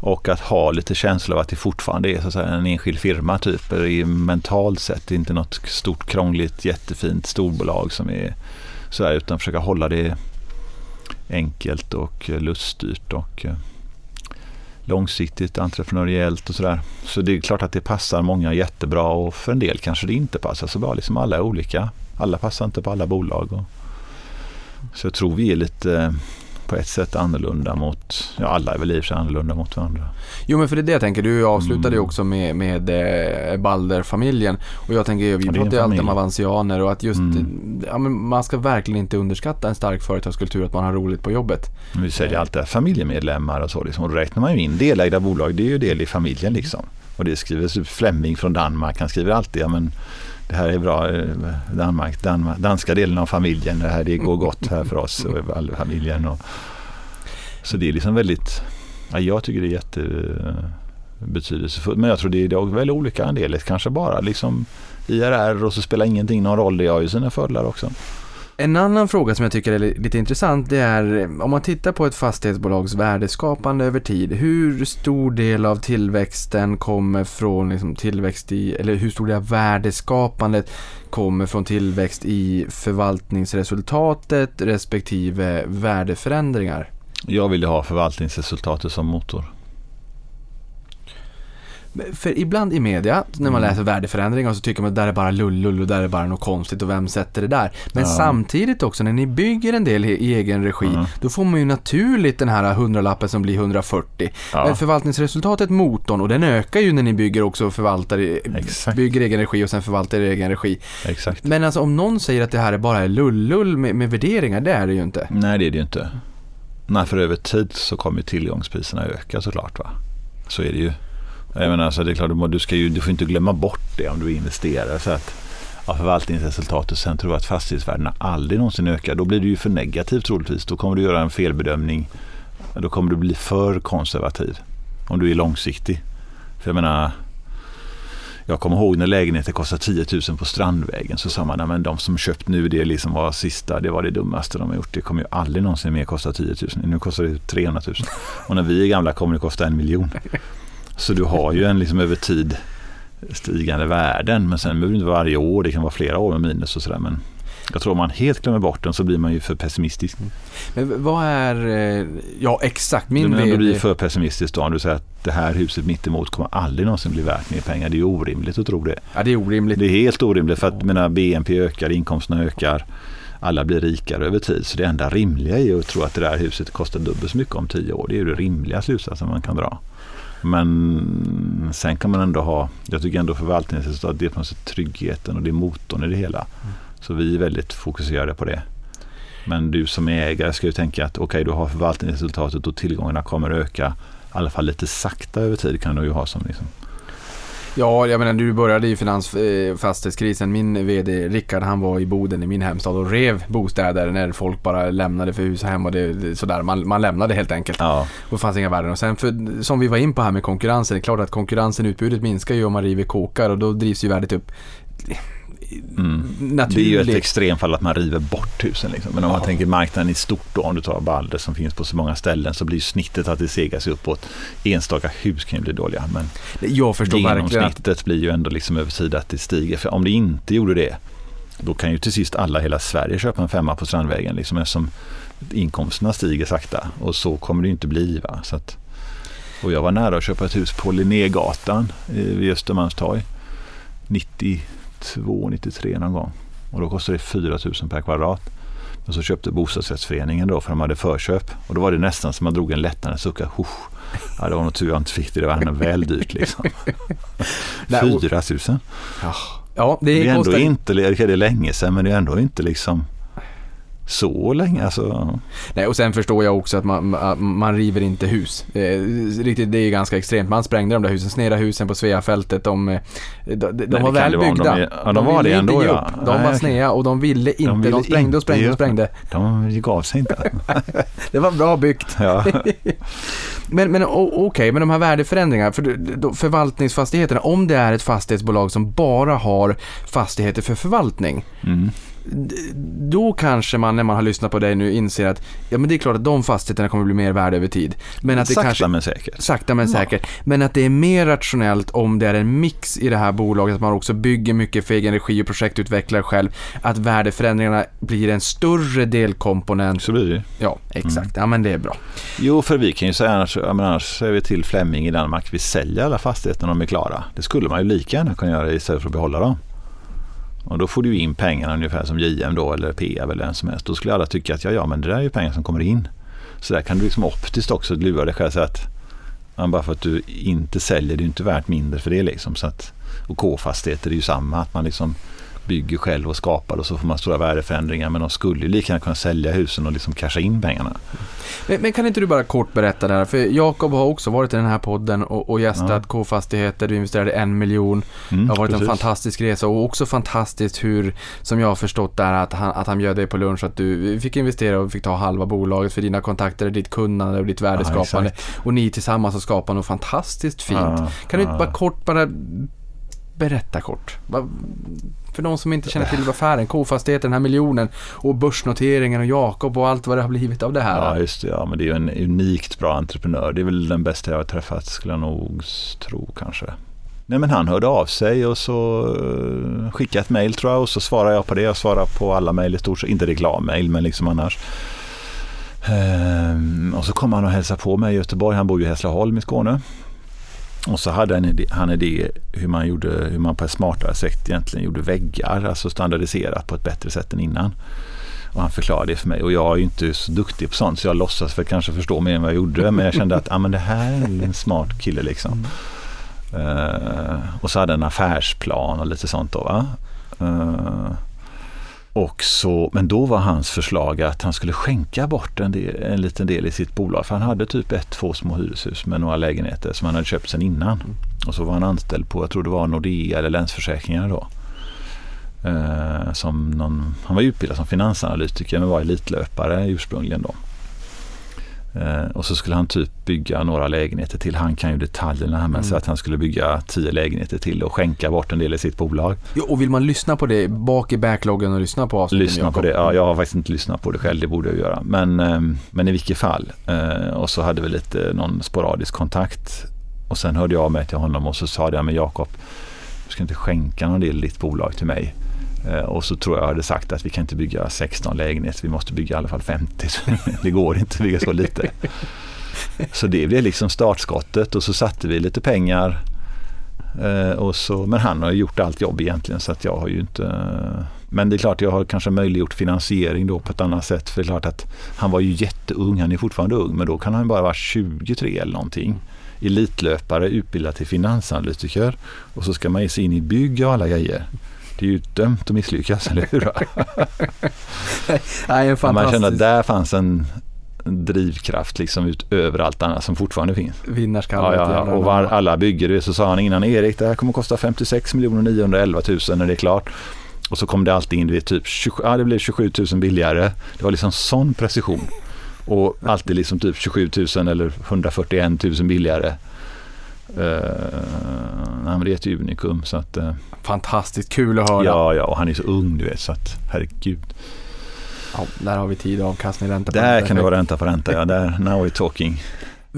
Och att ha lite känsla av att det fortfarande är så att säga, en enskild firma typ. Är mentalt sett inte något stort krångligt jättefint storbolag som är så här, utan försöka hålla det enkelt och luststyrt och eh, långsiktigt entreprenöriellt och sådär. Så det är klart att det passar många jättebra och för en del kanske det inte passar så bra. Liksom alla är olika. Alla passar inte på alla bolag. Och, så jag tror vi är lite på ett sätt annorlunda mot, ja alla är väl i och för sig annorlunda mot varandra. Jo men för det är det jag tänker, du avslutade ju Mm. också med, med eh, Balder-familjen. Och jag tänker, vi pratar ju alltid om avansianer och att just, Mm. ja, men man ska verkligen inte underskatta en stark företagskultur, att man har roligt på jobbet. Men vi säger alltid att familjemedlemmar och så. Liksom, och då räknar man ju in delägda bolag, det är ju del i familjen liksom. Och det skrivs Flemming från Danmark, han skriver alltid ja, men det här är bra, eh, Danmark, Danmark, danska delen av familjen, det här det går gott här för oss och all familjen. Och, så det är liksom väldigt, ja, jag tycker det är jättebetydelsefullt. Eh, Men jag tror det är dock väldigt olika andelar, kanske bara liksom IRR och så spelar ingenting någon roll, det har ju sina fördelar också. En annan fråga som jag tycker är lite intressant det är eh, om man tittar på ett fastighetsbolags värdeskapande över tid. Hur stor del av tillväxten kommer från liksom tillväxt i, eller hur stor del av värdeskapandet kommer från tillväxt i förvaltningsresultatet respektive värdeförändringar? Jag vill ju ha förvaltningsresultatet som motor. För ibland i media, när man Mm. läser värdeförändringar så tycker man att det där är bara lullull och där är bara något konstigt och vem sätter det där? Men Ja. samtidigt också när ni bygger en del i i egen regi, Mm. då får man ju naturligt den här hundralappen som blir 140. Ja. Men förvaltningsresultatet, motorn, och den ökar ju när ni bygger också och förvaltar, Exakt. bygger egen regi och sen förvaltar i egen regi. Exakt. Men alltså om någon säger att det här är bara lullull med, med värderingar, det är det ju inte. Nej, det är det ju inte. Nej, för över tid så kommer tillgångspriserna öka såklart. Va? Så är det ju. Jag menar, alltså, det är klart, du du, ska ju, du får inte glömma bort det om du investerar. Så att av förvaltningsresultatet sen tror att fastighetsvärdena aldrig någonsin ökar. Då blir det ju för negativt troligtvis. Då kommer du göra en felbedömning. Då kommer du bli för konservativ. Om du är långsiktig. För jag menar, jag kommer ihåg när lägenheter kostade 10 000 på Strandvägen så sa man, att de som köpt nu det liksom var sista, det var det dummaste de har gjort. Det kommer ju aldrig någonsin mer kosta 10 000. Nu kostar det 300 000. Och när vi är gamla kommer det kosta en miljon. Så du har ju en liksom över tid stigande värden. Men sen behöver det inte vara varje år, det kan vara flera år med minus och sådär. Men jag tror om man helt glömmer bort den så blir man ju för pessimistisk. Men vad är, eh, ja exakt, min du, blir för pessimistisk då, om du säger att det här huset mitt emot kommer aldrig någonsin bli värt mer pengar. Det är ju orimligt att tro det. Ja, det är orimligt. Det är helt orimligt för att mina BNP ökar, inkomsterna ökar. Alla blir rikare över tid. Så det enda rimliga är ju att tro att det där huset kostar dubbelt så mycket om tio år. Det är ju det rimliga slutsatsen man kan dra. Men sen kan man ändå ha, jag tycker ändå förvaltningsresultat, det är på något sätt tryggheten och det är motorn i det hela. Så vi är väldigt fokuserade på det. Men du som ägare ska ju tänka att okej, okay, du har förvaltningsresultatet och tillgångarna kommer öka. I alla fall lite sakta över tid kan du ju ha som liksom. Ja, jag menar du började i finans, eh, fastighetskrisen. Min VD Rickard han var i Boden i min hemstad och rev bostäder när folk bara lämnade för hus och hem och det, det, sådär. Man, man lämnade helt enkelt. Ja, Och det fanns inga värden. Och sen för, som vi var in på här med konkurrensen. Det är klart att konkurrensen, utbudet minskar ju om man river kåkar och då drivs ju värdet upp. Mm. Det är ju ett extremfall att man river bort husen. Liksom. Men om man Ja. tänker marknaden i stort då, om du tar Balder som finns på så många ställen så blir snittet att det segar sig uppåt. Enstaka hus kan ju bli dåliga men Jag förstår verkligen att genomsnittet blir ju ändå liksom över tid att det stiger. För om det inte gjorde det då kan ju till sist alla i hela Sverige köpa en femma på Strandvägen liksom, eftersom inkomsterna stiger sakta och så kommer det ju inte bli. Va? Så att, och jag var nära att köpa ett hus på Linnégatan eh, vid Östermalmstorg 92, 93 någon gång. Och då kostade det 4 000 per kvadrat. Och så köpte bostadsrättsföreningen då för de hade förköp. Och då var det nästan som man drog en lättnadens suck. Ja, det var nog tur jag inte fick det. Det var väl dyrt liksom. Nej, och- 4 000. Ja, det, Det är ändå kostar inte, det är länge sedan men det är ändå inte liksom så länge. Alltså, Nej, och sen förstår jag också att man, man river inte hus. Eh, riktigt, det är ju ganska extremt. Man sprängde de där husen, sneda husen på Sveafältet. De, eh, de, de, de var väl de byggda. är- ja, de var ville det ändå, ja. De Nej, var sneda och de ville inte. De, ville sprängde och sprängde och sprängde. de gav sig inte. Det var bra byggt. Ja. Men, men okej, men de här värdeförändringarna, för förvaltningsfastigheterna, om det är ett fastighetsbolag som bara har fastigheter för förvaltning, Mm. Då kanske man när man har lyssnat på dig nu inser att ja men det är klart att de fastigheterna kommer bli mer värda över tid. Men att det Sakta kanske, men säkert. Sakta men Ja. säkert. Men att det är mer rationellt om det är en mix i det här bolaget, att man också bygger mycket för egen regi och projektutvecklar själv. Att värdeförändringarna blir en större delkomponent. Så blir det. Ja, exakt. Ja men det är bra. Jo, för vi kan ju säga annars, ja, men annars säger vi till Flemming i Danmark, vi säljer alla fastigheter när de är klara. Det skulle man ju lika gärna kunna göra istället för att behålla dem. Och då får du in pengarna ungefär som JM då eller PA eller vem som helst. Då skulle alla tycka att ja, ja, men det där är ju pengar som kommer in. Så där kan du liksom optiskt också lura dig själv så att ja, bara för att du inte säljer, det är inte värt mindre för det liksom. Så att, och K-fastigheter är ju samma, att man liksom bygger själv och skapar och så får man stora värdeförändringar. Men de skulle ju lika gärna kunna sälja husen och liksom casha in pengarna. Men, men kan inte du bara kort berätta det här? För Jakob har också varit i den här podden och, och gästat Ja. K-fastigheter. Du investerade en miljon. Mm, Det har varit en precis. fantastisk resa och också fantastiskt hur, som jag har förstått där, att han, att han bjöd dig på lunch, att du fick investera och fick ta halva bolaget för dina kontakter, ditt kunnande och ditt värdeskapande. exakt. och ni tillsammans har skapat något fantastiskt fint. Ja, kan du inte ja. bara kort, bara berätta kort? För de som inte känner till affären, K-fastigheter, den här miljonen och börsnoteringen och Jakob och allt vad det har blivit av det här. Ja, just det. Ja, men det är ju en unikt bra entreprenör. Det är väl den bästa jag har träffat, skulle jag nog tro kanske. Nej, men han hörde av sig och så eh, skickade ett mejl tror jag och så svarade jag på det. Jag svarar på alla mejl i stort sett. Inte reklammail, men liksom annars. Ehm, och så kom han och hälsade på mig i Göteborg. Han bor ju i Hässleholm i Skåne. Och så hade han en idé, han idé hur man, gjorde, hur man på ett smartare sätt egentligen gjorde väggar, alltså standardiserat på ett bättre sätt än innan. Och han förklarade det för mig och jag är ju inte så duktig på sånt så jag låtsas för kanske förstå mer än vad jag gjorde. Men jag kände att ah, men det här är en smart kille liksom. Eh, och så hade han en affärsplan och lite sånt då. Va? Eh, och så, men då var hans förslag att han skulle skänka bort en, del, en liten del i sitt bolag. För han hade typ ett, två små hyreshus med några lägenheter som han hade köpt sen innan. Och så var han anställd på, jag tror det var Nordea eller Länsförsäkringar då. Eh, som någon, han var utbildad som finansanalytiker men var elitlöpare ursprungligen då. Eh, och så skulle han typ bygga några lägenheter till. Han kan ju detaljerna här men så att han skulle bygga tio lägenheter till och skänka bort en del i sitt bolag. Jo, och vill man lyssna på det, bak i backloggen och lyssna på avsnittet med Lyssna på det. Ja, jag har faktiskt inte lyssnat på det själv, det borde jag göra. Men, eh, men i vilket fall. Eh, och så hade vi lite någon sporadisk kontakt. Och sen hörde jag av mig till honom och så sa jag, men Jakob, du ska inte skänka någon del i ditt bolag till mig. Eh, och så tror jag jag hade sagt att vi kan inte bygga 16 lägenheter, vi måste bygga i alla fall 50. Det går inte att bygga så lite. Så det blev liksom startskottet och så satte vi lite pengar. Eh, och så, men han har ju gjort allt jobb egentligen så att jag har ju inte... Men det är klart jag har kanske möjliggjort finansiering då på ett annat sätt. För det är klart att han var ju jätteung, han är fortfarande ung, men då kan han bara vara 23 eller någonting. Elitlöpare, utbildad till finansanalytiker och så ska man ge sig in i bygg och alla grejer. Det är ju dömt att misslyckas, eller hur? Nej, en man fantastisk känner att där fanns en drivkraft liksom utöver allt annat som fortfarande finns. vinnarskalle. Ja, ja, och var, alla bygger det så sa han innan Erik det här kommer kosta 56 911 000 när det är klart. Och så kom det alltid in, vet, typ 27, ja, det blev 27 000 billigare. Det var liksom sån precision. Och alltid liksom typ 27 000 eller 141 000 billigare. Uh, nej, men det är ett unikum. Så att, uh, Fantastiskt kul att höra. ja, ja, och han är så ung du vet. Så att, herregud. Ja, där har vi tid avkastning, ränta på Där ränta. kan det vara ränta på ränta. Ja, där, now we're talking.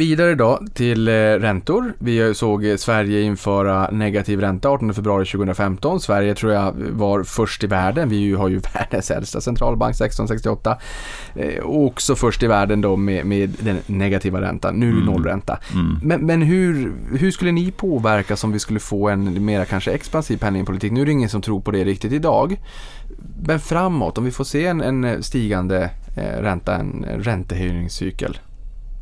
Vidare då till eh, räntor. Vi såg Sverige införa negativ ränta 18 februari 2015. Sverige tror jag var först i världen. Vi har ju världens äldsta centralbank 1668. Eh, och också först i världen då med, med den negativa räntan. Nu är det Mm. nollränta. Mm. Men, men hur, hur skulle ni påverkas om vi skulle få en mer kanske expansiv penningpolitik? Nu är det ingen som tror på det riktigt idag. Men framåt, om vi får se en, en stigande eh, ränta, en räntehöjningscykel.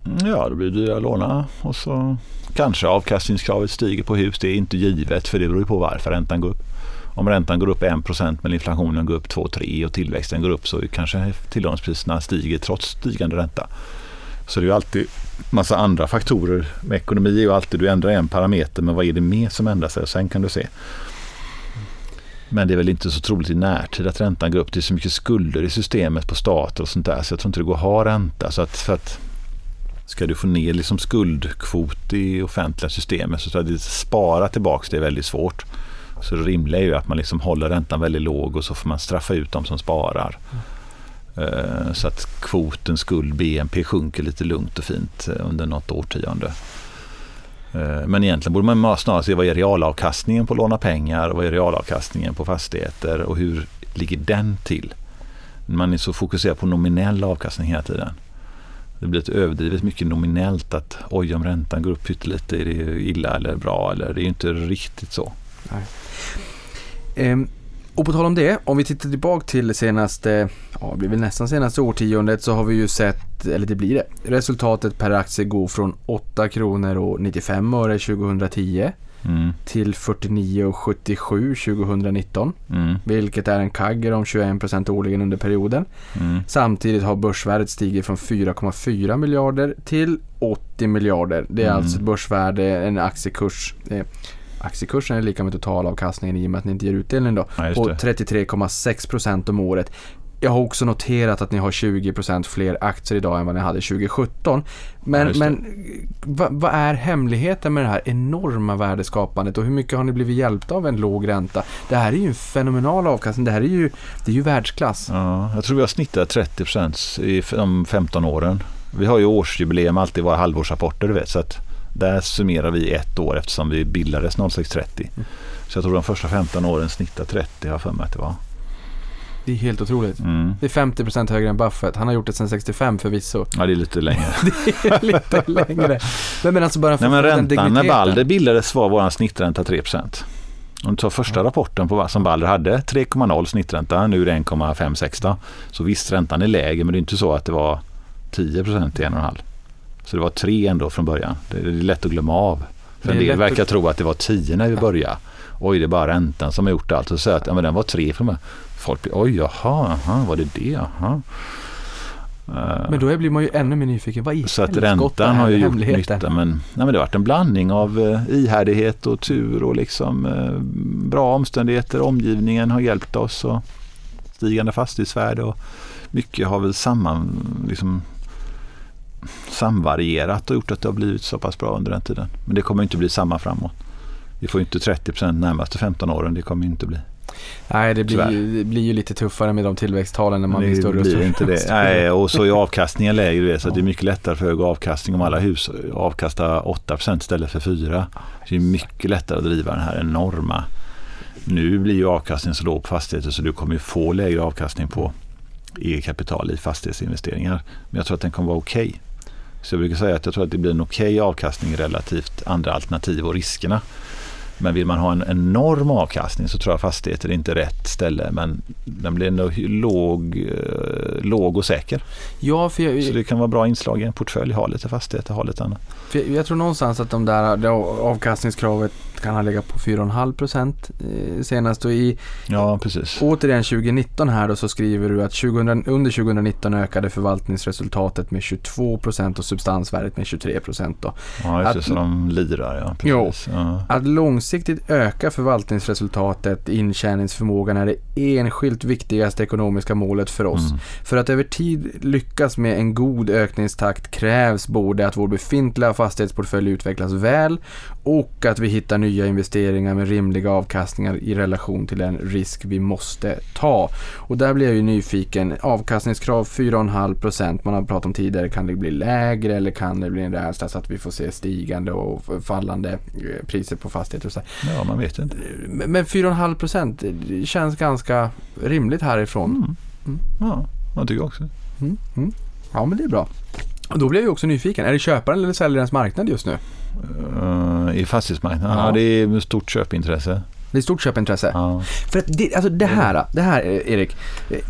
Mm, ja, då blir det dyrare att låna och så kanske avkastningskravet stiger på hus. Det är inte givet för det beror ju på varför räntan går upp. Om räntan går upp 1% men inflationen går upp 2-3 och tillväxten går upp så kanske tillgångspriserna stiger trots stigande ränta. Så det är ju alltid massa andra faktorer. Med ekonomi är ju alltid du ändrar en parameter men vad är det mer som ändrar sig och sen kan du se. Men det är väl inte så troligt i närtid att räntan går upp. Det är så mycket skulder i systemet på stater och sånt där så jag tror inte det går att ha ränta. Så att, för att Ska du få ner liksom skuldkvot i offentliga systemet så tror jag att spara tillbaka det är väldigt svårt. Så det rimliga är ju att man liksom håller räntan väldigt låg och så får man straffa ut de som sparar. Eh, så att kvoten skuld BNP sjunker lite lugnt och fint eh, under något årtionde. Eh, men egentligen borde man snarare se vad är realavkastningen på att låna pengar och vad är realavkastningen på fastigheter och hur ligger den till? Man är så fokuserad på nominell avkastning hela tiden. Det blir ett överdrivet mycket nominellt att oj om räntan går upp pyttelite är det illa eller bra? Eller det är ju inte riktigt så. Ehm, och på tal om det, om vi tittar tillbaka till senaste, ja det blir väl nästan senaste årtiondet så har vi ju sett, eller det blir det, resultatet per aktie gå från 8 kronor och 95 öre 2010 Mm, till 49,77 2019. mm, Vilket är en kagger om 21% årligen under perioden. mm. Samtidigt har börsvärdet stigit från 4,4 miljarder till 80 miljarder. Det är Mm. alltså ett börsvärde, en aktiekurs. Eh, aktiekursen är lika med totalavkastningen i och med att ni inte ger utdelning då. Ja, på det. 33,6% om året. Jag har också noterat att ni har 20% fler aktier idag än vad ni hade 2017. Men, Ja, men vad, vad är hemligheten med det här enorma värdeskapandet och hur mycket har ni blivit hjälpta av en låg ränta? Det här är ju en fenomenal avkastning. Det här är ju, det är ju världsklass. Ja, jag tror vi har snittat 30 i f- de 15 åren. Vi har ju årsjubileum alltid i våra halvårsrapporter du vet så att där summerar vi ett år eftersom vi bildades 0630. Så jag tror de första 15 åren snittar 30 har jag för mig att det var. Det är helt otroligt. Mm. Det är 50% högre än Buffett. Han har gjort det sedan 65 förvisso. Ja det är lite längre. Det är lite längre. Men, men alltså bara för Nej men räntan när. Balder bildades var vår snittränta 3 Om du tar första rapporten på vad som Balder hade, 3,0 snittränta, nu är det 1,56 då. Så visst räntan är lägre men det är inte så att det var 10% till 1,5. Så det var 3 ändå från början. Det är lätt att glömma av. För en del verkar att- tro att det var 10 när vi började. Oj det är bara räntan som har gjort allt. Och så att ja, men den var 3 från början. Folk blir oj jaha, jaha var det det? Jaha. Eh, Men då blir man ju ännu mer nyfiken. Vad i så att räntan är har ju gjort nytta. Men, nej, men det har varit en blandning av eh, ihärdighet och tur och liksom eh, bra omständigheter. Omgivningen har hjälpt oss och stigande fastighetsvärde och mycket har väl samman, liksom, samvarierat och gjort att det har blivit så pass bra under den tiden. Men det kommer inte bli samma framåt. Vi får inte 30% närmaste 15 åren. Det kommer inte bli. Nej, det blir, ju, det blir ju lite tuffare med de tillväxttalen när man blir större och större. inte det. Nej, och så är avkastningen lägre. du vet, Så Ja. det är mycket lättare för hög avkastning om alla hus avkastar 8% istället för 4. Så det är mycket lättare att driva den här enorma. Nu blir ju avkastningen så låg på fastigheter så du kommer ju få lägre avkastning på eget kapital i fastighetsinvesteringar. Men jag tror att den kommer vara okej. Så jag brukar säga att jag tror att det blir en okej avkastning relativt andra alternativ och riskerna. Men vill man ha en enorm avkastning så tror jag fastigheter är inte rätt ställe. Men den blir ändå låg, eh, låg och säker. Ja, för jag, Så det kan vara bra inslag i en portfölj. Ha lite fastigheter, ha lite annat. jag, jag tror någonstans att de där det avkastningskravet kan ha legat på 4,5 procent eh, senast. Och i, Ja, precis. återigen 2019 här då så skriver du att 2000, under 2019 ökade förvaltningsresultatet med 22 procent och substansvärdet med 23 procent. Då. Ja, just det. att- Så de lirar, ja. Jo. Precis. Ja. Att långsiktigt öka förvaltningsresultatet, intjäningsförmågan är det enskilt viktigaste ekonomiska målet för oss. Mm. För att över tid lyckas med en god ökningstakt krävs både att vår befintliga fastighetsportfölj utvecklas väl och att vi hittar nya investeringar med rimliga avkastningar i relation till den risk vi måste ta. Och där blir jag ju nyfiken. Avkastningskrav 4,5% Man har pratat om tidigare, kan det bli lägre eller kan det bli en rädsla så att vi får se stigande och fallande eh, priser på fastigheter och så. Ja, man vet inte. Men 4,5% känns ganska rimligt härifrån. Mm. Mm. Ja, man tycker också. Mm. Mm. Ja, men det är bra. Och då blir jag ju också nyfiken. Är det köparen eller säljarens marknad just nu? Uh, I fastighetsmarknaden? Ja. är stort köpintresse. Det är stort köpintresse. Ja. För att det, alltså det här, det här Erik.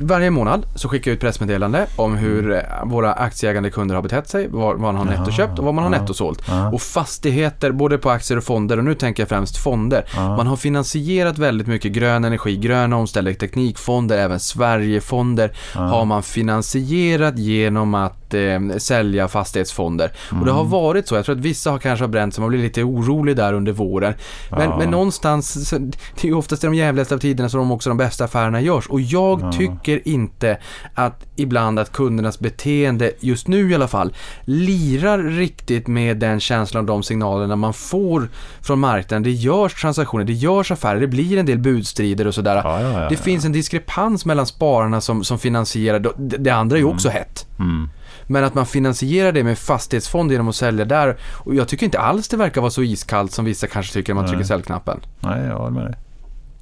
Varje månad så skickar jag ut pressmeddelande om hur mm. eh, våra aktieägande kunder har betett sig, vad man har nettoköpt och vad man har nettosålt. Ja. Och fastigheter, både på aktier och fonder, och nu tänker jag främst fonder. Ja. Man har finansierat väldigt mycket grön energi, gröna omställning, teknikfonder, även Sverigefonder har man finansierat genom att eh, sälja fastighetsfonder. Mm. Och det har varit så, jag tror att vissa har kanske har bränt sig, man blir lite orolig där under våren. Men, men någonstans det är ju oftast i de jävligaste av tiderna som också de bästa affärerna görs. Och jag ja. tycker inte att ibland att kundernas beteende, just nu i alla fall, lirar riktigt med den känslan och de signalerna man får från marknaden. Det görs transaktioner, det görs affärer, det blir en del budstrider och sådär. Ja, ja, det finns en diskrepans mellan spararna som, som finansierar, det, det andra är ju också mm. hett. Mm. Men att man finansierar det med fastighetsfond genom att sälja där. Och jag tycker inte alls det verkar vara så iskallt som vissa kanske tycker när man trycker säljknappen. Nej, jag håller med dig.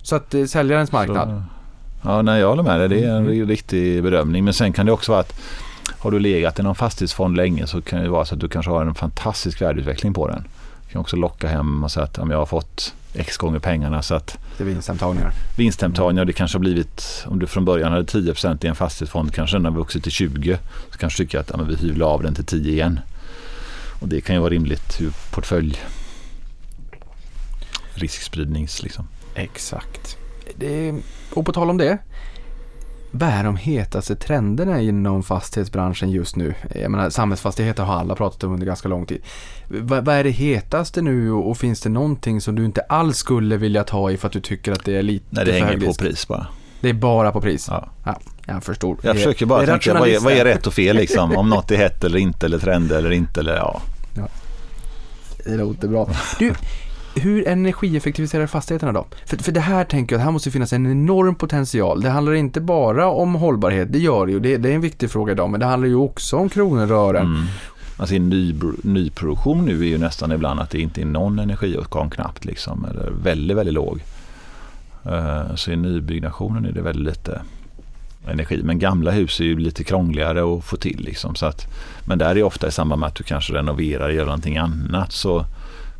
Så att eh, säljarens marknad. Så, ja, nej, jag håller med dig. Det är en mm. riktig bedömning. Men sen kan det också vara att har du legat i någon fastighetsfond länge så kan det vara så att du kanske har en fantastisk värdeutveckling på den. Du kan också locka hem och säga att om jag har fått x gånger pengarna så att det är vinsthemtagningar. Vinsthemtagningar, det kanske har blivit, om du från början hade 10 i en fastighetsfond, kanske den har vuxit till 20. Så kanske tycker att ja, vi hyvlar av den till 10 igen. Och det kan ju vara rimligt ur portfölj riskspridnings liksom. Exakt. Det, och på tal om det. Vad är de hetaste trenderna inom fastighetsbranschen just nu? Jag menar, samhällsfastigheter har alla pratat om under ganska lång tid. vad är det hetaste nu och finns det någonting som du inte alls skulle vilja ta i för att du tycker att det är lite Nej, det hänger på pris bara. Det är bara på pris? Ja. ja jag förstår. Jag försöker bara tänka, vad är, vad är rätt och fel liksom? Om något är hett eller inte, eller trend eller inte, eller ja. ja. Det låter bra. Du, hur energieffektiviserar fastigheterna då? För, för det här tänker jag, det här måste finnas en enorm potential. Det handlar inte bara om hållbarhet, det gör det ju, det, det är en viktig fråga idag, men det handlar ju också om kronor och ören. Mm. Alltså i ny, nyproduktion nu är ju nästan ibland att det inte är någon energiåtgång knappt liksom, eller väldigt, väldigt låg. Uh, så i nybyggnationen är det väldigt lite energi. Men gamla hus är ju lite krångligare att få till. Liksom, så att, men där är det ofta i samband med att du kanske renoverar eller gör någonting annat så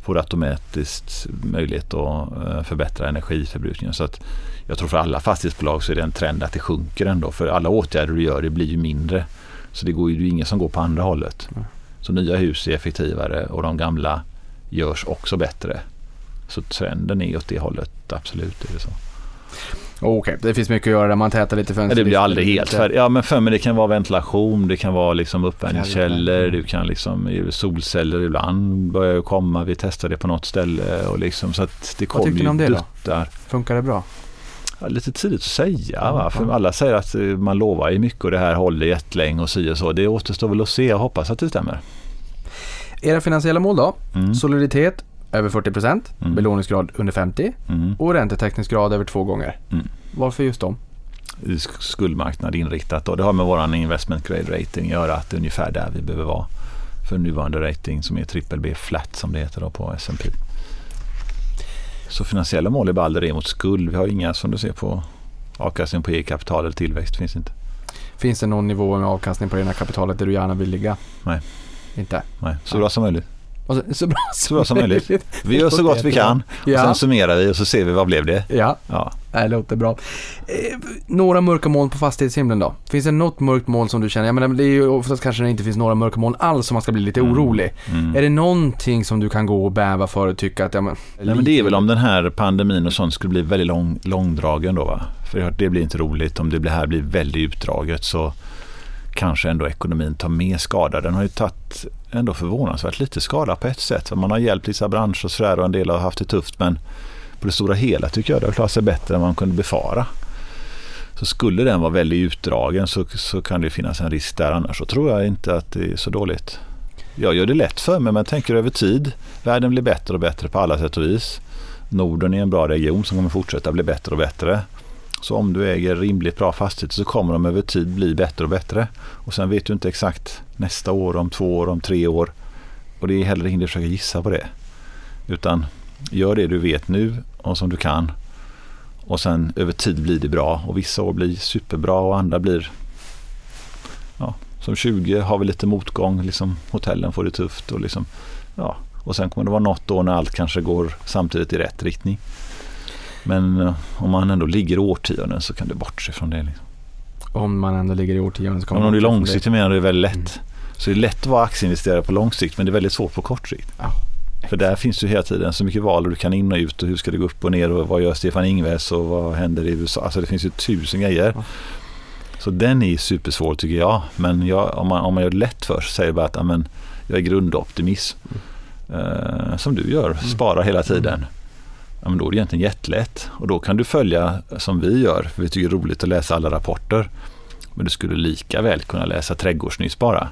får du automatiskt möjlighet att eh, förbättra energiförbrukningen. Så att jag tror för alla fastighetsbolag så är det en trend att det sjunker ändå. För alla åtgärder du gör det blir ju mindre. Så det, går ju, det är ingen som går på andra hållet. Mm. Så nya hus är effektivare och de gamla görs också bättre. Så trenden är åt det hållet, absolut är det så. Okej, okay. det finns mycket att göra där man tätar lite fönster. Ja, det blir aldrig helt färdigt. Ja, men för mig det kan vara ventilation, det kan vara liksom uppvärmningskällor, du kan liksom solceller ibland börjar ju komma. Vi testade det på något ställe och liksom så att det kommer ju om det duttar. då? Funkar det bra? Ja, lite tidigt att säga. Ja, För alla säger att eh, man lovar ju mycket och det här håller jättelänge och så och så. Det återstår väl att se. Jag hoppas att det stämmer. Era finansiella mål då? Mm. Soliditet, över 40 procent, mm. belåningsgrad under 50 mm. och räntetäckningsgrad över två gånger. Mm. Varför just dem? Skuldmarknad inriktat och det har med vår investment grade rating att göra att det är ungefär där vi behöver vara för nuvarande rating som är triple B flat som det heter då på S&P. Så finansiella mål är bara aldrig mot skuld. Vi har inga som du ser på avkastning på eget kapital eller tillväxt. finns inte. Finns det någon nivå med avkastning på det egna kapitalet där du gärna vill ligga? Nej. Inte? Nej, så bra som möjligt. Så, så, bra så bra som möjligt. Vi gör så gott vi kan och ja. sen summerar vi och så ser vi vad blev det. Ja, ja. det låter bra. Eh, några mörka moln på fastighetshimlen då? Finns det något mörkt moln som du känner, ja men det är ju oftast kanske det inte finns några mörka moln alls som man ska bli lite mm. orolig. Mm. Är det någonting som du kan gå och bäva för och tycka att, ja men... Nej, men det är väl om den här pandemin och sånt skulle bli väldigt lång, långdragen då va? För det blir inte roligt om det här blir väldigt utdraget så kanske ändå ekonomin tar mer skada. Den har ju tagit ändå förvånansvärt lite skada på ett sätt. Man har hjälpt vissa branscher och sådär och en del har haft det tufft men på det stora hela tycker jag det har klarat sig bättre än man kunde befara. Så skulle den vara väldigt utdragen så, så kan det finnas en risk där annars så tror jag inte att det är så dåligt. jag gör det lätt för mig men jag tänker över tid. Världen blir bättre och bättre på alla sätt och vis. Norden är en bra region som kommer fortsätta bli bättre och bättre. Så om du äger rimligt bra fastigheter så kommer de över tid bli bättre och bättre. Och sen vet du inte exakt nästa år, om två år, om tre år. Och det är heller ingen att försöka gissa på det. Utan gör det du vet nu och som du kan. Och sen över tid blir det bra. Och vissa år blir superbra och andra blir ja, som 20 har vi lite motgång. Liksom, hotellen får det tufft. Och, liksom, ja. och sen kommer det vara något år när allt kanske går samtidigt i rätt riktning. Men eh, om man ändå ligger i årtionden så kan du bortse från det. Liksom. Om man ändå ligger i årtionden så kommer om du är långsiktig menar du är väldigt lätt. Så det är lätt att vara aktieinvesterare på lång sikt men det är väldigt svårt på kort sikt. Ja, För där finns ju hela tiden så mycket val och du kan in och ut och hur ska det gå upp och ner och vad gör Stefan Ingves och vad händer i USA. Alltså det finns ju tusen grejer. Ja. Så den är supersvår tycker jag. Men jag, om, man, om man gör det lätt för sig säger bara att amen, jag är grundoptimism. Eh, som du gör, spara hela tiden. Ja, men då är det egentligen jättelätt. Och då kan du följa som vi gör. För vi tycker det är roligt att läsa alla rapporter. Men du skulle lika väl kunna läsa Trädgårdsnytt bara.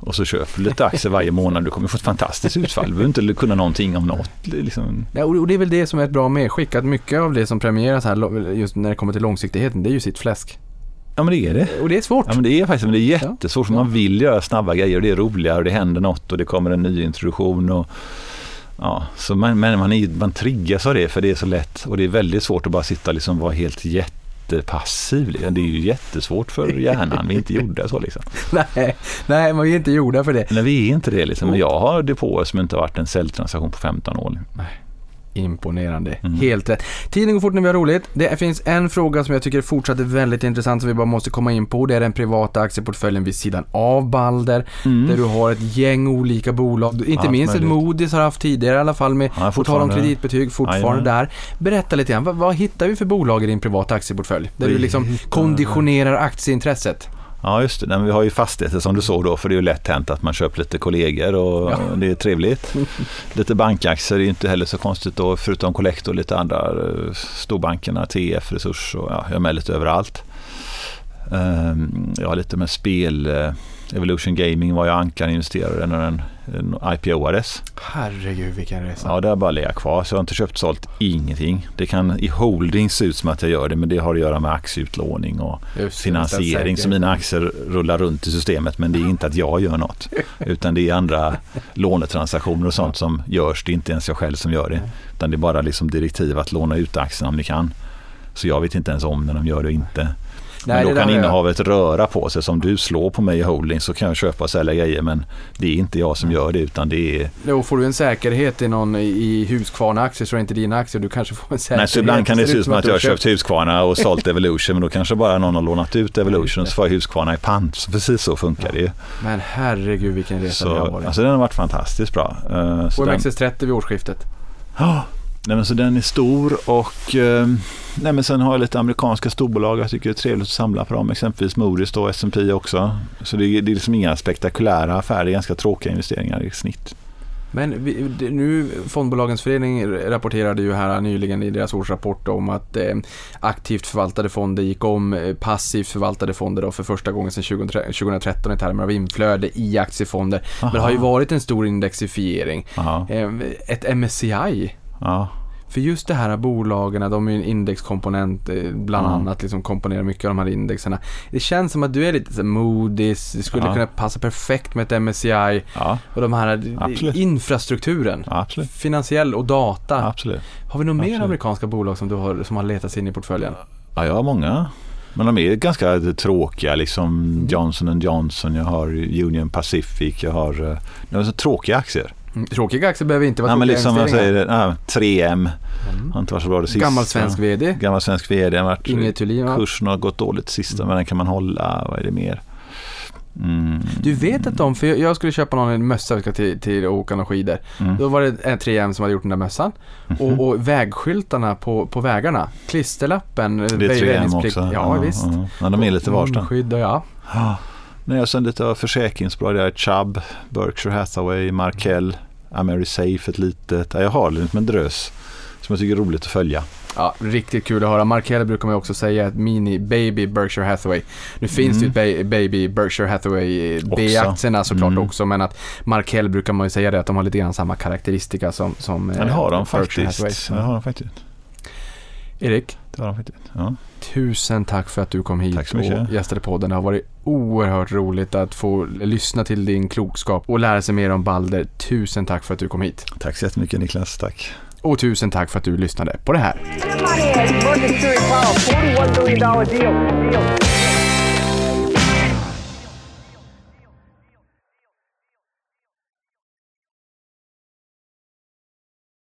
Och så köper du lite aktier varje månad. Du kommer få ett fantastiskt utfall. Du behöver inte kunna någonting om något. Liksom, Ja, och det är väl det som är ett bra medskick, att mycket av det som premieras här, just när det kommer till långsiktigheten, det är ju sitt fläsk. ja men det är det. Och det är svårt. Ja men det är faktiskt men det är jättesvårt för man vill göra snabba grejer och det är roligare och det händer något och det kommer en ny introduktion. Och, ja, så man, men man, är, man triggas av det för det är så lätt och det är väldigt svårt att bara sitta och liksom vara helt jättepassiv. liksom. Det är ju jättesvårt för hjärnan, vi är inte gjorda så liksom. nej, nej, man är inte gjorda för det. Nej vi är inte det liksom. Men jag har depåer som inte har varit en säljtransaktion på 15 år. Imponerande. Mm. Helt rätt. Tiden går fort när vi har roligt. Det finns en fråga som jag tycker fortsatt är väldigt intressant som vi bara måste komma in på. Det är den privata aktieportföljen vid sidan av Balder. Där du har ett gäng olika bolag. Inte Mm. Allt minst ett. Moody's har haft tidigare i alla fall med, Ja, på tal om kreditbetyg, fortfarande Jajamän. där. Berätta lite grann, vad, vad hittar vi för bolag i din privata aktieportfölj? Där du liksom konditionerar aktieintresset. Ja just det, Nej, vi har ju fastigheter som du såg då för det är ju lätt hänt att man köper lite kollegor och Ja. det är trevligt. lite bankaktier är ju inte heller så konstigt då förutom Collector och lite andra eh, storbankerna, TF, Resurs och ja, jag är med lite överallt. Ehm, Jag har lite med spel, eh, Evolution Gaming var jag ankarinvesterare när den den IPOades. Herregud vilken resa. Ja, det har bara legat kvar så jag har inte köpt sålt ingenting. Det kan i holding se ut som att jag gör det men det har att göra med aktieutlåning och Just finansiering. Så mina aktier rullar runt i systemet men det är inte att jag gör något. Utan det är andra lånetransaktioner och sånt som görs. Det är inte ens jag själv som gör det. Utan det är bara liksom direktiv att låna ut aktierna om ni kan. Så jag vet inte ens om när de gör det och inte. Nej, men då kan har jag- innehavet röra på sig. Som du slår på mig i holding så kan jag köpa och sälja grejer men det är inte jag som gör det utan det är Då får du en säkerhet i någon i Husqvarna-aktier så är det inte dina aktier. Du kanske får en säkerhet. Nej, så ibland kan det se ut som att jag har köpt- Husqvarna och sålt Evolution men då kanske bara någon har lånat ut Evolution och så får jag Husqvarna i pant. Så precis så funkar det ju. Men herregud vilken resa det har Så, varit. alltså den har varit fantastiskt bra. Eh, så den, OMXS30 vid årsskiftet. Ja, nej, men så den är stor och eh, nej, men sen har jag lite amerikanska storbolag. Jag tycker det är trevligt att samla på dem. Exempelvis Moody's då, S&P också. Så det, är- det är liksom inga spektakulära affärer, ganska tråkiga investeringar i snitt. Men vi, det- nu, Fondbolagens förening rapporterade ju här nyligen i deras årsrapport om att eh, aktivt förvaltade fonder gick om passivt förvaltade fonder då för första gången sedan 2013 2013 i termer av inflöde i aktiefonder. Men det har ju Aha. varit en stor indexifiering. Eh, ett MSCI ja, För just det här bolagen, de är ju en indexkomponent eh, bland Mm. annat, liksom komponerar mycket av de här indexerna. Det känns som att du är lite så Moody's, det skulle Ja. kunna passa perfekt med ett MSCI ja, och de här Absolut. infrastrukturen. absolut. Finansiell och data. absolut. Har vi några mer amerikanska bolag som du har, som har letats in i portföljen? Ja, jag har många. Men de är ganska tråkiga. Liksom Mm. Johnson Johnson, jag har Union Pacific, jag har eh, det är så tråkiga aktier. Mm, Tråkiga aktier behöver inte vara Ja, men liksom investeringar. säger, ja, 3M Mm. har inte varit så bra det sista. Gammal svensk VD, Gammal svensk vd. varit, Inge Thulin kursen har gått dåligt sista men den kan man hålla. Vad är det mer? Mm. Du vet att de, för jag- jag skulle köpa någon en mössa vi ska till, till Åkan och skidor. Mm. Då var det en 3M som hade gjort den där mössan. Mhm. Och, och vägskyltarna på, på vägarna. Klisterlappen. Det är 3M också. Ja, visst. Ja, ja, de är lite varstans. Ja. Ja. Nej, och sen lite av försäkringsbolag. Chubb, Berkshire Hathaway, Markel, Amerisafe ett litet. Ja, jag har liksom en drös som jag tycker är roligt att följa. Ja, riktigt kul att höra. Markel brukar man också säga ett mini baby Berkshire Hathaway. Nu finns det ju ett ba- baby Berkshire Hathaway. B-aktierna såklart Mm. också, men att Markel brukar man ju säga det att de har lite grann samma karaktäristika som, som Ja, det har de eh, Berkshire faktiskt. Hathaway. Det har de faktiskt. Erik, Det har de. Ja. tusen tack för att du kom hit Tack så mycket. och gästade podden. Det har varit oerhört roligt att få lyssna till din klokskap och lära sig mer om Balder. Tusen tack för att du kom hit. Tack så jättemycket Niklas. Tack. Och tusen tack för att du lyssnade på det här.